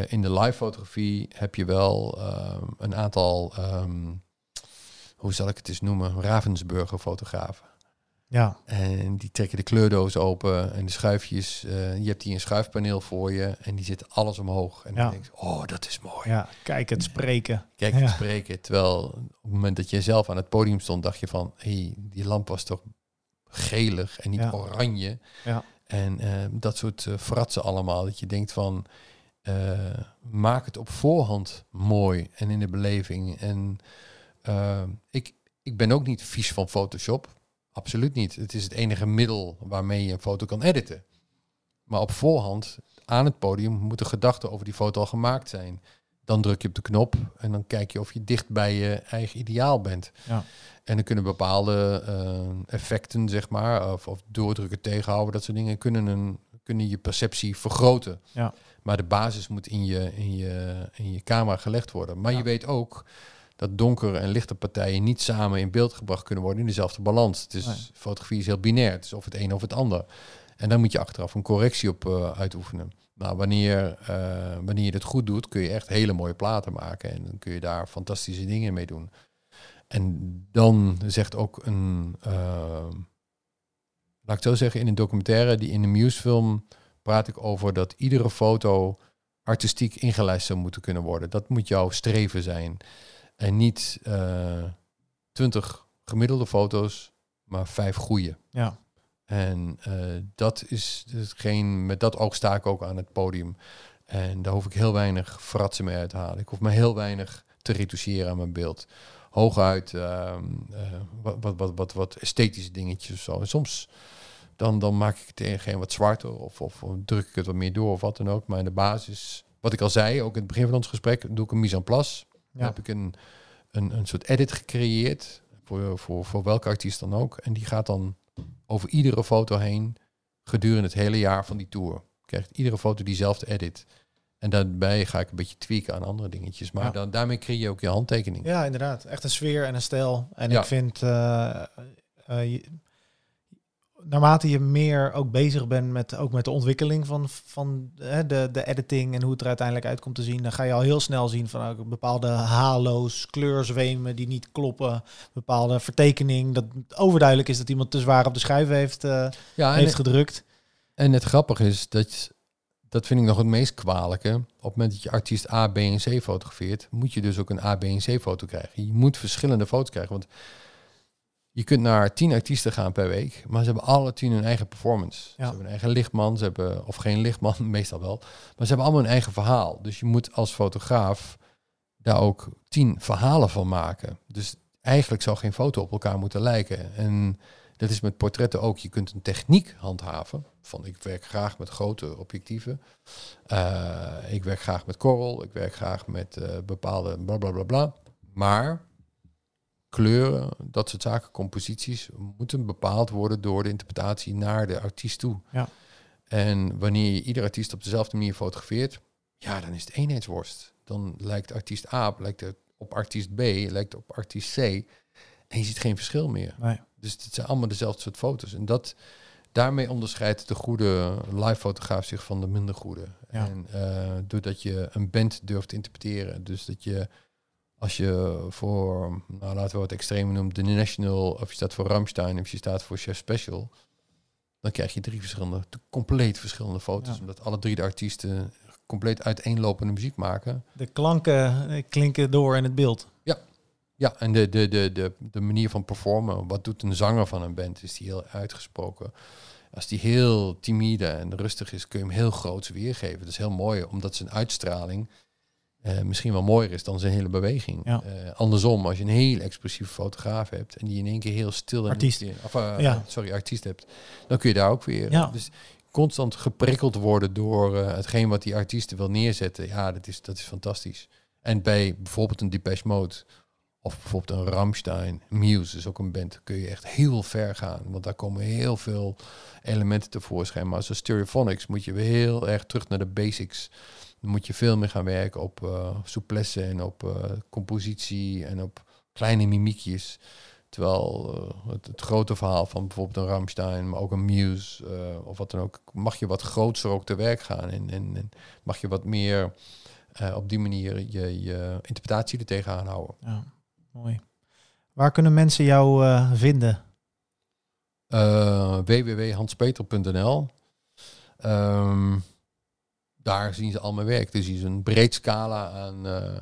In de live fotografie heb je wel um, een aantal, um, hoe zal ik het eens noemen, Ravensburger fotografen. Ja. En die trekken de kleurdoos open en de schuifjes. Uh, je hebt hier een schuifpaneel voor je en die zit alles omhoog. En ja. dan denk je, oh, dat is mooi. Ja, kijk het spreken. Kijk het ja. spreken. Terwijl op het moment dat je zelf aan het podium stond, dacht je van, hé, hey, die lamp was toch gelig en niet Ja. oranje. Ja. En uh, dat soort uh, fratsen allemaal. Dat je denkt van, maak het op voorhand mooi en in de beleving. En ik, ik ben ook niet vies van Photoshop. Absoluut niet. Het is het enige middel waarmee je een foto kan editen. Maar op voorhand, aan het podium, moeten gedachten over die foto al gemaakt zijn. Dan druk je op de knop en dan kijk je of je dicht bij je eigen ideaal bent. Ja. En dan kunnen bepaalde eh, effecten, zeg maar, of, of doordrukken tegenhouden, dat soort dingen, kunnen, een, kunnen je perceptie vergroten. Ja. Maar de basis moet in je, in je, in je camera gelegd worden. Maar Ja. je weet ook dat donkere en lichte partijen niet samen in beeld gebracht kunnen worden in dezelfde balans. Het is, Nee. Fotografie is heel binair. Het is of het een of het ander. En daar moet je achteraf een correctie op eh, uitoefenen. Nou, wanneer, eh, wanneer je het goed doet, kun je echt hele mooie platen maken. En dan kun je daar fantastische dingen mee doen. En dan zegt ook een, eh, laat ik het zo zeggen, in een documentaire, die in de Muse-film praat ik over dat iedere foto artistiek ingelijst zou moeten kunnen worden. Dat moet jouw streven zijn. En niet eh, twintig gemiddelde foto's, maar vijf goede. Ja. En eh, dat is hetgeen, met dat oog sta ik ook aan het podium. En daar hoef ik heel weinig fratsen mee uit te halen. Ik hoef maar heel weinig te retoucheren aan mijn beeld. Hooguit ehm, eh, wat, wat, wat, wat, wat esthetische dingetjes of zo. En soms dan, dan maak ik het tegen wat zwarter of, of druk ik het wat meer door of wat dan ook. Maar in de basis, wat ik al zei, ook in het begin van ons gesprek, doe ik een mise en place. Dan heb ik een, een, een soort edit gecreëerd voor, voor, voor welke artiest dan ook. En die gaat dan over iedere foto heen gedurende het hele jaar van die tour. Krijgt iedere foto diezelfde edit. En daarbij ga ik een beetje tweaken aan andere dingetjes. Maar Ja. dan, daarmee creëer je ook je handtekening. Ja, inderdaad. Echt een sfeer en een stijl. En Ja. ik vind, eh, eh, naarmate je meer ook bezig bent met, ook met de ontwikkeling van, van hè, de, de editing en hoe het er uiteindelijk uit komt te zien, dan ga je al heel snel zien van ook bepaalde halo's, kleurzwemen die niet kloppen, bepaalde vertekening, dat overduidelijk is dat iemand te zwaar op de schijf heeft, eh, Ja, heeft gedrukt. en het grappige is dat, dat vind ik nog het meest kwalijke. Op het moment dat je artiest A, B en C fotografeert, moet je dus ook een A, B en C foto krijgen. Je moet verschillende foto's krijgen, want je kunt naar tien artiesten gaan per week, maar ze hebben alle tien hun eigen performance. Ze hebben een eigen lichtman, ze hebben, of geen lichtman, meestal wel, maar ze hebben allemaal een eigen verhaal. Dus je moet als fotograaf daar ook tien verhalen van maken. Dus eigenlijk zou geen foto op elkaar moeten lijken. En dat is met portretten ook. Je kunt een techniek handhaven. Van ik werk graag met grote objectieven. Eh, ik werk graag met korrel. Ik werk graag met eh, bepaalde bla bla bla bla. Maar kleuren, dat soort zaken, composities, moeten bepaald worden door de interpretatie naar de artiest toe. Ja. En wanneer je ieder artiest op dezelfde manier fotografeert, ja, dan is het eenheidsworst. Dan lijkt artiest A lijkt het op artiest B, lijkt op artiest C. En je ziet geen verschil meer. Nee. Dus het zijn allemaal dezelfde soort foto's. En dat, daarmee onderscheidt de goede live fotograaf zich van de minder goede. Ja. En eh, doordat je een band durft te interpreteren. Dus dat je, als je voor, nou laten we wat extreem noemen, de National, of je staat voor Ramstein, of je staat voor Chef Special, dan krijg je drie verschillende, compleet verschillende foto's. Ja. Omdat alle drie de artiesten compleet uiteenlopende muziek maken. De klanken eh, klinken door in het beeld. Ja, en de, de, de, de, de manier van performen. Wat doet een zanger van een band? Is die heel uitgesproken? Als die heel timide en rustig is, kun je hem heel groots weergeven. Dat is heel mooi, omdat zijn uitstraling eh, misschien wel mooier is dan zijn hele beweging. Ja. Eh, andersom, als je een heel expressieve fotograaf hebt en die in één keer heel stil en Artiest. of, eh, Ja. sorry, artiest hebt, dan kun je daar ook weer. Ja. Dus constant geprikkeld worden door eh, hetgeen wat die artiesten wil neerzetten. Ja, dat is, dat is fantastisch. En bij bijvoorbeeld een Depeche Mode of bijvoorbeeld een Ramstein, Muse is ook een band, kun je echt heel ver gaan. Want daar komen heel veel elementen tevoorschijn. Maar als een Stereophonics moet je weer heel erg terug naar de basics. Dan moet je veel meer gaan werken op uh, souplesse en op uh, compositie en op kleine mimiekjes. Terwijl uh, het, het, grote verhaal van bijvoorbeeld een Ramstein, maar ook een Muse uh, of wat dan ook, mag je wat groter ook te werk gaan. En, en, en mag je wat meer uh, op die manier je, je interpretatie er tegenaan houden. Ja, mooi. Waar kunnen mensen jou vinden? Www.hanspeter.nl um, Daar zien ze al mijn werk. Dus is een breed scala aan, uh,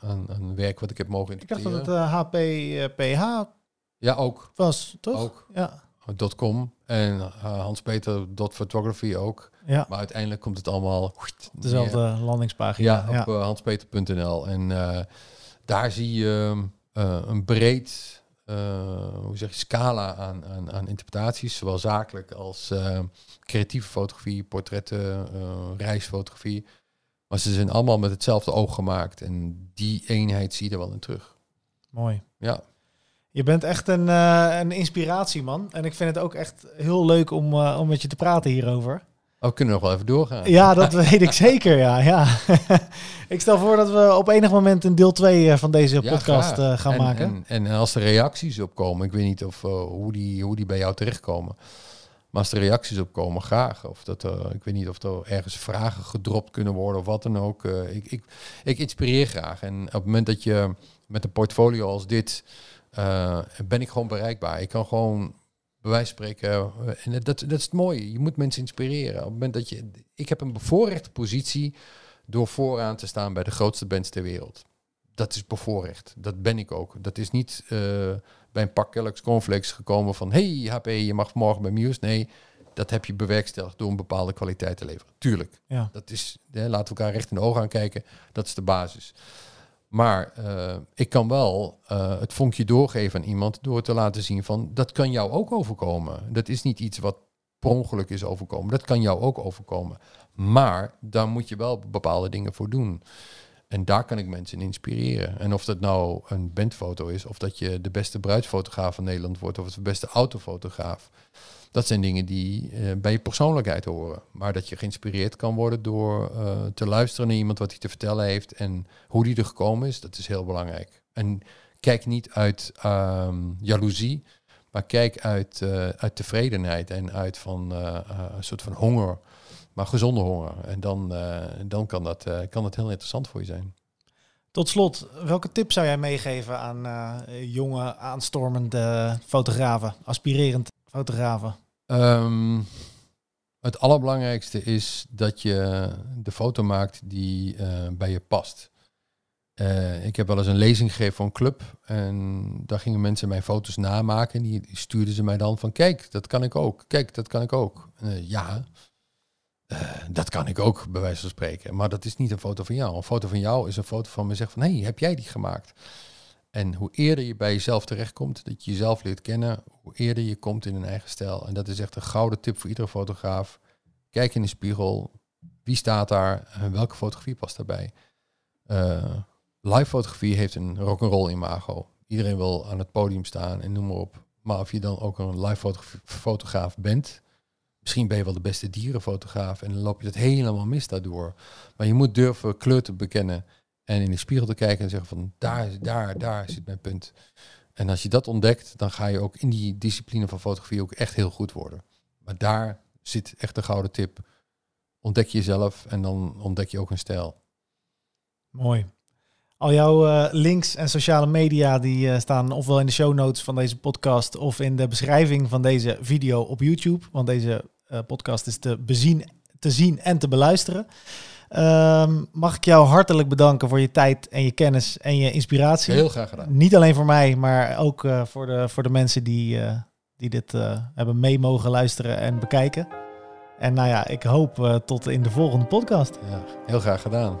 aan, aan, werk wat ik heb mogen Ik dacht interpreteren. dat het uh, HPPH ja, ook. was, toch? Ook. Ja. .com en uh, hanspeter.photography ook. Ja. Maar uiteindelijk komt het allemaal... Dezelfde landingspagina. Ja, op ja. hanspeter.nl. En daar zie je een breed hoe zeg je, scala aan, aan, aan interpretaties. Zowel zakelijk als creatieve fotografie, portretten, reisfotografie. Maar ze zijn allemaal met hetzelfde oog gemaakt. En die eenheid zie je er wel in terug. Mooi. Ja. Je bent echt een, een inspiratie, man. En ik vind het ook echt heel leuk om, om met je te praten hierover. Oh, we kunnen nog wel even doorgaan. Ja, dat weet ik zeker, ja. ja. ik stel voor dat we op enig moment een deel 2 eh, van deze podcast ja, gaan en, maken. En, en, als er reacties op komen, ik weet niet of, hoe, die, hoe die bij jou terechtkomen. Maar als er reacties op komen, graag. Of dat ik weet niet of er ergens vragen gedropt kunnen worden of wat dan ook. ik, ik, ik inspireer graag. En op het moment dat je met een portfolio als dit ben ik gewoon bereikbaar. Ik kan gewoon bij wijze van spreken, eh, en dat, dat is het mooie, je moet mensen inspireren. Op het moment dat je, ik heb een bevoorrechte positie door vooraan te staan bij de grootste bands ter wereld. Dat is bevoorrecht. Dat ben ik ook. Dat is niet uh, bij een pak Kellogg's Cornflakes gekomen van... hey HP, je mag morgen bij Muse. Nee, dat heb je bewerkstelligd door een bepaalde kwaliteit te leveren. Tuurlijk. Ja. Dat is, hè, laten we elkaar recht in de ogen aankijken. Dat is de basis. Maar uh, ik kan wel uh, het vonkje doorgeven aan iemand door te laten zien van dat kan jou ook overkomen. Dat is niet iets wat per ongeluk is overkomen. Dat kan jou ook overkomen. Maar daar moet je wel bepaalde dingen voor doen. En daar kan ik mensen in inspireren. En of dat nou een bandfoto is, of dat je de beste bruidsfotograaf van Nederland wordt, of de beste autofotograaf. Dat zijn dingen die uh, bij je persoonlijkheid horen. Maar dat je geïnspireerd kan worden door uh, te luisteren naar iemand wat hij te vertellen heeft en hoe die er gekomen is, dat is heel belangrijk. En kijk niet uit um, jaloezie, maar kijk uit, uh, uit tevredenheid en uit van een soort van honger, maar gezonde honger. En dan, dan kan, dat, kan dat heel interessant voor je zijn. Tot slot, welke tip zou jij meegeven aan jonge, aanstormende fotografen, aspirerend fotografen? Um, het allerbelangrijkste is dat je de foto maakt die uh, bij je past. Uh, ik heb wel eens een lezing gegeven voor een club en daar gingen mensen mijn foto's namaken. En die, stuurden ze mij dan van, kijk, dat kan ik ook. Kijk, dat kan ik ook. Uh, ja, dat kan ik ook, bij wijze van spreken. Maar dat is niet een foto van jou. Een foto van jou is een foto van me zegt van, hé, hey, heb jij die gemaakt? En hoe eerder je bij jezelf terechtkomt, dat je jezelf leert kennen, hoe eerder je komt in een eigen stijl. En dat is echt een gouden tip voor iedere fotograaf. Kijk in de spiegel. Wie staat daar? En welke fotografie past daarbij? Uh, live fotografie heeft een rock'n'roll imago. Iedereen wil aan het podium staan en noem maar op. Maar of je dan ook een live fotograaf bent, misschien ben je wel de beste dierenfotograaf en dan loop je het helemaal mis daardoor. Maar je moet durven kleur te bekennen en in de spiegel te kijken en zeggen van daar, daar, daar zit mijn punt. En als je dat ontdekt, dan ga je ook in die discipline van fotografie ook echt heel goed worden. Maar daar zit echt de gouden tip. Ontdek jezelf en dan ontdek je ook een stijl. Mooi. Al jouw uh, links en sociale media die uh, staan ofwel in de show notes van deze podcast of in de beschrijving van deze video op YouTube. Want deze uh, podcast is te bezien, te zien en te beluisteren. Ehm, mag ik jou hartelijk bedanken voor je tijd en je kennis en je inspiratie. Heel graag gedaan. Niet alleen voor mij, maar ook eh, voor, de, voor de mensen die, eh, die dit eh, hebben mee mogen luisteren en bekijken. En nou ja, ik hoop tot in de volgende podcast. Ja, heel graag gedaan.